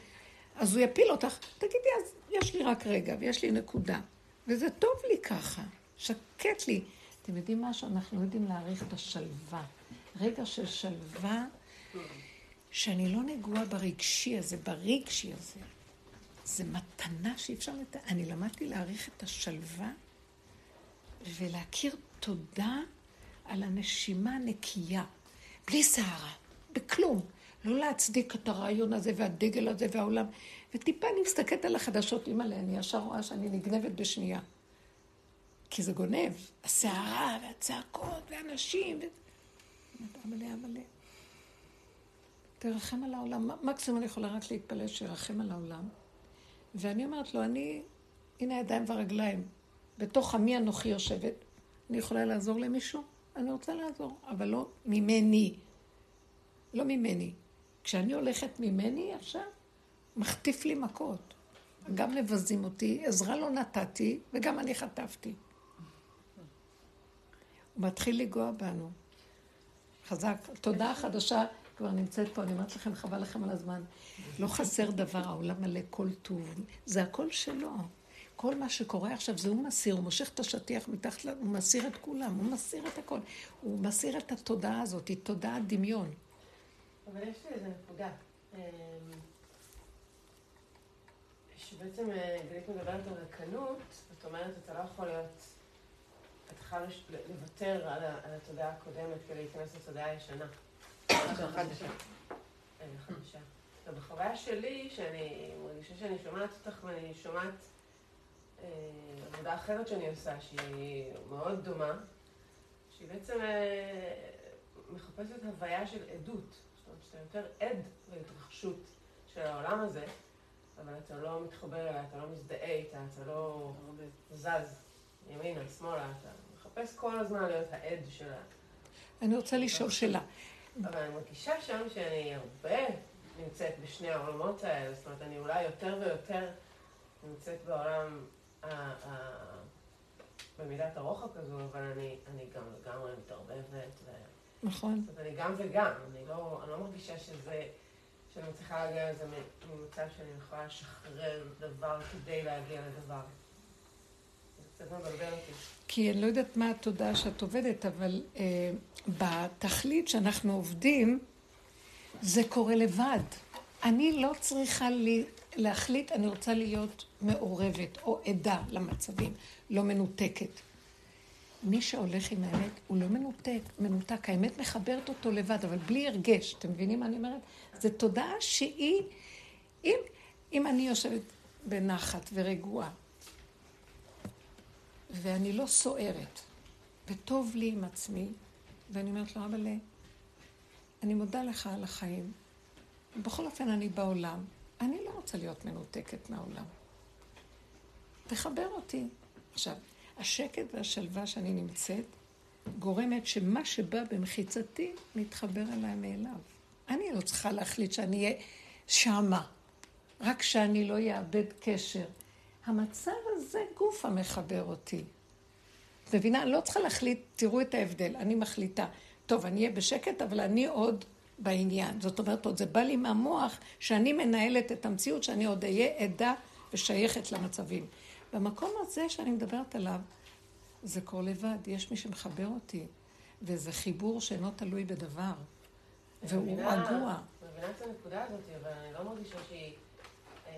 אז הוא יפיל אותך. תגידי, אז יש לי רק רגע ויש לי נקודה. וזה טוב לי ככה, שקט לי. אתם יודעים משהו? אנחנו יודעים להעריך את השלווה. רגע של שלווה, שאני לא נגועה ברגשי הזה, ברגשי הזה. זה מתנה שאי אפשר לת... אני למדתי להעריך את השלווה ולהכיר תודה על הנשימה הנקייה, בלי סערה, בכלום. לא להצדיק את הרעיון הזה והדגל הזה והעולם. וטיפה אני מסתכלת על החדשות, אימא'לה, אני ישר רואה שאני נגנבת בשנייה. כי זה גונב, הסערה והצעקות והאנשים. ו... אמא'לה, אמא'לה. תרחם על העולם. מקסימום אני יכולה רק להתפלל שירחם על העולם. ואני אומרת לו, אני, הנה הידיים והרגליים. בתוך עמי אנוכי יושבת. אני יכולה לעזור למישהו? אני רוצה לעזור, אבל לא ממני. לא ממני. כשאני הולכת ממני עכשיו, מחטיף לי מכות. גם מבזים אותי, עזרה לא נתתי, וגם אני חטפתי. הוא מתחיל לגוע בנו. חזק. תודה חדשה כבר נמצאת פה, אני אומרת לכם, חבל לכם על הזמן. לא חסר דבר, העולם מלא כל טוב. זה הכל שלו. כל מה שקורה עכשיו זה הוא מסיר, הוא מושך את השטיח מתחת, הוא מסיר את כולם, הוא מסיר את הכל. הוא מסיר את התודעה הזאת, היא תודעת דמיון. אבל יש לי איזה נקודה. אמ, שבעצם אה, גלית מדברת על רקנות, זאת אומרת, אתה לא יכול להיות, אתה חייב לוותר על, התודעה הקודמת כדי להיכנס לתודעה הישנה. חדשה. חדשה. בחוויה שלי, שאני מרגישה שאני שומעת אותך ואני שומעת אה, עבודה אחרת שאני עושה, שהיא מאוד דומה, שהיא בעצם אה, מחפשת הוויה של עדות. זאת אומרת, שאתה יותר עד להתרחשות של העולם הזה, אבל אתה לא מתחבר אליה, אתה לא מזדהה איתה, אתה לא זז ימינה, שמאלה, אתה מחפש כל הזמן להיות העד שלה. אני רוצה לשאול שאלה. אבל אני מרגישה שם שאני הרבה נמצאת בשני העולמות האלה, זאת אומרת, אני אולי יותר ויותר נמצאת בעולם במידת הרוחב כזו, אבל אני, אני גם לגמרי מתערבבת. ו... נכון. זאת אומרת, אני גם וגם, אני לא, אני לא מרגישה שזה, שאני מצליחה להגיע לזה ממצב שאני יכולה לשחרר דבר כדי להגיע לדבר. כי אני לא יודעת מה התודעה שאת עובדת, אבל אה, בתכלית שאנחנו עובדים, זה קורה לבד. אני לא צריכה לי, להחליט, אני רוצה להיות מעורבת או עדה למצבים, לא מנותקת. מי שהולך עם האמת הוא לא מנותק, מנותק. האמת מחברת אותו לבד, אבל בלי הרגש. אתם מבינים מה אני אומרת? זו תודעה שהיא, אם, אם אני יושבת בנחת ורגועה, ואני לא סוערת, וטוב לי עם עצמי, ואני אומרת לו, אבל אני מודה לך על החיים. בכל אופן, אני בעולם. אני לא רוצה להיות מנותקת מהעולם. תחבר אותי. עכשיו, השקט והשלווה שאני נמצאת, גורמת שמה שבא במחיצתי מתחבר אליי מאליו. אני לא צריכה להחליט שאני אהיה שמה, רק שאני לא אאבד קשר. המצב הזה גוף המחבר אותי. את מבינה? אני לא צריכה להחליט, תראו את ההבדל, אני מחליטה. טוב, אני אהיה בשקט, אבל אני עוד בעניין. זאת אומרת, עוד זה בא לי מהמוח שאני מנהלת את המציאות, שאני עוד אהיה עדה ושייכת למצבים. במקום הזה שאני מדברת עליו, זה קורה לבד, יש מי שמחבר אותי, וזה חיבור שאינו תלוי בדבר, והוא רגוע. אני מבינה את הנקודה הזאת, אבל אני לא מרגישה שהיא... אה,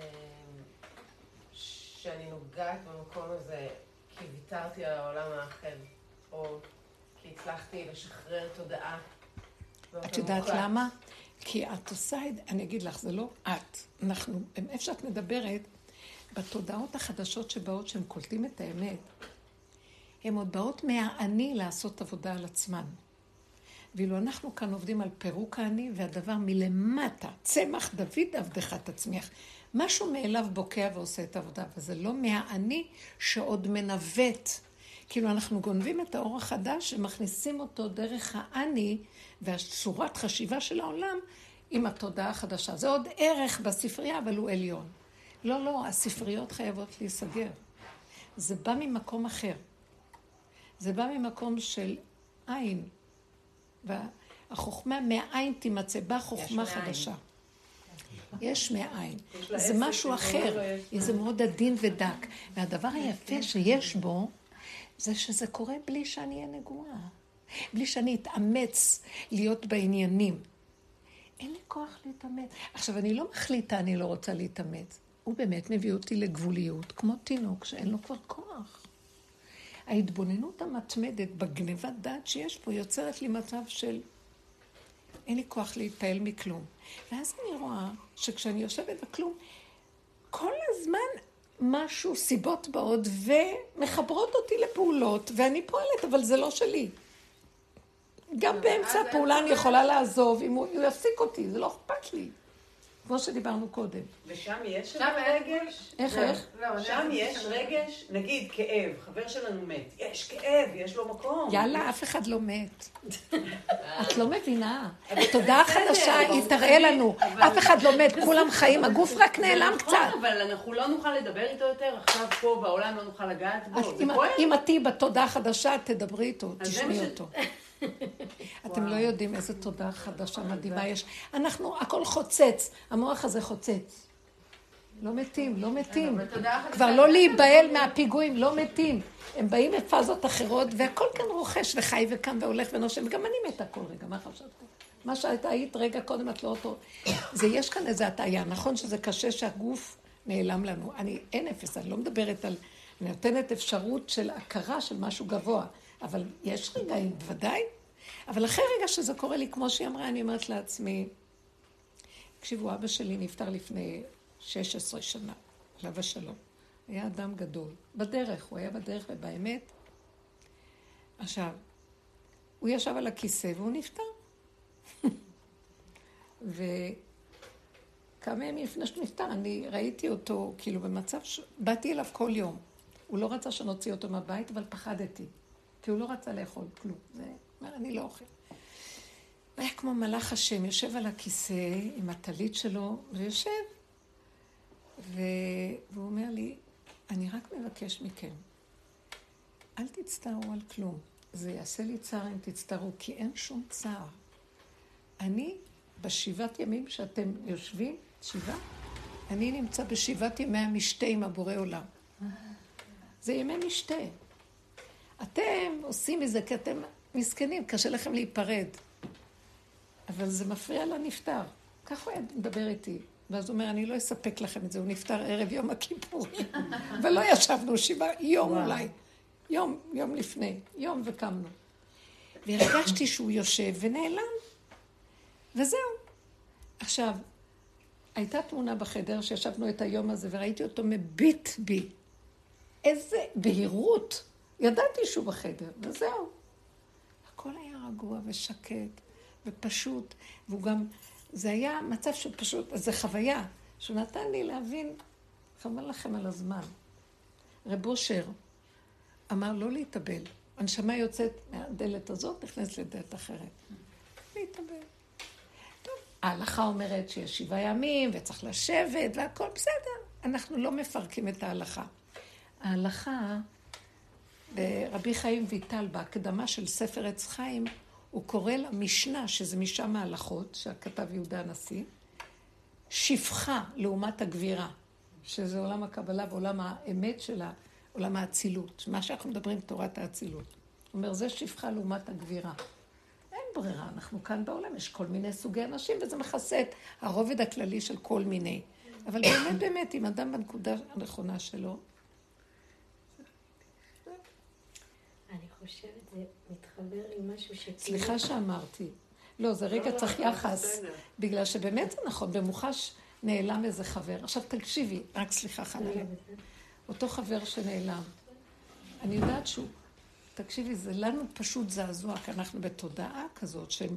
שאני נוגעת במקום הזה כי ויתרתי על העולם האחר, או כי הצלחתי לשחרר תודעה. את יודעת למה? כי את עושה את, אני אגיד לך, זה לא את. אנחנו, איפה שאת מדברת, בתודעות החדשות שבאות, שהם קולטים את האמת, הן עוד באות מהאני לעשות עבודה על עצמן. ואילו אנחנו כאן עובדים על פירוק האני והדבר מלמטה, צמח דוד עבדך תצמיח. משהו מאליו בוקע ועושה את העבודה, וזה לא מהאני שעוד מנווט. כאילו אנחנו גונבים את האור החדש ומכניסים אותו דרך האני והצורת חשיבה של העולם עם התודעה החדשה. זה עוד ערך בספרייה, אבל הוא עליון. לא, לא, הספריות חייבות להיסגר. זה בא ממקום אחר. זה בא ממקום של עין. והחוכמה מהעין תימצא, באה חוכמה חדשה. יש מאין. זה משהו אחר, זה מאוד עדין ודק. והדבר היפה שיש בו, זה שזה קורה בלי שאני אהיה נגועה. בלי שאני אתאמץ להיות בעניינים. אין לי כוח להתאמץ. עכשיו, אני לא מחליטה, אני לא רוצה להתאמץ. הוא באמת מביא אותי לגבוליות, כמו תינוק שאין לו כבר כוח. ההתבוננות המתמדת בגניבת דעת שיש פה יוצרת לי מצב של אין לי כוח להתפעל מכלום. ואז אני רואה שכשאני יושבת בכלום, כל הזמן משהו, סיבות באות ומחברות אותי לפעולות, ואני פועלת, אבל זה לא שלי. גם באמצע הפעולה אני יכולה לעזוב, אם הוא יפסיק אותי, זה לא אכפת לי. כמו שדיברנו קודם. ושם יש רגש? איך, איך? לא, שם יש רגש, נגיד כאב, חבר שלנו מת, יש כאב, יש לו מקום. יאללה, אף אחד לא מת. את לא מבינה. תודה חדשה, היא תראה לנו. אף אחד לא מת, כולם חיים, הגוף רק נעלם נכון, קצת. אבל אנחנו לא נוכל לדבר איתו יותר, עכשיו פה בעולם לא נוכל לגעת בו, כואב. אם את תהיי בתודעה החדשה, תדברי איתו, אז תשמעי אותו. אתם לא יודעים איזה תודעה חדשה מדהימה יש. אנחנו, הכל חוצץ, המוח הזה חוצץ. לא מתים, לא מתים. כבר לא להיבהל מהפיגועים, לא מתים. הם באים מפאזות אחרות, והכל כאן רוכש וחי וקם והולך ונושם, וגם אני מתה כל רגע, מה חשבת? מה שהייתה היית רגע קודם, את לא אותו. זה, יש כאן איזו הטעיה. נכון שזה קשה שהגוף נעלם לנו. אני, אין אפס, אני לא מדברת על... אני נותנת אפשרות של הכרה של משהו גבוה. אבל יש רגעים, בוודאי. אבל אחרי רגע שזה קורה לי, כמו שהיא אמרה, אני אומרת לעצמי, תקשיבו, אבא שלי נפטר לפני 16 שנה, עליו השלום. היה אדם גדול. בדרך, הוא היה בדרך ובאמת. עכשיו, הוא ישב על הכיסא והוא נפטר. וכמה ימים לפני שהוא נפטר, אני ראיתי אותו כאילו במצב ש... באתי אליו כל יום. הוא לא רצה שנוציא אותו מהבית, אבל פחדתי. כי הוא לא רצה לאכול כלום. זה, אומר, אני לא אוכל. הוא היה כמו מלאך השם, יושב על הכיסא עם הטלית שלו, ויושב, ו... והוא אומר לי, אני רק מבקש מכם, אל תצטערו על כלום. זה יעשה לי צער אם תצטערו, כי אין שום צער. אני, בשבעת ימים שאתם יושבים, שבעה, אני נמצא בשבעת ימי המשתה עם הבורא עולם. זה ימי משתה. אתם עושים מזה כי אתם מסכנים, קשה לכם להיפרד. אבל זה מפריע לנפטר. ככה הוא מדבר איתי. ואז הוא אומר, אני לא אספק לכם את זה, הוא נפטר ערב יום הכיפורים. ולא ישבנו שבעה, יום אולי. יום, יום לפני, יום וקמנו. והרגשתי שהוא יושב ונעלם. וזהו. עכשיו, הייתה תמונה בחדר שישבנו את היום הזה וראיתי אותו מביט בי. איזה בהירות. ידעתי שהוא בחדר, וזהו. הכל היה רגוע ושקט ופשוט, והוא גם, זה היה מצב שפשוט, זו חוויה שהוא נתן לי להבין, חבל לכם על הזמן. רב אושר אמר לא להתאבל. הנשמה יוצאת מהדלת הזאת, נכנסת לדלת אחרת. להתאבל. טוב, ההלכה אומרת שיש שבעה ימים וצריך לשבת והכל בסדר. אנחנו לא מפרקים את ההלכה. ההלכה, ברבי חיים ויטל, בהקדמה של ספר עץ חיים, הוא קורא למשנה, שזה משם ההלכות, שכתב יהודה הנשיא, שפחה לעומת הגבירה, שזה עולם הקבלה ועולם האמת של עולם האצילות, מה שאנחנו מדברים, תורת האצילות. הוא אומר, זה שפחה לעומת הגבירה. אין ברירה, אנחנו כאן בעולם, יש כל מיני סוגי אנשים, וזה מכסה את הרובד הכללי של כל מיני. אבל באמת, באמת, אם אדם בנקודה הנכונה שלו, אני חושבת, זה מתחבר לי משהו שכאילו... סליחה שאמרתי. לא, זה רגע לא, צריך לא, יחס, בסדר. בגלל שבאמת זה נכון, במוחש נעלם איזה חבר. עכשיו תקשיבי, רק סליחה חנן. אותו חבר שנעלם, אני יודעת שהוא תקשיבי, זה לנו פשוט זעזוע, כי אנחנו בתודעה כזאת של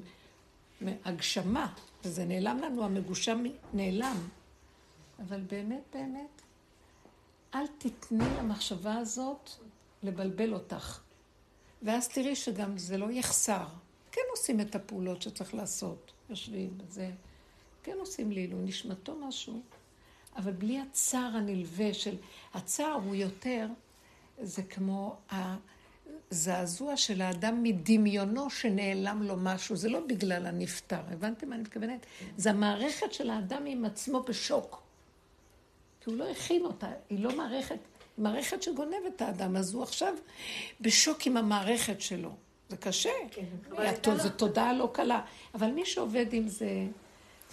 הגשמה, וזה נעלם לנו, המגושם נעלם. אבל באמת, באמת, אל תתני למחשבה הזאת לבלבל אותך. ואז תראי שגם זה לא יחסר. כן עושים את הפעולות שצריך לעשות, יושבים וזה, כן עושים לעילוי נשמתו משהו, אבל בלי הצער הנלווה של... הצער הוא יותר, זה כמו הזעזוע של האדם מדמיונו שנעלם לו משהו, זה לא בגלל הנפטר, הבנתם מה אני מתכוונת? זה המערכת של האדם עם עצמו בשוק. כי הוא לא הכין אותה, היא לא מערכת, מערכת שגונבת את האדם, אז הוא עכשיו בשוק עם המערכת שלו. זה קשה, כן, זו תודעה לא קלה. אבל מי שעובד עם זה,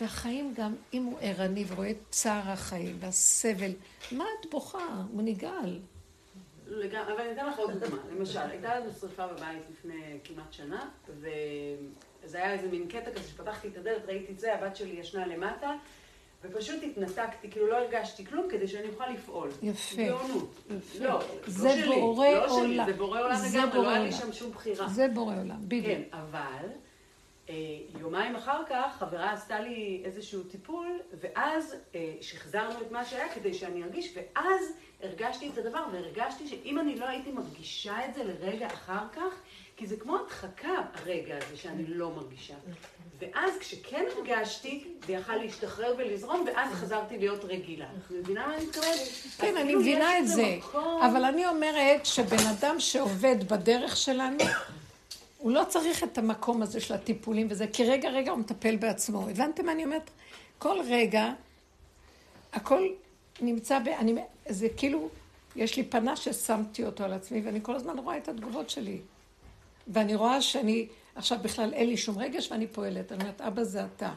והחיים גם, אם הוא ערני ורואה את צער החיים והסבל, מה את בוכה? הוא נגעל. לגמרי, אבל אני אתן לך עוד דוגמה. למשל, הייתה לנו שריפה בבית לפני כמעט שנה, וזה היה איזה מין קטע כזה שפתחתי את הדלת, ראיתי את זה, הבת שלי ישנה למטה, ופשוט התנתקתי, כאילו לא הרגשתי כלום כדי שאני אוכל לפעול. יפה. גאונות. יפה. לא, לא זה שלי, בורא לא עולם. שלי, זה בורא עולם זה לגמרי, בורא לא היה לי. שם שום בחירה. זה בורא עולם, בדיוק. כן, אבל אה, יומיים אחר כך חברה עשתה לי איזשהו טיפול, ואז אה, שחזרנו את מה שהיה כדי שאני ארגיש, ואז הרגשתי את הדבר, והרגשתי שאם אני לא הייתי מרגישה את זה לרגע אחר כך, כי זה כמו הדחקה הרגע הזה שאני לא מרגישה. ואז כשכן הרגשתי, זה יכל להשתחרר ולזרום, ואז חזרתי להיות רגילה. את מבינה מה אני מתכוונת? כן, אני כאילו מבינה את זה. אבל אני אומרת שבן אדם שעובד בדרך שלנו, הוא לא צריך את המקום הזה של הטיפולים וזה, כי רגע רגע הוא מטפל בעצמו. הבנתם מה אני אומרת? כל רגע, הכל נמצא ב... אני, זה כאילו, יש לי פנס ששמתי אותו על עצמי, ואני כל הזמן רואה את התגובות שלי. ואני רואה שאני, עכשיו בכלל אין לי שום רגש ואני פועלת. אני אומרת, אבא זה אתה.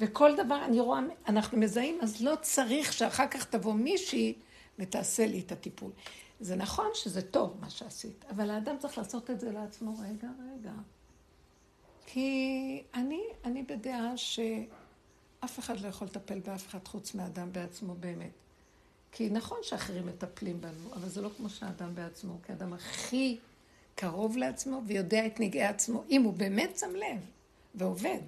וכל דבר אני רואה, אנחנו מזהים, אז לא צריך שאחר כך תבוא מישהי ותעשה לי את הטיפול. זה נכון שזה טוב מה שעשית, אבל האדם צריך לעשות את זה לעצמו רגע, רגע. כי אני, אני בדעה שאף אחד לא יכול לטפל באף אחד חוץ מהאדם בעצמו באמת. כי נכון שאחרים מטפלים בנו, אבל זה לא כמו שהאדם בעצמו, כי האדם הכי קרוב לעצמו ויודע את נגעי עצמו, אם הוא באמת שם לב ועובד.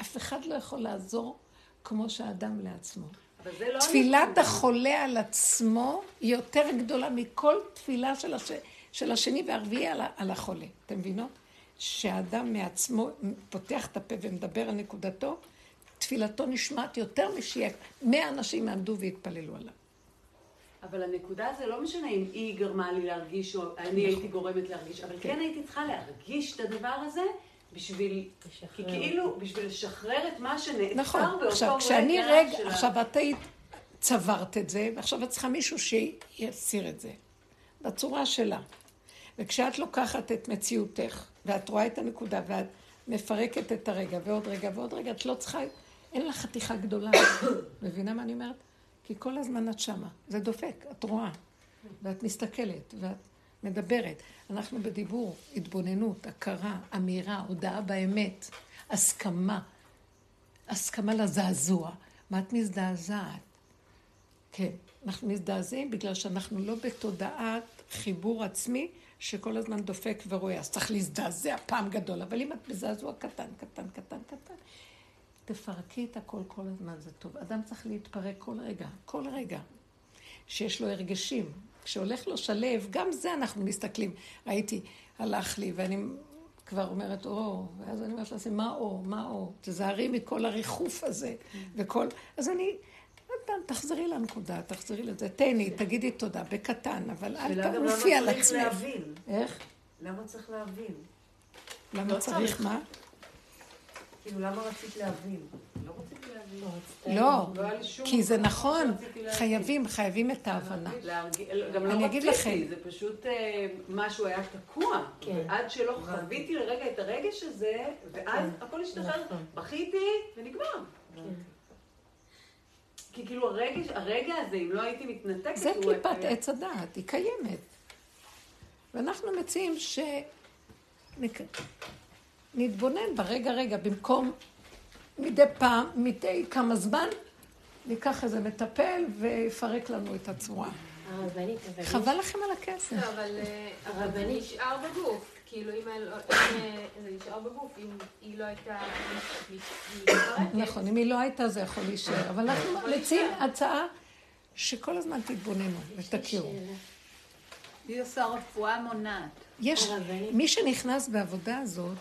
אף אחד לא יכול לעזור כמו שהאדם לעצמו. לא תפילת. החולה על עצמו היא יותר גדולה מכל תפילה של, הש... של השני והרביעי על, ה... על החולה. אתם מבינות? שהאדם מעצמו פותח את הפה ומדבר על נקודתו, תפילתו נשמעת יותר משיהיה. מאה אנשים יעמדו ויתפללו עליו. אבל הנקודה זה לא משנה אם היא גרמה לי להרגיש או אני הייתי גורמת להרגיש, אבל כן הייתי צריכה להרגיש את הדבר הזה בשביל, כי כאילו, בשביל לשחרר את מה שנעצר נכון. באותו עכשיו, כשאני רגע, של עכשיו את היית, צברת את זה, ועכשיו את צריכה מישהו שיסיר את זה. בצורה שלה. וכשאת לוקחת את מציאותך, ואת רואה את הנקודה, ואת מפרקת את הרגע, ועוד רגע ועוד רגע, את לא צריכה, אין לך חתיכה גדולה. מבינה מה אני אומרת? כי כל הזמן את שמה. זה דופק, את רואה. ואת מסתכלת, ואת מדברת. אנחנו בדיבור, התבוננות, הכרה, אמירה, הודעה באמת, הסכמה. הסכמה לזעזוע. מה את מזדעזעת? כן, אנחנו מזדעזעים בגלל שאנחנו לא בתודעת חיבור עצמי שכל הזמן דופק ורואה. אז צריך להזדעזע פעם גדול. אבל אם את בזעזוע קטן, קטן, קטן, קטן, תפרקי את הכל כל הזמן, זה טוב. אדם צריך להתפרק כל רגע, כל רגע. שיש לו הרגשים. כשהולך לו שלב, גם זה אנחנו מסתכלים. ראיתי, הלך לי, ואני כבר אומרת, או, ואז אני אומרת לעצמי, מה או, מה או? תזהרי מכל הריחוף הזה, וכל... אז אני, פעם, תחזרי לנקודה, תחזרי לזה, תהני, תגידי תודה, בקטן, אבל אל גם תעופי על למה צריך עצמך. להבין? איך? למה צריך להבין? למה לא צריך. מה? כאילו, למה רצית להבין? לא. לא, לא שום כי זה נכון. חייבים, חייבים את ההבנה. גם לא אני אגיד רציתי, לכם. זה פשוט אה, משהו היה תקוע. כן. ועד שלא חוויתי לרגע את הרגש הזה, ואז כן, הכל השתחרר, נכון. בכיתי ונגמר. כי כאילו הרגש, הרגע הזה, אם לא הייתי מתנתקת, זה קליפת עץ הדעת, היא קיימת. ואנחנו מציעים שנתבונן ברגע רגע, במקום מדי פעם, מדי כמה זמן, ניקח איזה מטפל ויפרק לנו את הצורה. הרבנית, אבל... חבל לכם על הכסף. לא, אבל אה, הרבנית. נשאר בגוף. כאילו, אם אה, זה נשאר בגוף, אם היא לא הייתה. נכון, אם היא לא הייתה זה יכול להישאר. אבל אנחנו מציעים הצעה שכל הזמן תתבוננו ותכירו. היא עושה רפואה מונעת. יש, הרבנית. מי שנכנס בעבודה הזאת,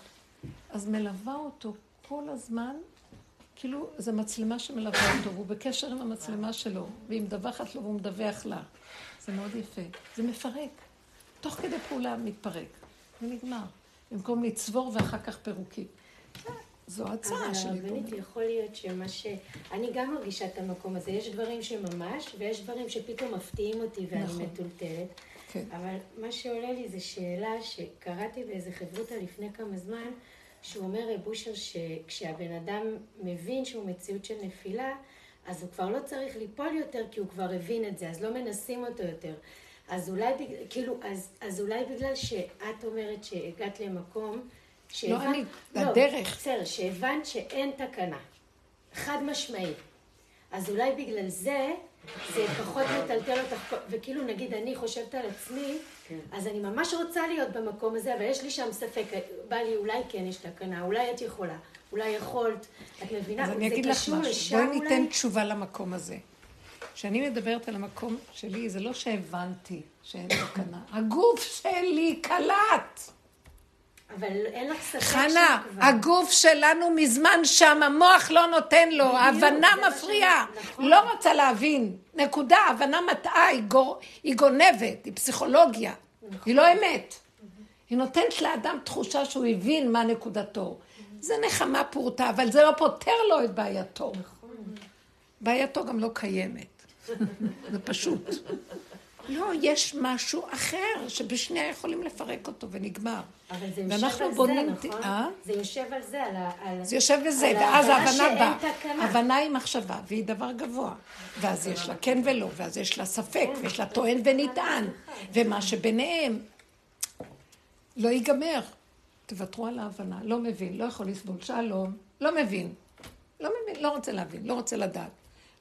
אז מלווה אותו כל הזמן, כאילו זו מצלמה שמלווה אותו, והוא בקשר עם המצלמה שלו, והיא מדווחת לו והוא מדווח לה. זה מאוד יפה. זה מפרק. תוך כדי פעולה מתפרק. ונגמר. במקום לצבור ואחר כך פירוקים. זו הצעה אבל שלי. הרבנית, יכול להיות שמה ש... אני גם מרגישה את המקום הזה. יש דברים שממש, ויש דברים שפתאום מפתיעים אותי ואני נכון. מטולטלת. כן. אבל מה שעולה לי זה שאלה שקראתי באיזה חברותא לפני כמה זמן, שהוא אומר רב אושר שכשהבן אדם מבין שהוא מציאות של נפילה, אז הוא כבר לא צריך ליפול יותר כי הוא כבר הבין את זה, אז לא מנסים אותו יותר. אז אולי, כאילו, אז, אז אולי בגלל שאת אומרת שהגעת למקום, לא אני, הדרך. בסדר, שהבנת שאין תקנה. חד משמעי. אז אולי בגלל זה, זה פחות מטלטל אותך, וכאילו נגיד אני חושבת על עצמי, כן. אז אני ממש רוצה להיות במקום הזה, אבל יש לי שם ספק, בא לי אולי כן יש תקנה, אולי את יכולה, אולי יכולת, את מבינה? אז אני אגיד לך משהו. בואי אולי? ניתן תשובה למקום הזה. כשאני מדברת על המקום שלי, זה לא שהבנתי שאין תקנה. הגוף שלי קלט. אבל אין לך ספק חנה. הגוף שלנו מזמן שם, המוח לא נותן לו, בדיוק, ההבנה מפריעה. נכון. לא רוצה להבין. נקודה, הבנה מטעה, היא, גור... היא גונבת, היא פסיכולוגיה. נכון. היא לא אמת. היא נותנת לאדם תחושה שהוא הבין מה נקודתו. זה נחמה פורתא, אבל זה לא פותר לו את בעייתו. בעייתו גם לא קיימת. זה פשוט. לא, יש משהו אחר שבשנייה יכולים לפרק אותו ונגמר. אבל זה יושב ואנחנו על זה, נכון? אה? זה יושב על זה, על ה... זה יושב בזה, ואז ההבנה באה. הבנה היא מחשבה, והיא דבר גבוה. ואז יש לה כן ולא, ואז יש לה ספק, ויש לה טוען ונטען, ומה שביניהם לא ייגמר. תוותרו על ההבנה, לא מבין, לא יכול לסבול, שלום, לא מבין. לא מבין, לא רוצה להבין, לא רוצה לדעת.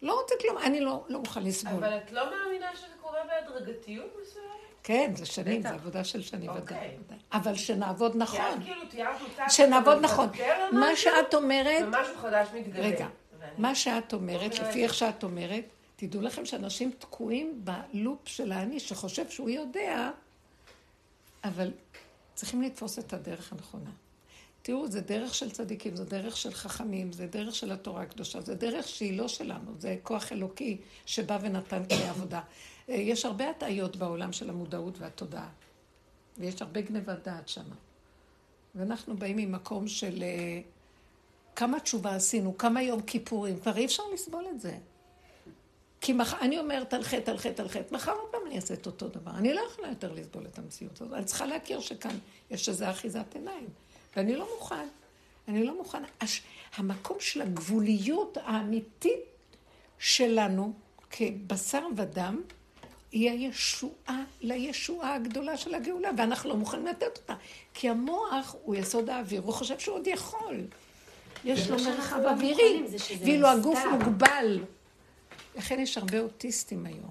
לא רוצה כלום, אני לא, לא מוכן לסבול. אבל את לא מאמינה שזה קורה בהדרגתיות מסוימת? כן, זה שנים. זה עבודה של שנים, אוקיי. ודאי. אבל שנעבוד נכון. כאילו מצב שנעבוד נכון. מה שאת אומרת, ומשהו חדש מתגלה. רגע, מה שאת אומרת, לפי איך שאת אומרת, תדעו לכם שאנשים תקועים בלופ של האני שחושב שהוא יודע, אבל צריכים לתפוס את הדרך הנכונה. תראו, זה דרך של צדיקים, זה דרך של חכמים, זה דרך של התורה הקדושה, זה דרך שהיא לא שלנו, זה כוח אלוקי שבא ונתן כלי עבודה. אה, יש הרבה הטעיות בעולם של המודעות והתודעה, ויש הרבה גניבת דעת שם. ואנחנו באים ממקום של אה, כמה תשובה עשינו, כמה יום כיפורים, כבר אי אפשר לסבול את זה. כי מח... אני אומרת על חטא, על חטא, על חטא, מחר עוד פעם אני אעשה את אותו דבר. אני לא יכולה יותר לסבול את המציאות הזאת. אני צריכה להכיר שכאן יש איזו אחיזת עיניים. ואני לא מוכן. אני לא מוכן. הש... המקום של הגבוליות האמיתית שלנו כבשר ודם, היא הישועה לישועה הגדולה של הגאולה, ואנחנו לא מוכנים לתת אותה. כי המוח הוא יסוד האוויר, הוא חושב שהוא עוד יכול. יש לו מרחב לא אווירי, ואילו הגוף. מוגבל. לכן יש הרבה אוטיסטים היום.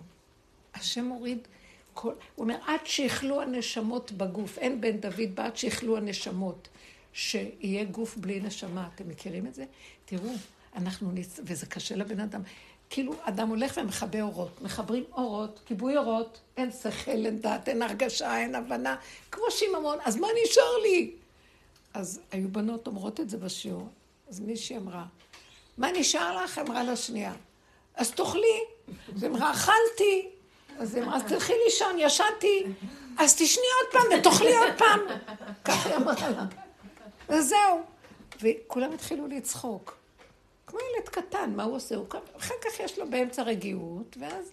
השם מוריד כל... הוא אומר, עד שיכלו הנשמות בגוף, אין בן דוד בעד שיכלו הנשמות, שיהיה גוף בלי נשמה. אתם מכירים את זה? תראו, אנחנו, נצ... וזה קשה לבן אדם. כאילו, אדם הולך ומכבה אורות. מחברים אורות, כיבוי אורות, אין שכל, אין דעת, אין הרגשה, אין הבנה. כמו שיממון, אז מה נשאר לי? אז היו בנות אומרות את זה בשיעור. אז מישהי אמרה, מה נשאר לך? אמרה לשנייה. אז תאכלי. אז אמרה, אכלתי. אז אמרה, אז תלכי לישון, ישנתי. אז תשני עוד פעם ותאכלי עוד פעם. ככה היא אמרה לה. וזהו. וכולם התחילו לצחוק. כמו ילד קטן, מה הוא עושה? הוא קם, אחר כך יש לו באמצע רגיעות, ואז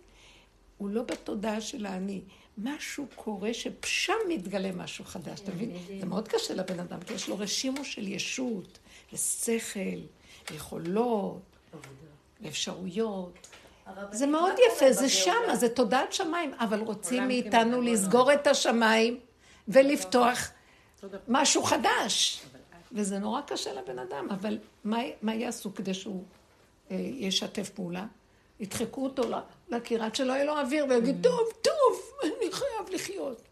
הוא לא בתודעה של האני. משהו קורה ששם מתגלה משהו חדש, אתה מבין? זה מאוד קשה לבן אדם, כי יש לו רשימו של ישות, ושכל, ויכולות, ואפשרויות. זה מאוד יפה, זה שמה, זה תודעת שמיים, אבל רוצים מאיתנו כמנהגו לסגור את השמיים ולפתוח משהו חדש. וזה נורא קשה לבן אדם, אבל מה, מה יעשו כדי שהוא אה, ישתף פעולה? ידחקו אותו לקיר עד שלא יהיה לו אוויר, ויגיד, טוב, טוב, אני חייב לחיות.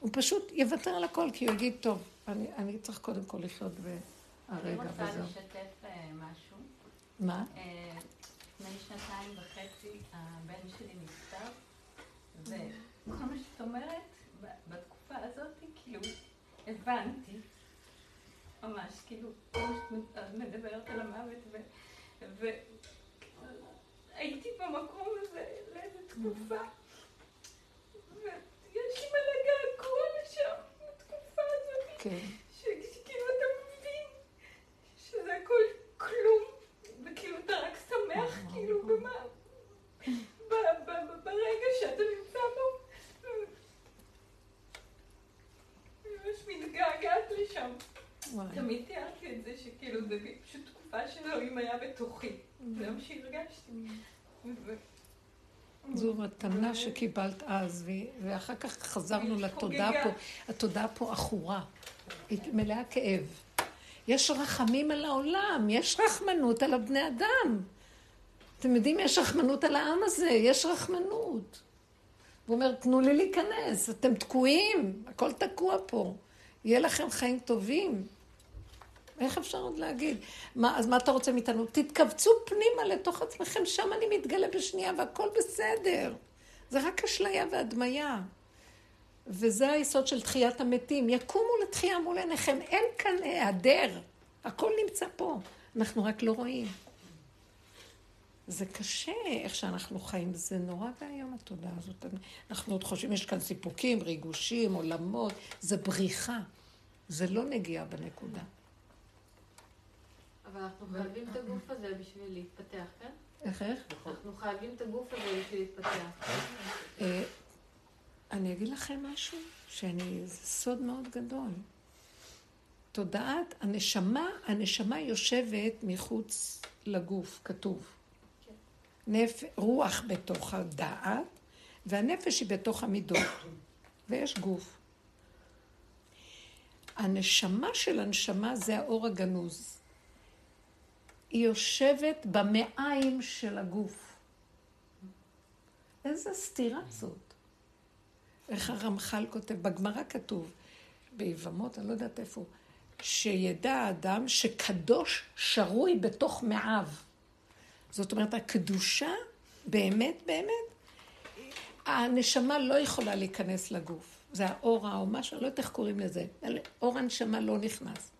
הוא פשוט יוותר על הכל, כי הוא יגיד, טוב, אני, אני צריך קודם כל לחיות אני בהרגע רוצה וזהו. לשתף אה, משהו. מה? אה, לפני שנתיים וחצי הבן שלי נפטר, וכל מה שאת אומרת, בתקופה הזאת, כאילו, הבנתי, ממש, כאילו, את מדברת על המוות, והייתי במקום הזה לאיזה תקופה, ויש לי מלא געגוע לשם, בתקופה הזאת. כן. שכאילו אתה מבין שזה הכל כלום, וכאילו אתה רק שמח כאילו במה, ב- ב- ב- ברגע שאתה נמצא בו. ממש מתגעגעת לשם. תמיד תיארתי את זה שכאילו זה פשוט תקופה שאלוהים היה בתוכי. זה מה שהרגשתי. ו- זו מתנה שקיבלת אז, ואחר כך חזרנו לתודעה. פה. התודעה פה עכורה, היא מלאה כאב. יש רחמים על העולם, יש רחמנות על הבני אדם. אתם יודעים, יש רחמנות על העם הזה, יש רחמנות. הוא אומר, תנו לי להיכנס, אתם תקועים, הכל תקוע פה. יהיה לכם חיים טובים. איך אפשר עוד להגיד? מה, אז מה אתה רוצה מאיתנו? תתכווצו פנימה לתוך עצמכם, שם אני מתגלה בשנייה והכל בסדר. זה רק אשליה והדמיה. וזה היסוד של תחיית המתים. יקומו לתחייה מול עיניכם, אין כאן היעדר. הכל נמצא פה, אנחנו רק לא רואים. זה קשה איך שאנחנו חיים, זה נורא ואיום התודעה הזאת. אנחנו עוד חושבים, יש כאן סיפוקים, ריגושים, עולמות, זה בריחה. זה לא נגיעה בנקודה. אבל אנחנו חייבים את הגוף הזה בשביל להתפתח, כן? איך איך? אנחנו חייבים את הגוף הזה בשביל להתפתח. אה, אני אגיד לכם משהו, שאני, זה סוד מאוד גדול. תודעת הנשמה, הנשמה יושבת מחוץ לגוף, כתוב. נפ... רוח בתוך הדעת, והנפש היא בתוך המידות, ויש גוף. הנשמה של הנשמה זה האור הגנוז. היא יושבת במעיים של הגוף. איזה סתירה זאת. איך הרמח"ל כותב, בגמרא כתוב, ביבמות, אני לא יודעת איפה, שידע האדם שקדוש שרוי בתוך מעיו. זאת אומרת, הקדושה, באמת, באמת, הנשמה לא יכולה להיכנס לגוף. זה האורה או אני לא יודעת איך קוראים לזה. אור הנשמה לא נכנס.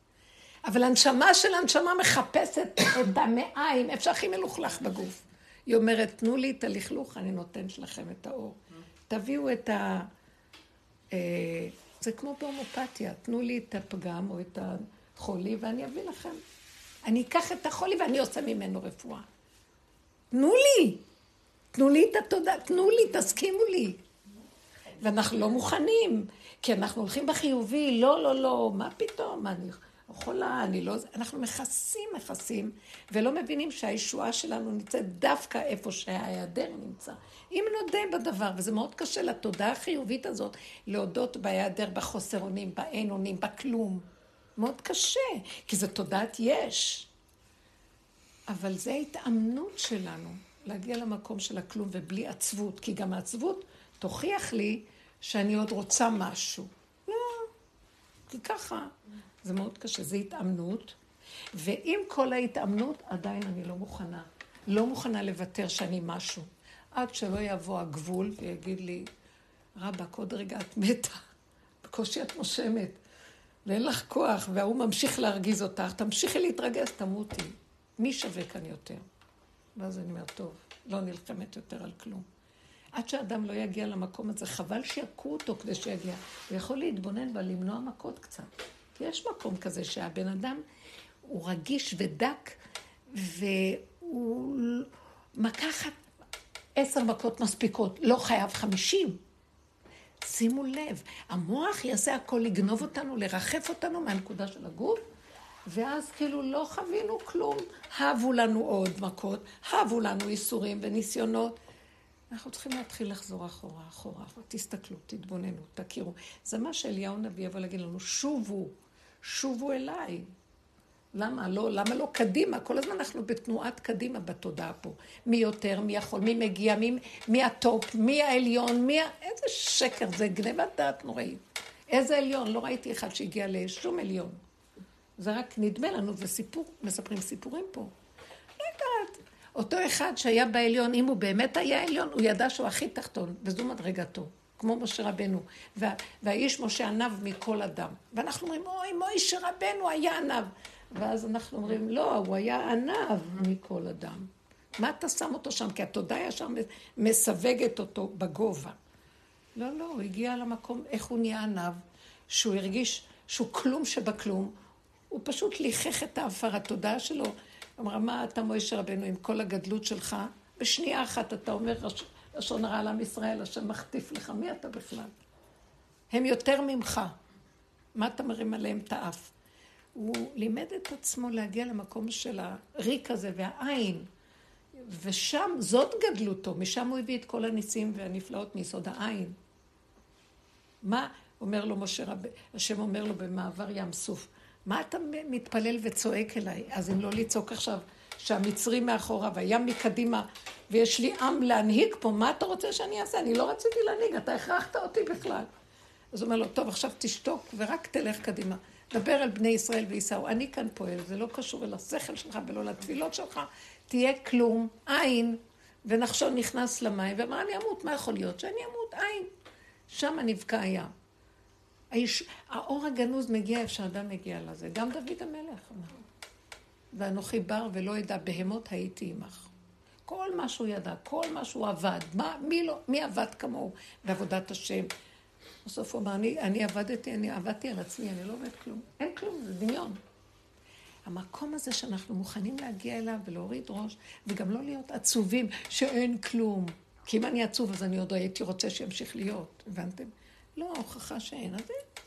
אבל הנשמה של הנשמה מחפשת את המעיים, איפה שהכי מלוכלך בגוף. היא אומרת, תנו לי את הלכלוך, אני נותן לכם את האור. תביאו את ה... אה, זה כמו בהומופתיה, תנו לי את הפגם או את החולי ואני אביא לכם. אני אקח את החולי ואני עושה ממנו רפואה. תנו לי, תנו לי את התודה, תנו לי, תסכימו לי. ואנחנו לא מוכנים, כי אנחנו הולכים בחיובי, לא, לא, לא, מה פתאום, אני חולה, אני לא... אנחנו מכסים, מכסים, ולא מבינים שהישועה שלנו נמצאת דווקא איפה שההיעדר נמצא. אם נודה בדבר, וזה מאוד קשה לתודעה החיובית הזאת, להודות בהיעדר, בחוסר אונים, באין אונים, בכלום. מאוד קשה, כי זה תודעת יש. אבל זה ההתאמנות שלנו, להגיע למקום של הכלום ובלי עצבות, כי גם העצבות תוכיח לי שאני עוד רוצה משהו. לא, כי ככה. זה מאוד קשה, זה התאמנות. ועם כל ההתאמנות, עדיין אני לא מוכנה. לא מוכנה לוותר שאני משהו. עד שלא יבוא הגבול ויגיד לי, רבאק, עוד רגע את מתה. בקושי את נושמת. ואין לך כוח, וההוא ממשיך להרגיז אותך. תמשיכי להתרגז, תמותי. מי שווה כאן יותר? ואז אני אומרת, טוב, לא נלחמת יותר על כלום. עד שאדם לא יגיע למקום הזה, חבל שיכו אותו כדי שיגיע. הוא יכול להתבונן ולמנוע מכות קצת. יש מקום כזה שהבן אדם הוא רגיש ודק, והוא מכה עשר מכות מספיקות, לא חייב חמישים. שימו לב, המוח יעשה הכל לגנוב אותנו, לרחף אותנו מהנקודה של הגוף, ואז כאילו לא חווינו כלום. הבו לנו עוד מכות, הבו לנו איסורים וניסיונות. אנחנו צריכים להתחיל לחזור אחורה, אחורה, אחורה. תסתכלו, תתבוננו, תכירו. זה מה שאליהו הנביא יבוא להגיד לנו, שובו, שובו אליי. למה לא? למה לא קדימה? כל הזמן אנחנו בתנועת קדימה בתודעה פה. מי יותר, מי יכול, מי מגיע, מי, מי הטופ, מי העליון, מי ה... איזה שקר, זה גנבת דעת נוראית. איזה עליון? לא ראיתי אחד שהגיע לשום עליון. זה רק נדמה לנו, זה סיפור, מספרים סיפורים פה. לא יודעת. אותו אחד שהיה בעליון, אם הוא באמת היה עליון, הוא ידע שהוא הכי תחתון, וזו מדרגתו. כמו משה רבנו. וה, והאיש משה ענב מכל אדם. ואנחנו אומרים, אוי, משה רבנו היה ענב. ואז אנחנו אומרים, לא, הוא היה ענב מכל אדם. מה אתה שם אותו שם? כי התודה ישר מסווגת אותו בגובה. לא, לא, הוא הגיע למקום, איך הוא נהיה ענב, שהוא הרגיש שהוא כלום שבכלום, הוא פשוט ליחך את העפר התודעה שלו. אמרה, מה אתה מוישה רבנו עם כל הגדלות שלך? בשנייה אחת אתה אומר לשון הרע לעם ישראל, השם מחטיף לך, מי אתה בכלל? הם יותר ממך. מה אתה מרים עליהם את האף? הוא לימד את עצמו להגיע למקום של הריק הזה והעין, ושם, זאת גדלותו, משם הוא הביא את כל הניסים והנפלאות מיסוד העין. מה אומר לו משה רב... השם אומר לו במעבר ים סוף, מה אתה מתפלל וצועק אליי? אז אם לא לצעוק עכשיו שהמצרים מאחורה והים מקדימה ויש לי עם להנהיג פה, מה אתה רוצה שאני אעשה? אני לא רציתי להנהיג, אתה הכרחת אותי בכלל. אז הוא אומר לו, טוב, עכשיו תשתוק ורק תלך קדימה. דבר על בני ישראל וייסעו. אני כאן פועל, זה לא קשור אל השכל שלך ולא לתפילות שלך. תהיה כלום, עין, ונחשון נכנס למים ואמר, אני אמות, מה יכול להיות? שאני אמות, עין. שם נבקע הים. האיש, האור הגנוז מגיע איפה שאדם מגיע לזה. גם דוד המלך אמר. ואנוכי בר ולא אדע בהמות הייתי עמך. כל מה שהוא ידע, כל מה שהוא עבד, מה, מי, לא, מי עבד כמוהו בעבודת השם. בסוף הוא אמר, אני, אני עבדתי, אני עבדתי על עצמי, אני לא עובד כלום. אין כלום, זה דמיון. המקום הזה שאנחנו מוכנים להגיע אליו ולהוריד ראש, וגם לא להיות עצובים שאין כלום. כי אם אני עצוב, אז אני עוד הייתי רוצה שימשיך להיות, הבנתם? לא, הוכחה שאין, אז אין.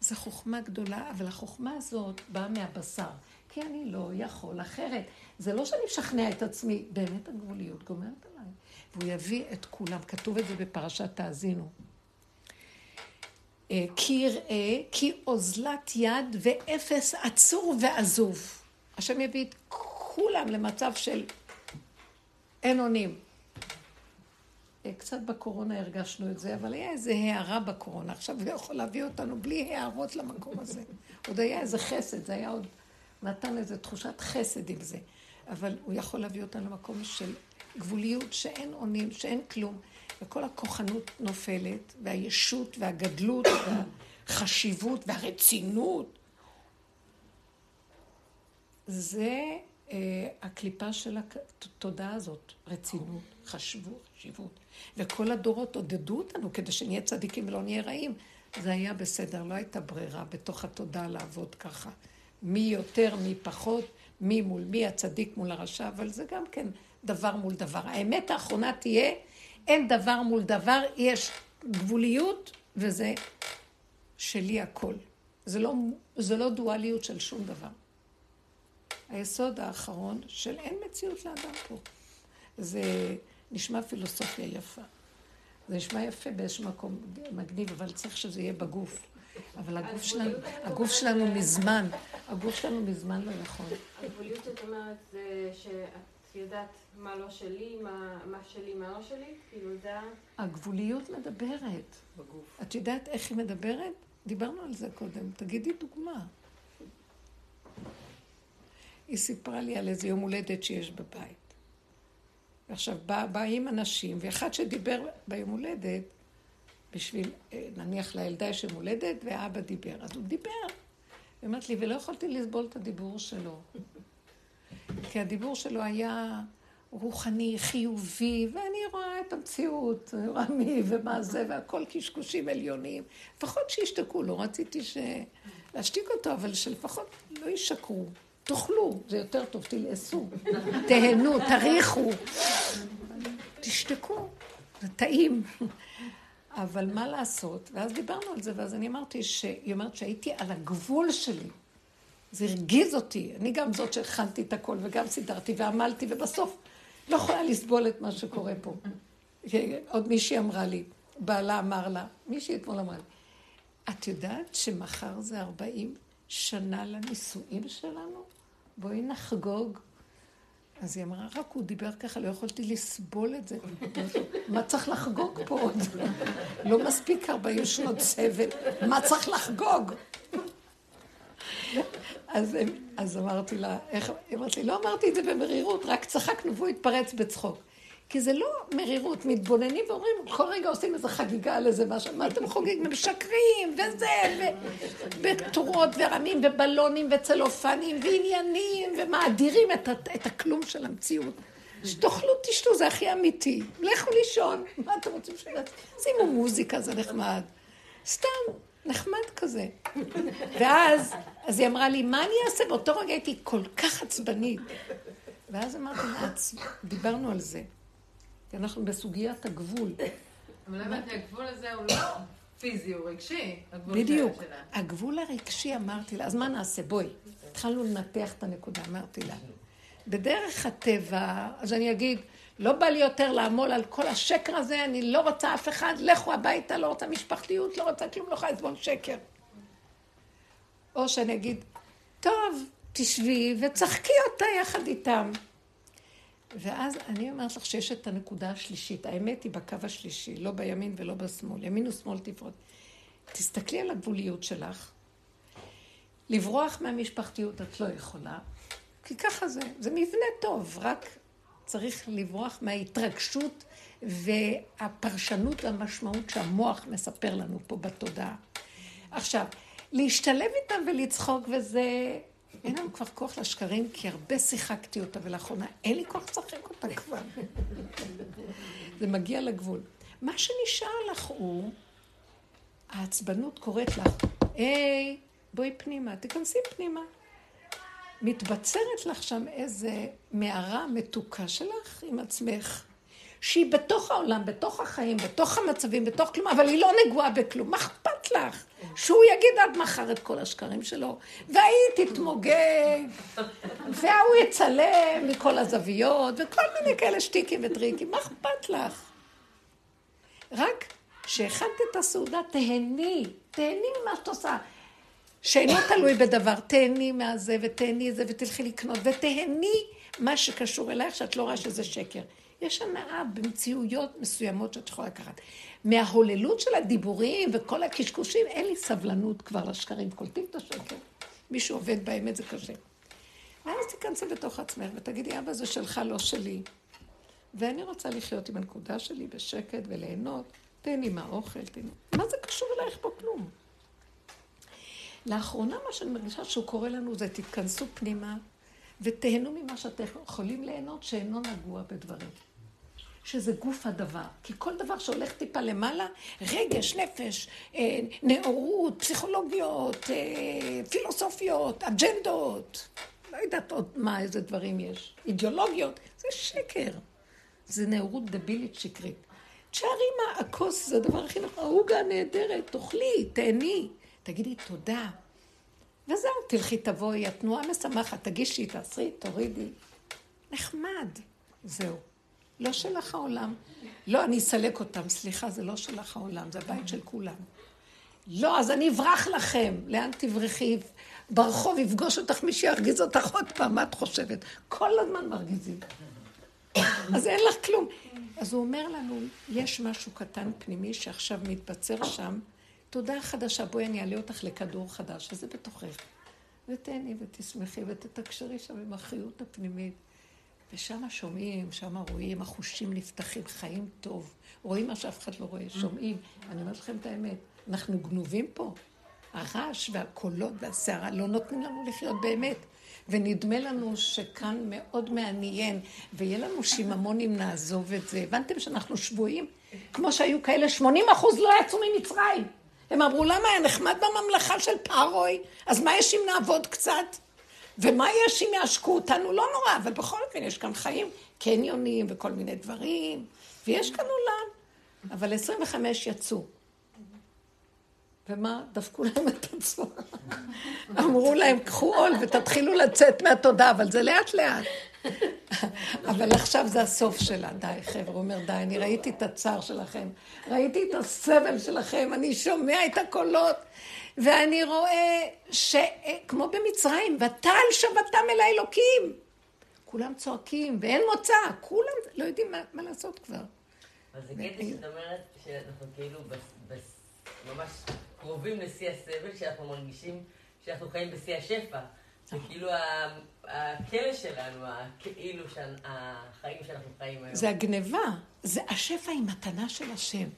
זו חוכמה גדולה, אבל החוכמה הזאת באה מהבשר. כי אני לא יכול אחרת. זה לא שאני משכנע את עצמי, באמת הגבוליות גומרת עליי. והוא יביא את כולם, כתוב את זה בפרשת תאזינו. אה, כי יראה, כי אוזלת יד ואפס עצור ועזוב. השם יביא את כולם למצב של אין אונים. אה, קצת בקורונה הרגשנו את זה, אבל היה איזו הערה בקורונה. עכשיו הוא יכול להביא אותנו בלי הערות למקום הזה. עוד היה איזה חסד, זה היה עוד... נתן איזו תחושת חסד עם זה. אבל הוא יכול להביא אותנו למקום של גבוליות, שאין אונים, שאין כלום. וכל הכוחנות נופלת, והישות והגדלות והחשיבות והרצינות. זה אה, הקליפה של התודעה הזאת, רצינות, חשבות, חשיבות. וכל הדורות עודדו אותנו כדי שנהיה צדיקים ולא נהיה רעים. זה היה בסדר, לא הייתה ברירה בתוך התודעה לעבוד ככה. מי יותר, מי פחות, מי מול מי, הצדיק מול הרשע, אבל זה גם כן דבר מול דבר. האמת האחרונה תהיה אין דבר מול דבר, יש גבוליות, וזה שלי הכל. זה לא, זה לא דואליות של שום דבר. היסוד האחרון של אין מציאות לאדם פה. זה נשמע פילוסופיה יפה. זה נשמע יפה באיזשהו מקום מגניב, אבל צריך שזה יהיה בגוף. אבל הגוף שלנו, הגוף שלנו מזמן, הגוף שלנו מזמן לא יכול. הגבוליות, זאת אומרת, זה שאת יודעת מה לא שלי, מה, מה שלי, מה לא שלי? כאילו זה. הגבוליות מדברת. בגוף. את יודעת איך היא מדברת? דיברנו על זה קודם. תגידי דוגמה. היא סיפרה לי על איזה יום הולדת שיש בבית. ועכשיו בא, באים אנשים, ואחד שדיבר ביום הולדת, בשביל, אה, נניח לילדה יש יום הולדת, ואבא דיבר. אז הוא דיבר. היא אומרת לי, ולא יכולתי לסבול את הדיבור שלו. כי הדיבור שלו היה רוחני, חיובי, ואני רואה את המציאות, אני רואה מי ומה זה, והכל קשקושים עליונים. לפחות שישתקו, לא רציתי ש... להשתיק אותו, אבל שלפחות לא ישקרו. תאכלו, זה יותר טוב, תלעסו, תהנו, תריחו, תשתקו, זה טעים. אבל מה לעשות? ואז דיברנו על זה, ואז אני אמרתי, היא אומרת שהייתי על הגבול שלי. זה הרגיז אותי. אני גם זאת שהכנתי את הכל, וגם סידרתי ועמלתי, ובסוף לא יכולה לסבול את מה שקורה פה. עוד מישהי אמרה לי, בעלה אמר לה, מישהי אתמול אמרה לי, את יודעת שמחר זה ארבעים שנה לנישואים שלנו? בואי נחגוג. אז היא אמרה, רק הוא דיבר ככה, לא יכולתי לסבול את זה. מה צריך לחגוג פה עוד? לא מספיק 40 שנות סבל, מה צריך לחגוג? אז, אז אמרתי לה, איך, היא אמרת לי, לא אמרתי את זה במרירות, רק צחקנו והוא התפרץ בצחוק. כי זה לא מרירות, מתבוננים ואומרים, כל רגע עושים איזו חגיגה על איזה משהו, מה אתם חוגגים? משקרים, וזה, ובתורות ורמים ובלונים וצלופנים ועניינים, ומאדירים את, את הכלום של המציאות. שתאכלו, תשתו, זה הכי אמיתי. לכו לישון, מה אתם רוצים ש... שימו מוזיקה, זה נחמד. סתם, נחמד כזה. ואז, אז היא אמרה לי, מה אני אעשה? באותו רגע הייתי כל כך עצבנית. ואז אמרתי דיברנו על זה. כי אנחנו בסוגיית הגבול. אבל הבנתי, הגבול הזה הוא לא פיזי, הוא רגשי. בדיוק. הגבול הרגשי, אמרתי לה, אז מה נעשה? בואי. התחלנו לנתח את הנקודה, אמרתי לה. בדרך הטבע, אז אני אגיד, לא בא לי יותר לעמול על כל השקר הזה, אני לא רוצה אף אחד, לכו הביתה, לא רוצה משפחתיות, לא רוצה כלום, לא יכולה לסבול שקר. או שאני אגיד, טוב, תשבי וצחקי אותה יחד איתם. ואז אני אומרת לך שיש את הנקודה השלישית. האמת היא בקו השלישי, לא בימין ולא בשמאל. ימין ושמאל תפרוט. תסתכלי על הגבוליות שלך. לברוח מהמשפחתיות את לא יכולה, כי ככה זה. זה מבנה טוב, רק צריך לברוח מההתרגשות והפרשנות והמשמעות שהמוח מספר לנו פה בתודעה. עכשיו, להשתלב איתם ולצחוק וזה אין לנו כבר כוח לשקרים, כי הרבה שיחקתי אותה, ולאחרונה אין לי כוח לשחק אותה כבר. זה מגיע לגבול. מה שנשאר לך הוא, העצבנות קוראת לך, היי, בואי פנימה, תיכנסי פנימה. מתבצרת לך שם איזה מערה מתוקה שלך עם עצמך. שהיא בתוך העולם, בתוך החיים, בתוך המצבים, בתוך כלום, אבל היא לא נגועה בכלום. מה אכפת לך? שהוא יגיד עד מחר את כל השקרים שלו, והיא תתמוגג, וההוא יצלם מכל הזוויות, וכל מיני כאלה שטיקים וטריקים. מה אכפת לך? רק כשהכנת את הסעודה, תהני, תהני ממה שאת עושה. שאינו תלוי בדבר, תהני מהזה ותהני זה ותלכי לקנות ותהני מה שקשור אלייך שאת לא רואה שזה שקר. יש הנאה במציאויות מסוימות שאת יכולה לקחת. מההוללות של הדיבורים וכל הקשקושים, אין לי סבלנות כבר לשקרים. קולטים את השקר. מי שעובד באמת זה קשה. ואז תיכנסי בתוך עצמך ותגידי, אבא זה שלך, לא שלי. ואני רוצה לחיות עם הנקודה שלי בשקט וליהנות. תהני מהאוכל, תהני... מה זה קשור אלייך פה כלום? לאחרונה מה שאני מרגישה שהוא קורא לנו זה תתכנסו פנימה ותהנו ממה שאתם יכולים ליהנות שאינו נגוע בדברים. שזה גוף הדבר. כי כל דבר שהולך טיפה למעלה, רגש, נפש, אה, נאורות, פסיכולוגיות, אה, פילוסופיות, אג'נדות, לא יודעת עוד מה, איזה דברים יש, אידיאולוגיות, זה שקר. זה נאורות דבילית שקרית. תשארי מה, הכוס זה הדבר הכי נכון, העוגה נהדרת, תאכלי, תהני, תגידי תודה. וזהו, תלכי תבואי, התנועה משמחת, תגישי, תעשרי, תורידי. נחמד, זהו. לא שלך העולם. לא, אני אסלק אותם. סליחה, זה לא שלך העולם, זה הבית של כולם. לא, אז אני אברח לכם. לאן תברחי? ברחוב יפגוש אותך מי שירגיז אותך עוד פעם, מה את חושבת? כל הזמן מרגיזים. אז אין לך כלום. אז הוא אומר לנו, יש משהו קטן פנימי שעכשיו מתבצר שם, תודה חדשה, בואי אני אעלה אותך לכדור חדש, וזה בתוכך. ותהני ותשמחי ותתקשרי שם עם החיות הפנימית. ושם שומעים, שם רואים, החושים נפתחים, חיים טוב. רואים מה שאף אחד לא רואה, שומעים. אני אומרת לכם את האמת, אנחנו גנובים פה. הרעש והקולות והסערה לא נותנים לנו לחיות באמת. ונדמה לנו שכאן מאוד מעניין, ויהיה לנו שיממון אם נעזוב את זה. הבנתם שאנחנו שבויים? כמו שהיו כאלה, 80 אחוז לא יצאו ממצרים. הם אמרו, למה היה נחמד בממלכה של פארוי? אז מה יש אם נעבוד קצת? ומה יש אם יעשקו אותנו? לא נורא, אבל בכל אופן יש כאן חיים, קניונים וכל מיני דברים, ויש כאן עולם. אבל 25 יצאו. ומה? דפקו להם את הצורה. אמרו להם, קחו עול ותתחילו לצאת מהתודה, אבל זה לאט לאט. אבל עכשיו זה הסוף שלה. די, חבר'ה, הוא אומר, די, אני ראיתי את הצער שלכם, ראיתי את הסבל שלכם, אני שומע את הקולות. ואני רואה שכמו במצרים, ותעל שבתם אל האלוקים. כולם צועקים, ואין מוצא, כולם לא יודעים מה, מה לעשות כבר. אז זה קטע שאת אומרת שאנחנו כאילו ממש קרובים לשיא הסבל, שאנחנו מרגישים שאנחנו חיים בשיא השפע. זה כאילו הכלא שלנו, כאילו החיים שאנחנו חיים היום. זה הגניבה, זה השפע היא מתנה של השם.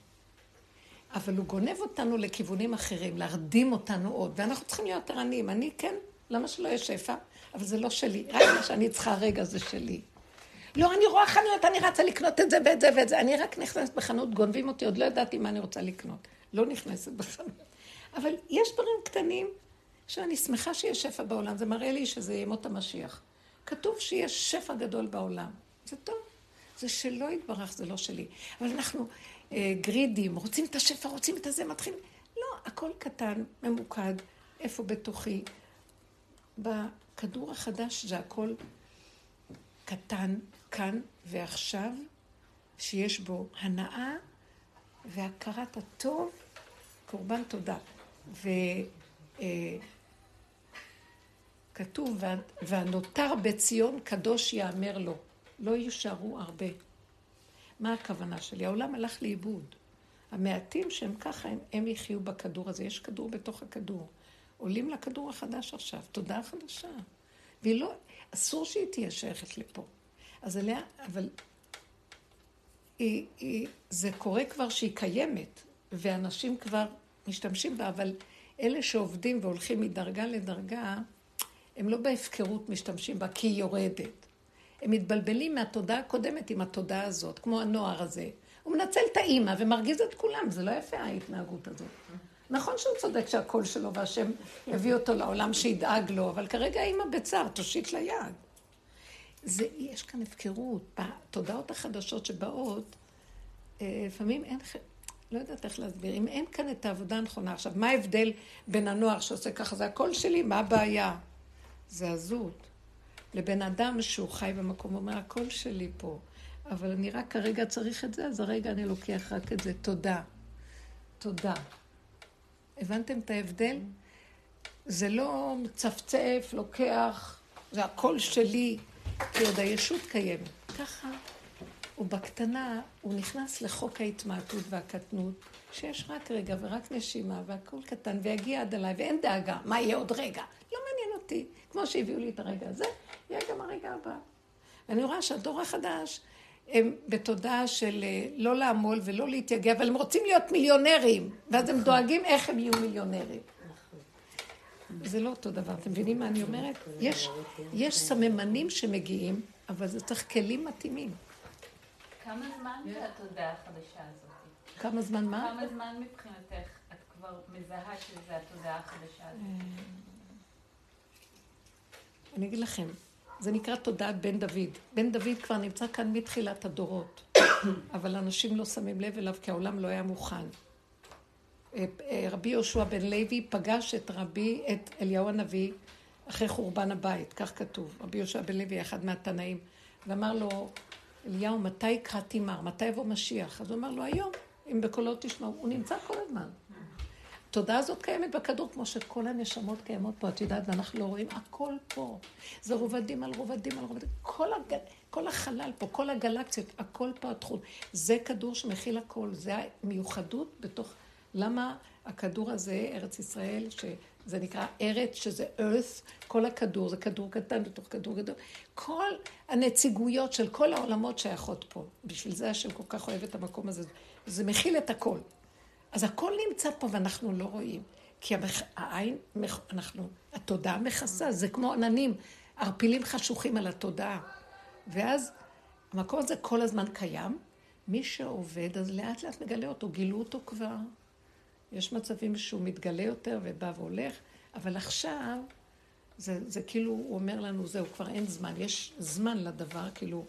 אבל הוא גונב אותנו לכיוונים אחרים, להרדים אותנו עוד, ואנחנו צריכים להיות ערניים. אני כן, למה שלא יהיה שפע? אבל זה לא שלי, רק מה שאני צריכה הרגע זה שלי. לא, אני רואה חנויות, אני רצה לקנות את זה ואת זה ואת זה. אני רק נכנסת בחנות, גונבים אותי, עוד לא ידעתי מה אני רוצה לקנות. לא נכנסת בחנות. אבל יש דברים קטנים שאני שמחה שיש שפע בעולם, זה מראה לי שזה ימות המשיח. כתוב שיש שפע גדול בעולם. זה טוב. זה שלא יתברך, זה לא שלי. אבל אנחנו גרידים, רוצים את השפע, רוצים את הזה, מתחילים... לא, הכל קטן, ממוקד, איפה בתוכי. בכדור החדש זה הכל קטן, כאן ועכשיו, שיש בו הנאה והכרת הטוב, קורבן תודה. וכתוב, אה, והנותר בציון קדוש יאמר לו, לא יישארו הרבה. מה הכוונה שלי? העולם הלך לאיבוד. המעטים שהם ככה, הם, הם יחיו בכדור הזה. יש כדור בתוך הכדור. עולים לכדור החדש עכשיו, תודעה חדשה. והיא לא, אסור שהיא תהיה שייכת לפה. אז אליה, אבל היא, היא, זה קורה כבר שהיא קיימת, ואנשים כבר משתמשים בה, אבל אלה שעובדים והולכים מדרגה לדרגה, הם לא בהפקרות משתמשים בה, כי היא יורדת. הם מתבלבלים מהתודעה הקודמת עם התודעה הזאת, כמו הנוער הזה. הוא מנצל את האימא ומרגיז את כולם, זה לא יפה ההתנהגות הזאת. נכון שהוא צודק שהקול שלו והשם הביא אותו לעולם שידאג לו, אבל כרגע האימא בצער, תושיט לה יד. זה, יש כאן הפקרות. בתודעות החדשות שבאות, אה, לפעמים אין, לא יודעת איך להסביר, אם אין כאן את העבודה הנכונה. עכשיו, מה ההבדל בין הנוער שעושה ככה, זה הקול שלי, מה הבעיה? זה הזות. לבן אדם שהוא חי במקום, הוא אומר, הקול שלי פה, אבל אני רק כרגע צריך את זה, אז הרגע אני לוקח רק את זה. תודה. תודה. הבנתם את ההבדל? זה לא מצפצף, לוקח, זה הקול שלי, כי עוד הישות קיימת. ככה, ובקטנה הוא נכנס לחוק ההתמעטות והקטנות, שיש רק רגע ורק נשימה והכל קטן, ויגיע עד אליי, ואין דאגה, מה יהיה עוד רגע? לא מעניין אותי. כמו שהביאו לי את הרגע הזה, יהיה גם הרגע הבא. ואני רואה שהדור החדש, הם בתודעה של אה, לא לעמול ולא להתייגע, אבל הם רוצים להיות מיליונרים, ואז הם דואגים איך הם יהיו מיליונרים. זה לא אותו דבר, אתם מבינים מה אני אומרת? יש, יש סממנים שמגיעים, אבל זה צריך כלים מתאימים. כמה זמן זה התודעה החדשה הזאת? כמה זמן מה? כמה זמן מבחינתך את כבר מזהה שזה התודעה החדשה הזאת? אה, אני אגיד לכם, זה נקרא תודעת בן דוד. בן דוד כבר נמצא כאן מתחילת הדורות, אבל אנשים לא שמים לב אליו כי העולם לא היה מוכן. אה, אה, רבי יהושע בן לוי פגש את רבי, את אליהו הנביא, אחרי חורבן הבית, כך כתוב. רבי יהושע בן לוי, אחד מהתנאים, ואמר לו, אליהו, מתי יקרא תימר? מתי יבוא משיח? אז הוא אמר לו, היום, אם בקולות תשמעו. הוא נמצא כל הזמן. התודעה הזאת קיימת בכדור, כמו שכל הנשמות קיימות פה, את יודעת, ואנחנו לא רואים, הכל פה. זה רובדים על רובדים על רובדים. כל, הג... כל החלל פה, כל הגלקסיות, הכל פה התחום. זה כדור שמכיל הכל, זה המיוחדות בתוך... למה הכדור הזה, ארץ ישראל, שזה נקרא ארץ, שזה earth, כל הכדור, זה כדור קטן בתוך כדור גדול. כל הנציגויות של כל העולמות שייכות פה. בשביל זה השם כל כך אוהב את המקום הזה. זה מכיל את הכל. אז הכל נמצא פה ואנחנו לא רואים. כי המח... העין, אנחנו, התודעה מכסה, זה כמו עננים, ערפילים חשוכים על התודעה. ואז המקום הזה כל הזמן קיים. מי שעובד, אז לאט לאט מגלה אותו, גילו אותו כבר. יש מצבים שהוא מתגלה יותר ובא והולך, אבל עכשיו, זה, זה כאילו, הוא אומר לנו, זהו, כבר אין זמן. יש זמן לדבר, כאילו,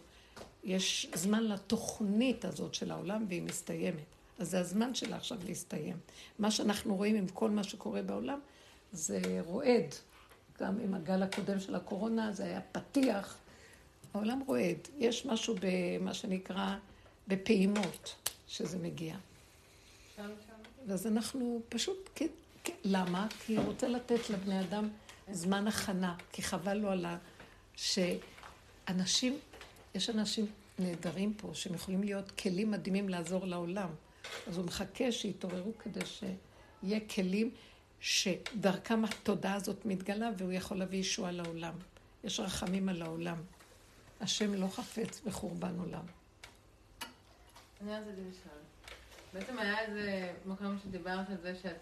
יש זמן לתוכנית הזאת של העולם והיא מסתיימת. אז זה הזמן שלה עכשיו להסתיים. מה שאנחנו רואים עם כל מה שקורה בעולם, זה רועד. גם עם הגל הקודם של הקורונה, זה היה פתיח. העולם רועד. יש משהו במה שנקרא, בפעימות, שזה מגיע. ואז אנחנו פשוט למה? כי הוא רוצה לתת לבני אדם זמן הכנה, כי חבל לו על ה... שאנשים, יש אנשים נהדרים פה, שהם יכולים להיות כלים מדהימים לעזור לעולם. אז הוא מחכה שיתעוררו כדי שיהיה כלים שדרכם התודעה הזאת מתגלה והוא יכול להביא ישועה לעולם. יש רחמים על העולם. השם לא חפץ בחורבן עולם. אני רציתי לשאול. בעצם היה איזה מקום שדיברת על זה שאת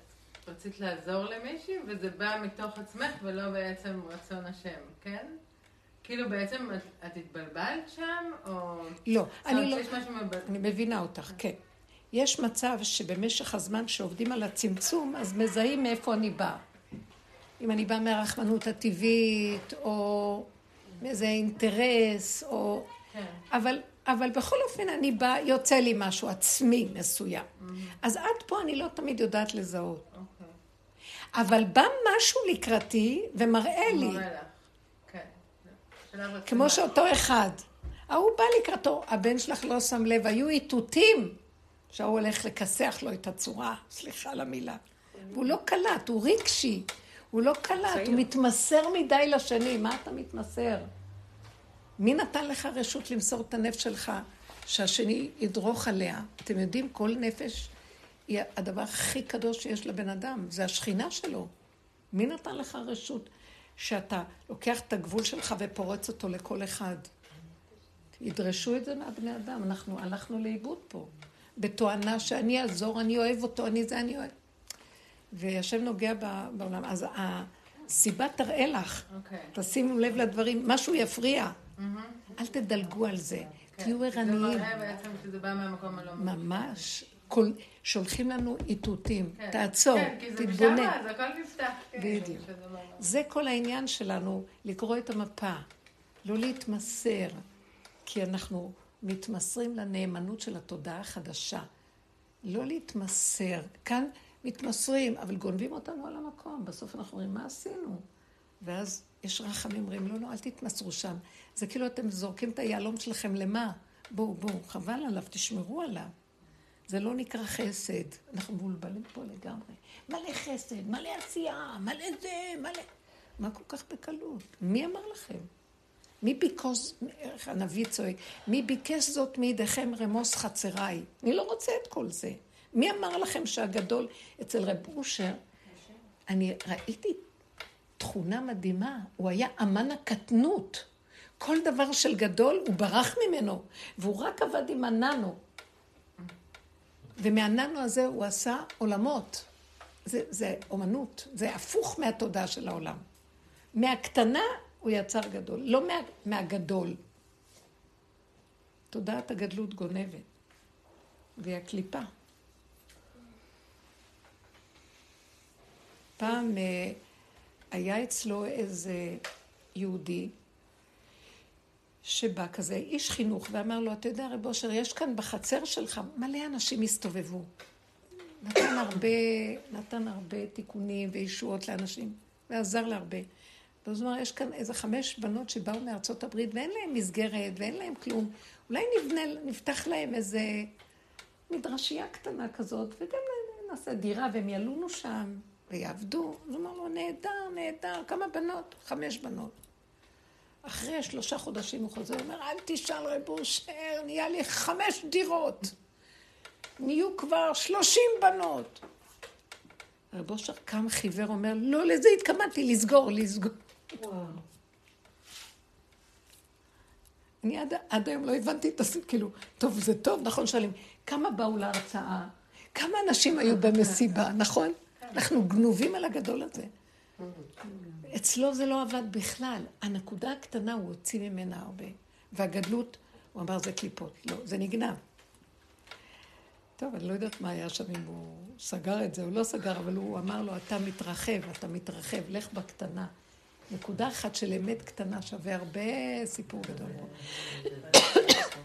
רצית לעזור למישהי, וזה בא מתוך עצמך ולא בעצם רצון השם, כן? כאילו בעצם את, את התבלבלת שם, או... לא, אני לא... יש משהו מבלבל. אני מבינה אותך, כן. יש מצב שבמשך הזמן שעובדים על הצמצום, אז מזהים מאיפה אני באה. אם אני באה מהרחמנות הטבעית, או מאיזה אינטרס, או... כן. אבל, אבל בכל אופן אני באה, יוצא לי משהו עצמי מסוים. אז עד פה אני לא תמיד יודעת לזהות. אוקיי. אבל בא משהו לקראתי ומראה לי. כן. כמו. שאותו אחד. ההוא בא לקראתו, הבן שלך לא שם לב, היו איתותים שההוא הולך לכסח לו את הצורה, סליחה על המילה. והוא לא קלט, הוא רגשי, הוא לא קלט, הוא מתמסר מדי לשני, מה אתה מתמסר? מי נתן לך רשות למסור את הנפש שלך, שהשני ידרוך עליה? אתם יודעים, כל נפש היא הדבר הכי קדוש שיש לבן אדם, זה השכינה שלו. מי נתן לך רשות שאתה לוקח את הגבול שלך ופורץ אותו לכל אחד? ידרשו את זה מהבני אדם, אנחנו הלכנו לאיבוד פה. בתואנה שאני אעזור, אני אוהב אותו, אני זה, אני אוהב. והשם נוגע בעולם. אז הסיבה תראה לך, אוקיי. תשימו לב לדברים, משהו יפריע. מהמם. אל תדלגו על זה, כן. תהיו זה ערניים. מראה בעצם שזה בא מהמקום הלא מודע. ממש. כל, שולחים לנו איתותים, כן. תעצור, כן, כי זה תתבונן. משם, אז הכל נפתח. כן, בדיוק. זה כל העניין שלנו, לקרוא את המפה, לא להתמסר, כי אנחנו מתמסרים לנאמנות של התודעה החדשה. לא להתמסר. כאן מתמסרים, אבל גונבים אותנו על המקום. בסוף אנחנו אומרים, מה עשינו? ואז יש רחמים, אומרים, לא, לא, אל תתמסרו שם. זה כאילו אתם זורקים את היהלום שלכם למה? בואו, בואו, חבל עליו, תשמרו עליו. זה לא נקרא חסד. אנחנו מבולבלים פה לגמרי. מלא חסד, מלא עשייה, מלא זה, מלא... מה כל כך בקלות? מי אמר לכם? מי ביקש, הנביא צועק, מי ביקש זאת מידיכם רמוס חצריי? אני לא רוצה את כל זה. מי אמר לכם שהגדול אצל רב אושר, אני ראיתי תכונה מדהימה, הוא היה אמן הקטנות. כל דבר של גדול, הוא ברח ממנו, והוא רק עבד עם הננו. ומהננו הזה הוא עשה עולמות. זה, זה אומנות, זה הפוך מהתודעה של העולם. מהקטנה הוא יצר גדול, לא מה, מהגדול. תודעת הגדלות גונבת, והיא הקליפה. פעם אה, היה אצלו איזה יהודי שבא כזה, איש חינוך, ואמר לו, אתה יודע, רב אושר, יש כאן בחצר שלך, מלא אנשים הסתובבו. נתן הרבה, נתן הרבה תיקונים וישועות לאנשים, ועזר להרבה. ואז הוא אמר, יש כאן איזה חמש בנות שבאו מארצות הברית, ואין להם מסגרת, ואין להם כלום. אולי נבנה, נפתח להם איזה מדרשייה קטנה כזאת, וגם נעשה דירה, והם ילונו שם, ויעבדו. אז הוא אמר לו, נהדר, נהדר, כמה בנות? חמש בנות. אחרי שלושה חודשים הוא חוזר, אומר, אל תשאל רב אושר, נהיה לי חמש דירות. נהיו כבר שלושים בנות. רב אושר קם חיוור, אומר, לא לזה התכוונתי, לסגור, לסגור. וואו. אני עד, עד היום לא הבנתי את הסיפור, כאילו, טוב, זה טוב, נכון, שואלים, כמה באו להרצאה? כמה אנשים היו במסיבה, נכון? אנחנו גנובים על הגדול הזה. אצלו זה לא עבד בכלל. הנקודה הקטנה, הוא הוציא ממנה הרבה. והגדלות, הוא אמר, זה קליפות. לא, זה נגנב. טוב, אני לא יודעת מה היה שם, אם הוא סגר את זה או לא סגר, אבל הוא אמר לו, אתה מתרחב, אתה מתרחב, לך בקטנה. נקודה אחת של אמת קטנה שווה הרבה סיפור גדול פה.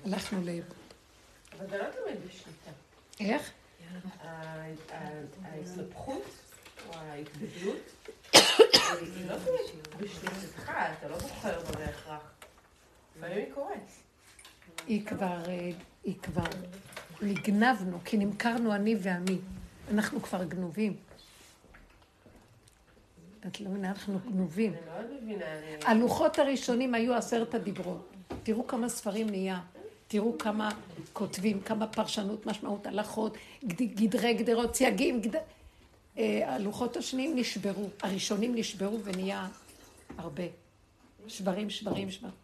הלכנו לאיבוד. אבל זה לא תמיד בשליטה. איך? ה- ה- ההתלבחות או ההתגדלות היא לא תמיד בשליטתך, אתה לא בוחר בה בהכרח. לפעמים היא קורית. היא כבר, אה, היא כבר, נגנבנו, כי נמכרנו אני ועמי. אנחנו כבר גנובים. את לא מבינה, אנחנו גנובים. הלוחות הראשונים היו עשרת הדיברות. תראו כמה ספרים נהיה. תראו כמה כותבים, כמה פרשנות, משמעות, הלכות, גד- גדרי גדרות, סייגים. גד... אה, הלוחות השניים נשברו, הראשונים נשברו ונהיה הרבה. שברים, שברים, שברים.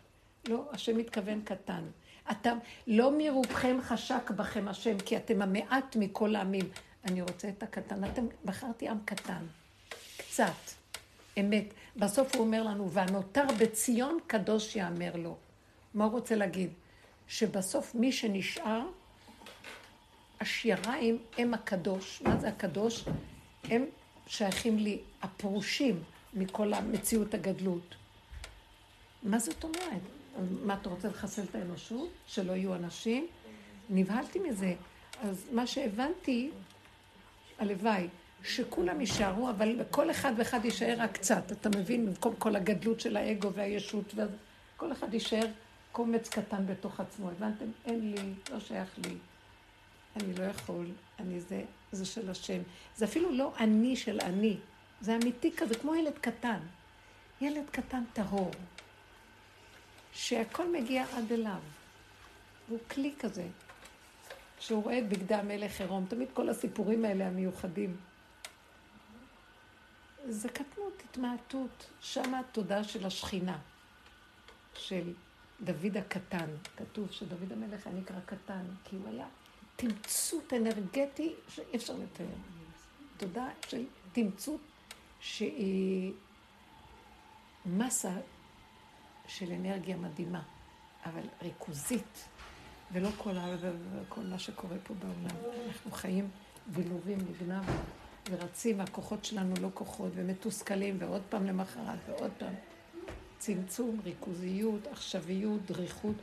לא, השם מתכוון קטן. אתם, לא מרובכם חשק בכם השם, כי אתם המעט מכל העמים. אני רוצה את הקטן. אתם, בחרתי עם קטן. קצת. אמת. בסוף הוא אומר לנו, והנותר בציון קדוש יאמר לו. מה הוא רוצה להגיד? שבסוף מי שנשאר, השיריים הם הקדוש. מה זה הקדוש? הם שייכים לי, הפרושים מכל המציאות הגדלות. מה זאת אומרת? מה, אתה רוצה לחסל את האנושות? שלא יהיו אנשים? נבהלתי מזה. אז מה שהבנתי, הלוואי, שכולם יישארו, אבל כל אחד ואחד יישאר רק קצת. אתה מבין? במקום כל הגדלות של האגו והישות, כל אחד יישאר קומץ קטן בתוך עצמו. הבנתם? אין לי, לא שייך לי. אני לא יכול, אני זה, זה של השם. זה אפילו לא אני של אני, זה אמיתי כזה, כמו ילד קטן. ילד קטן טהור, שהכל מגיע עד אליו. הוא כלי כזה, שהוא רואה את בגדי המלך עירום. תמיד כל הסיפורים האלה המיוחדים. זה קטנות, התמעטות. שם התודעה של השכינה, של דוד הקטן. כתוב שדוד המלך היה נקרא קטן, כי הוא היה תמצות אנרגטי שאי אפשר לתאר. תודעה של תמצות שהיא מסה של אנרגיה מדהימה, אבל ריכוזית, ולא כל. כל מה שקורה פה בעולם. אנחנו חיים בילובים, נגנב, ורצים, והכוחות שלנו לא כוחות, ומתוסכלים, ועוד פעם למחרת, ועוד פעם. צמצום, ריכוזיות, עכשוויות, דריכות,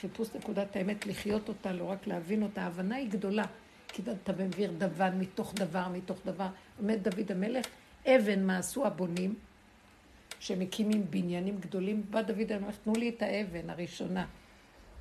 חיפוש נקודת האמת, לחיות אותה, לא רק להבין אותה. ההבנה היא גדולה, כי אתה מעביר דבר מתוך דבר, מתוך דבר. עומד דוד המלך, אבן מה עשו הבונים, שמקימים בניינים גדולים, בא דוד המלך, תנו לי את האבן הראשונה.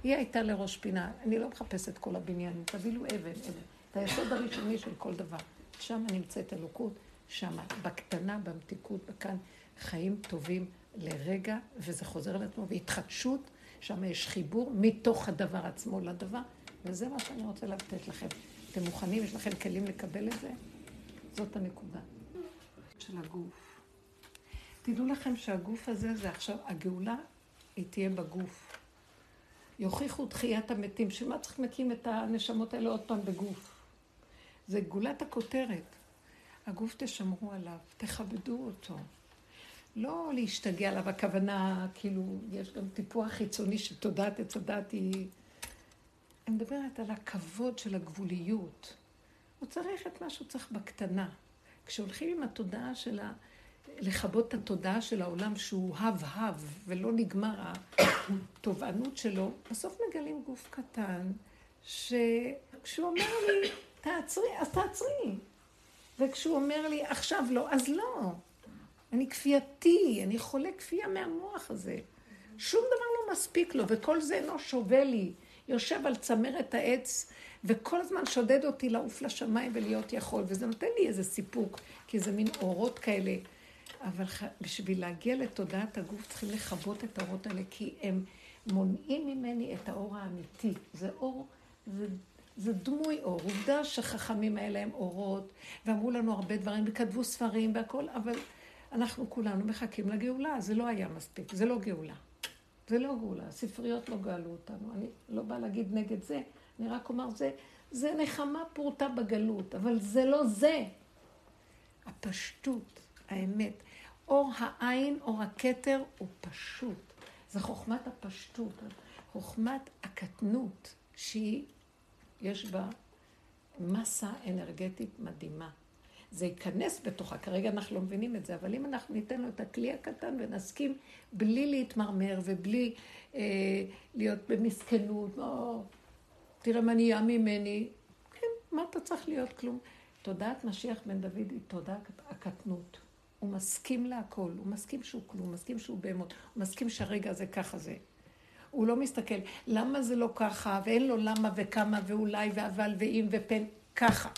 היא הייתה לראש פינה, אני לא מחפשת כל הבניינים, תביאו אבן, אבן. את היסוד הראשוני של כל דבר. שם נמצאת אלוקות, שם, בקטנה, במתיקות, בכאן, חיים טובים לרגע, וזה חוזר על עצמו, והתחדשות, שם יש חיבור מתוך הדבר עצמו לדבר, וזה מה שאני רוצה לתת לכם. אתם מוכנים? יש לכם כלים לקבל את זה? זאת הנקודה. של הגוף. תדעו לכם שהגוף הזה זה עכשיו, הגאולה, היא תהיה בגוף. יוכיחו תחיית המתים, שמה צריך להקים את הנשמות האלה עוד פעם בגוף? זה גאולת הכותרת. הגוף תשמרו עליו, תכבדו אותו. לא להשתגע עליו, הכוונה, כאילו, יש גם טיפוח חיצוני שתודעת עץ הדת היא... אני מדברת על הכבוד של הגבוליות. הוא צריך את מה שהוא צריך בקטנה. כשהולכים עם התודעה של ה... לכבות את התודעה של העולם שהוא הב-הב ולא נגמר התובענות שלו, בסוף מגלים גוף קטן, שכשהוא אומר לי, תעצרי, אז תעצרי. וכשהוא אומר לי, עכשיו לא, אז לא. אני כפייתי, אני חולה כפייה מהמוח הזה. שום דבר לא מספיק לו, וכל זה אינו שווה לי. יושב על צמרת העץ, וכל הזמן שודד אותי לעוף לשמיים ולהיות יכול, וזה נותן לי איזה סיפוק, כי זה מין אורות כאלה. אבל בשביל להגיע לתודעת הגוף צריכים לכבות את האורות האלה, כי הם מונעים ממני את האור האמיתי. זה אור, זה, זה דמוי אור. עובדה שחכמים האלה הם אורות, ואמרו לנו הרבה דברים, וכתבו ספרים והכל, אבל אנחנו כולנו מחכים לגאולה. זה לא היה מספיק, זה לא גאולה. זה לא גאולה, הספריות לא גאלו אותנו. אני לא באה להגיד נגד זה, אני רק אומר, זה, זה נחמה פורטה בגלות, אבל זה לא זה. הפשטות, האמת. אור העין, אור הכתר, הוא פשוט. זה חוכמת הפשטות, חוכמת הקטנות, שהיא, יש בה מסה אנרגטית מדהימה. זה ייכנס בתוכה, כרגע אנחנו לא מבינים את זה, אבל אם אנחנו ניתן לו את הכלי הקטן ונסכים בלי להתמרמר ובלי אה, להיות במסכנות, או תראה מה נהיה ממני, כן, מה אתה צריך להיות כלום? תודעת משיח בן דוד היא תודעת הקטנות. הוא מסכים להכל, הוא מסכים שהוא כלום, הוא מסכים שהוא בהמות, הוא מסכים שהרגע הזה ככה זה. הוא לא מסתכל, למה זה לא ככה, ואין לו למה וכמה ואולי ואבל ואם ופן, ככה.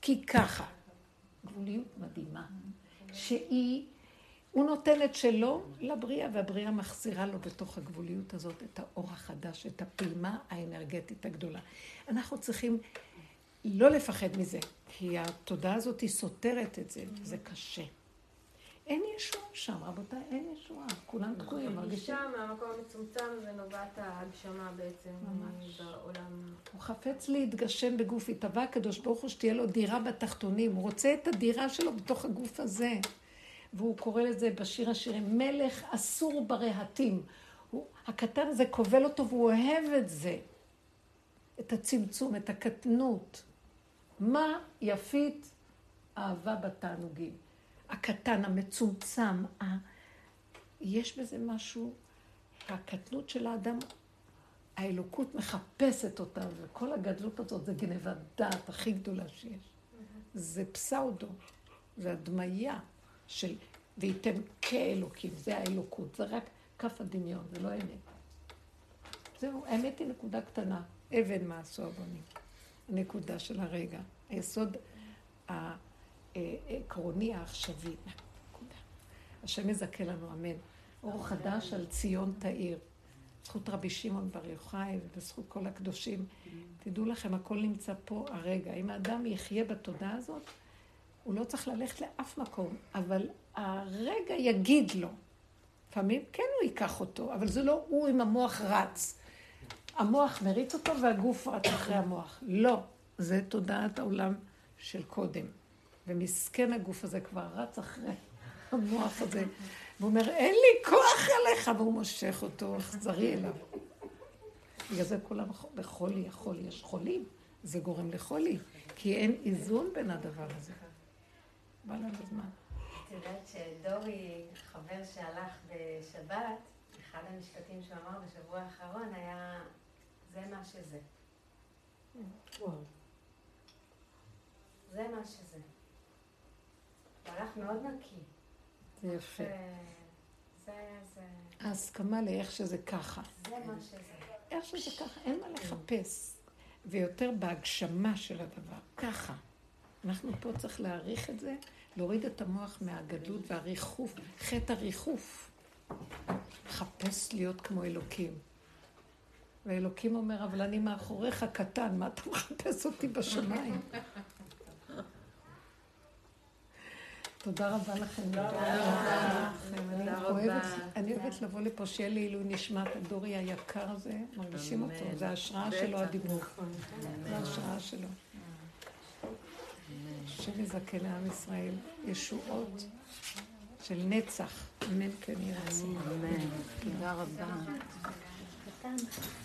כי ככה. גבוליות מדהימה, שהיא הוא נותן את שלו לבריאה, והבריאה מחזירה לו בתוך הגבוליות הזאת את האור החדש, את הפעימה האנרגטית הגדולה. אנחנו צריכים לא לפחד מזה, כי התודעה הזאת היא סותרת את זה, זה קשה. אין ישועה שם, רבותיי, אין ישועה. כולם תקועים, מרגישים. הגישה מהמקום המצומצם זה נובעת ההגשמה בעצם ממש. בעולם. הוא חפץ להתגשם בגוף, התהווה הקדוש ברוך הוא שתהיה לו דירה בתחתונים. הוא רוצה את הדירה שלו בתוך הגוף הזה. והוא קורא לזה בשיר השירים, מלך אסור ברהטים. הוא, הקטן הזה כובל אותו והוא אוהב את זה. את הצמצום, את הקטנות. מה יפית אהבה בתענוגים? הקטן, המצומצם, ה... יש בזה משהו, הקטנות של האדם, האלוקות מחפשת אותה, וכל הגדלות הזאת זה גנבת דעת הכי גדולה שיש. זה פסאודו, זה הדמיה של וייתם כאלוקים, זה האלוקות, זה רק כף הדמיון, זה לא אמת. זהו, האמת היא נקודה קטנה, אבן מעשו הבונים. הנקודה של הרגע, היסוד העקרוני העכשווי. נקודה. השם יזכה לנו, אמן. אור חדש על ציון תאיר. זכות רבי שמעון בר יוחאי ובזכות כל הקדושים. תדעו לכם, הכל נמצא פה הרגע. אם האדם יחיה בתודעה הזאת, הוא לא צריך ללכת לאף מקום, אבל הרגע יגיד לו. לפעמים כן הוא ייקח אותו, אבל זה לא הוא עם המוח רץ. המוח מריץ אותו והגוף רץ אחרי המוח. לא, זה תודעת העולם של קודם. ומסכן הגוף הזה כבר רץ אחרי המוח הזה. והוא אומר, אין לי כוח אליך, והוא מושך אותו אכזרי אליו. בגלל זה כולם בחולי יכול, יש חולים, זה גורם לחולי, כי אין איזון בין הדבר הזה. בא לנו זמן. את יודעת שדורי, חבר שהלך בשבת, אחד המשפטים שהוא אמר בשבוע האחרון היה, זה מה שזה. זה מה שזה. הוא הלך מאוד נקי. זה יפה. זה, ההסכמה לאיך שזה ככה. זה מה שזה. איך שזה ככה, אין מה לחפש. ויותר בהגשמה של הדבר. ככה. אנחנו פה צריך להעריך את זה, להוריד את המוח מהגדלות והריחוף, חטא הריחוף. לחפש להיות כמו אלוקים. ואלוקים אומר, אבל אני מאחוריך קטן, מה אתה מחפש אותי בשמיים? תודה רבה לכם. תודה רבה לכם. אני אוהבת, לבוא לפה, שיהיה לי עילוי נשמת הדורי היקר הזה, מרגישים אותו, זה ההשראה שלו הדיבור. זה ההשראה שלו. השם יזכה לעם ישראל ישועות של נצח, אמן כן רצון. אמן. תודה רבה.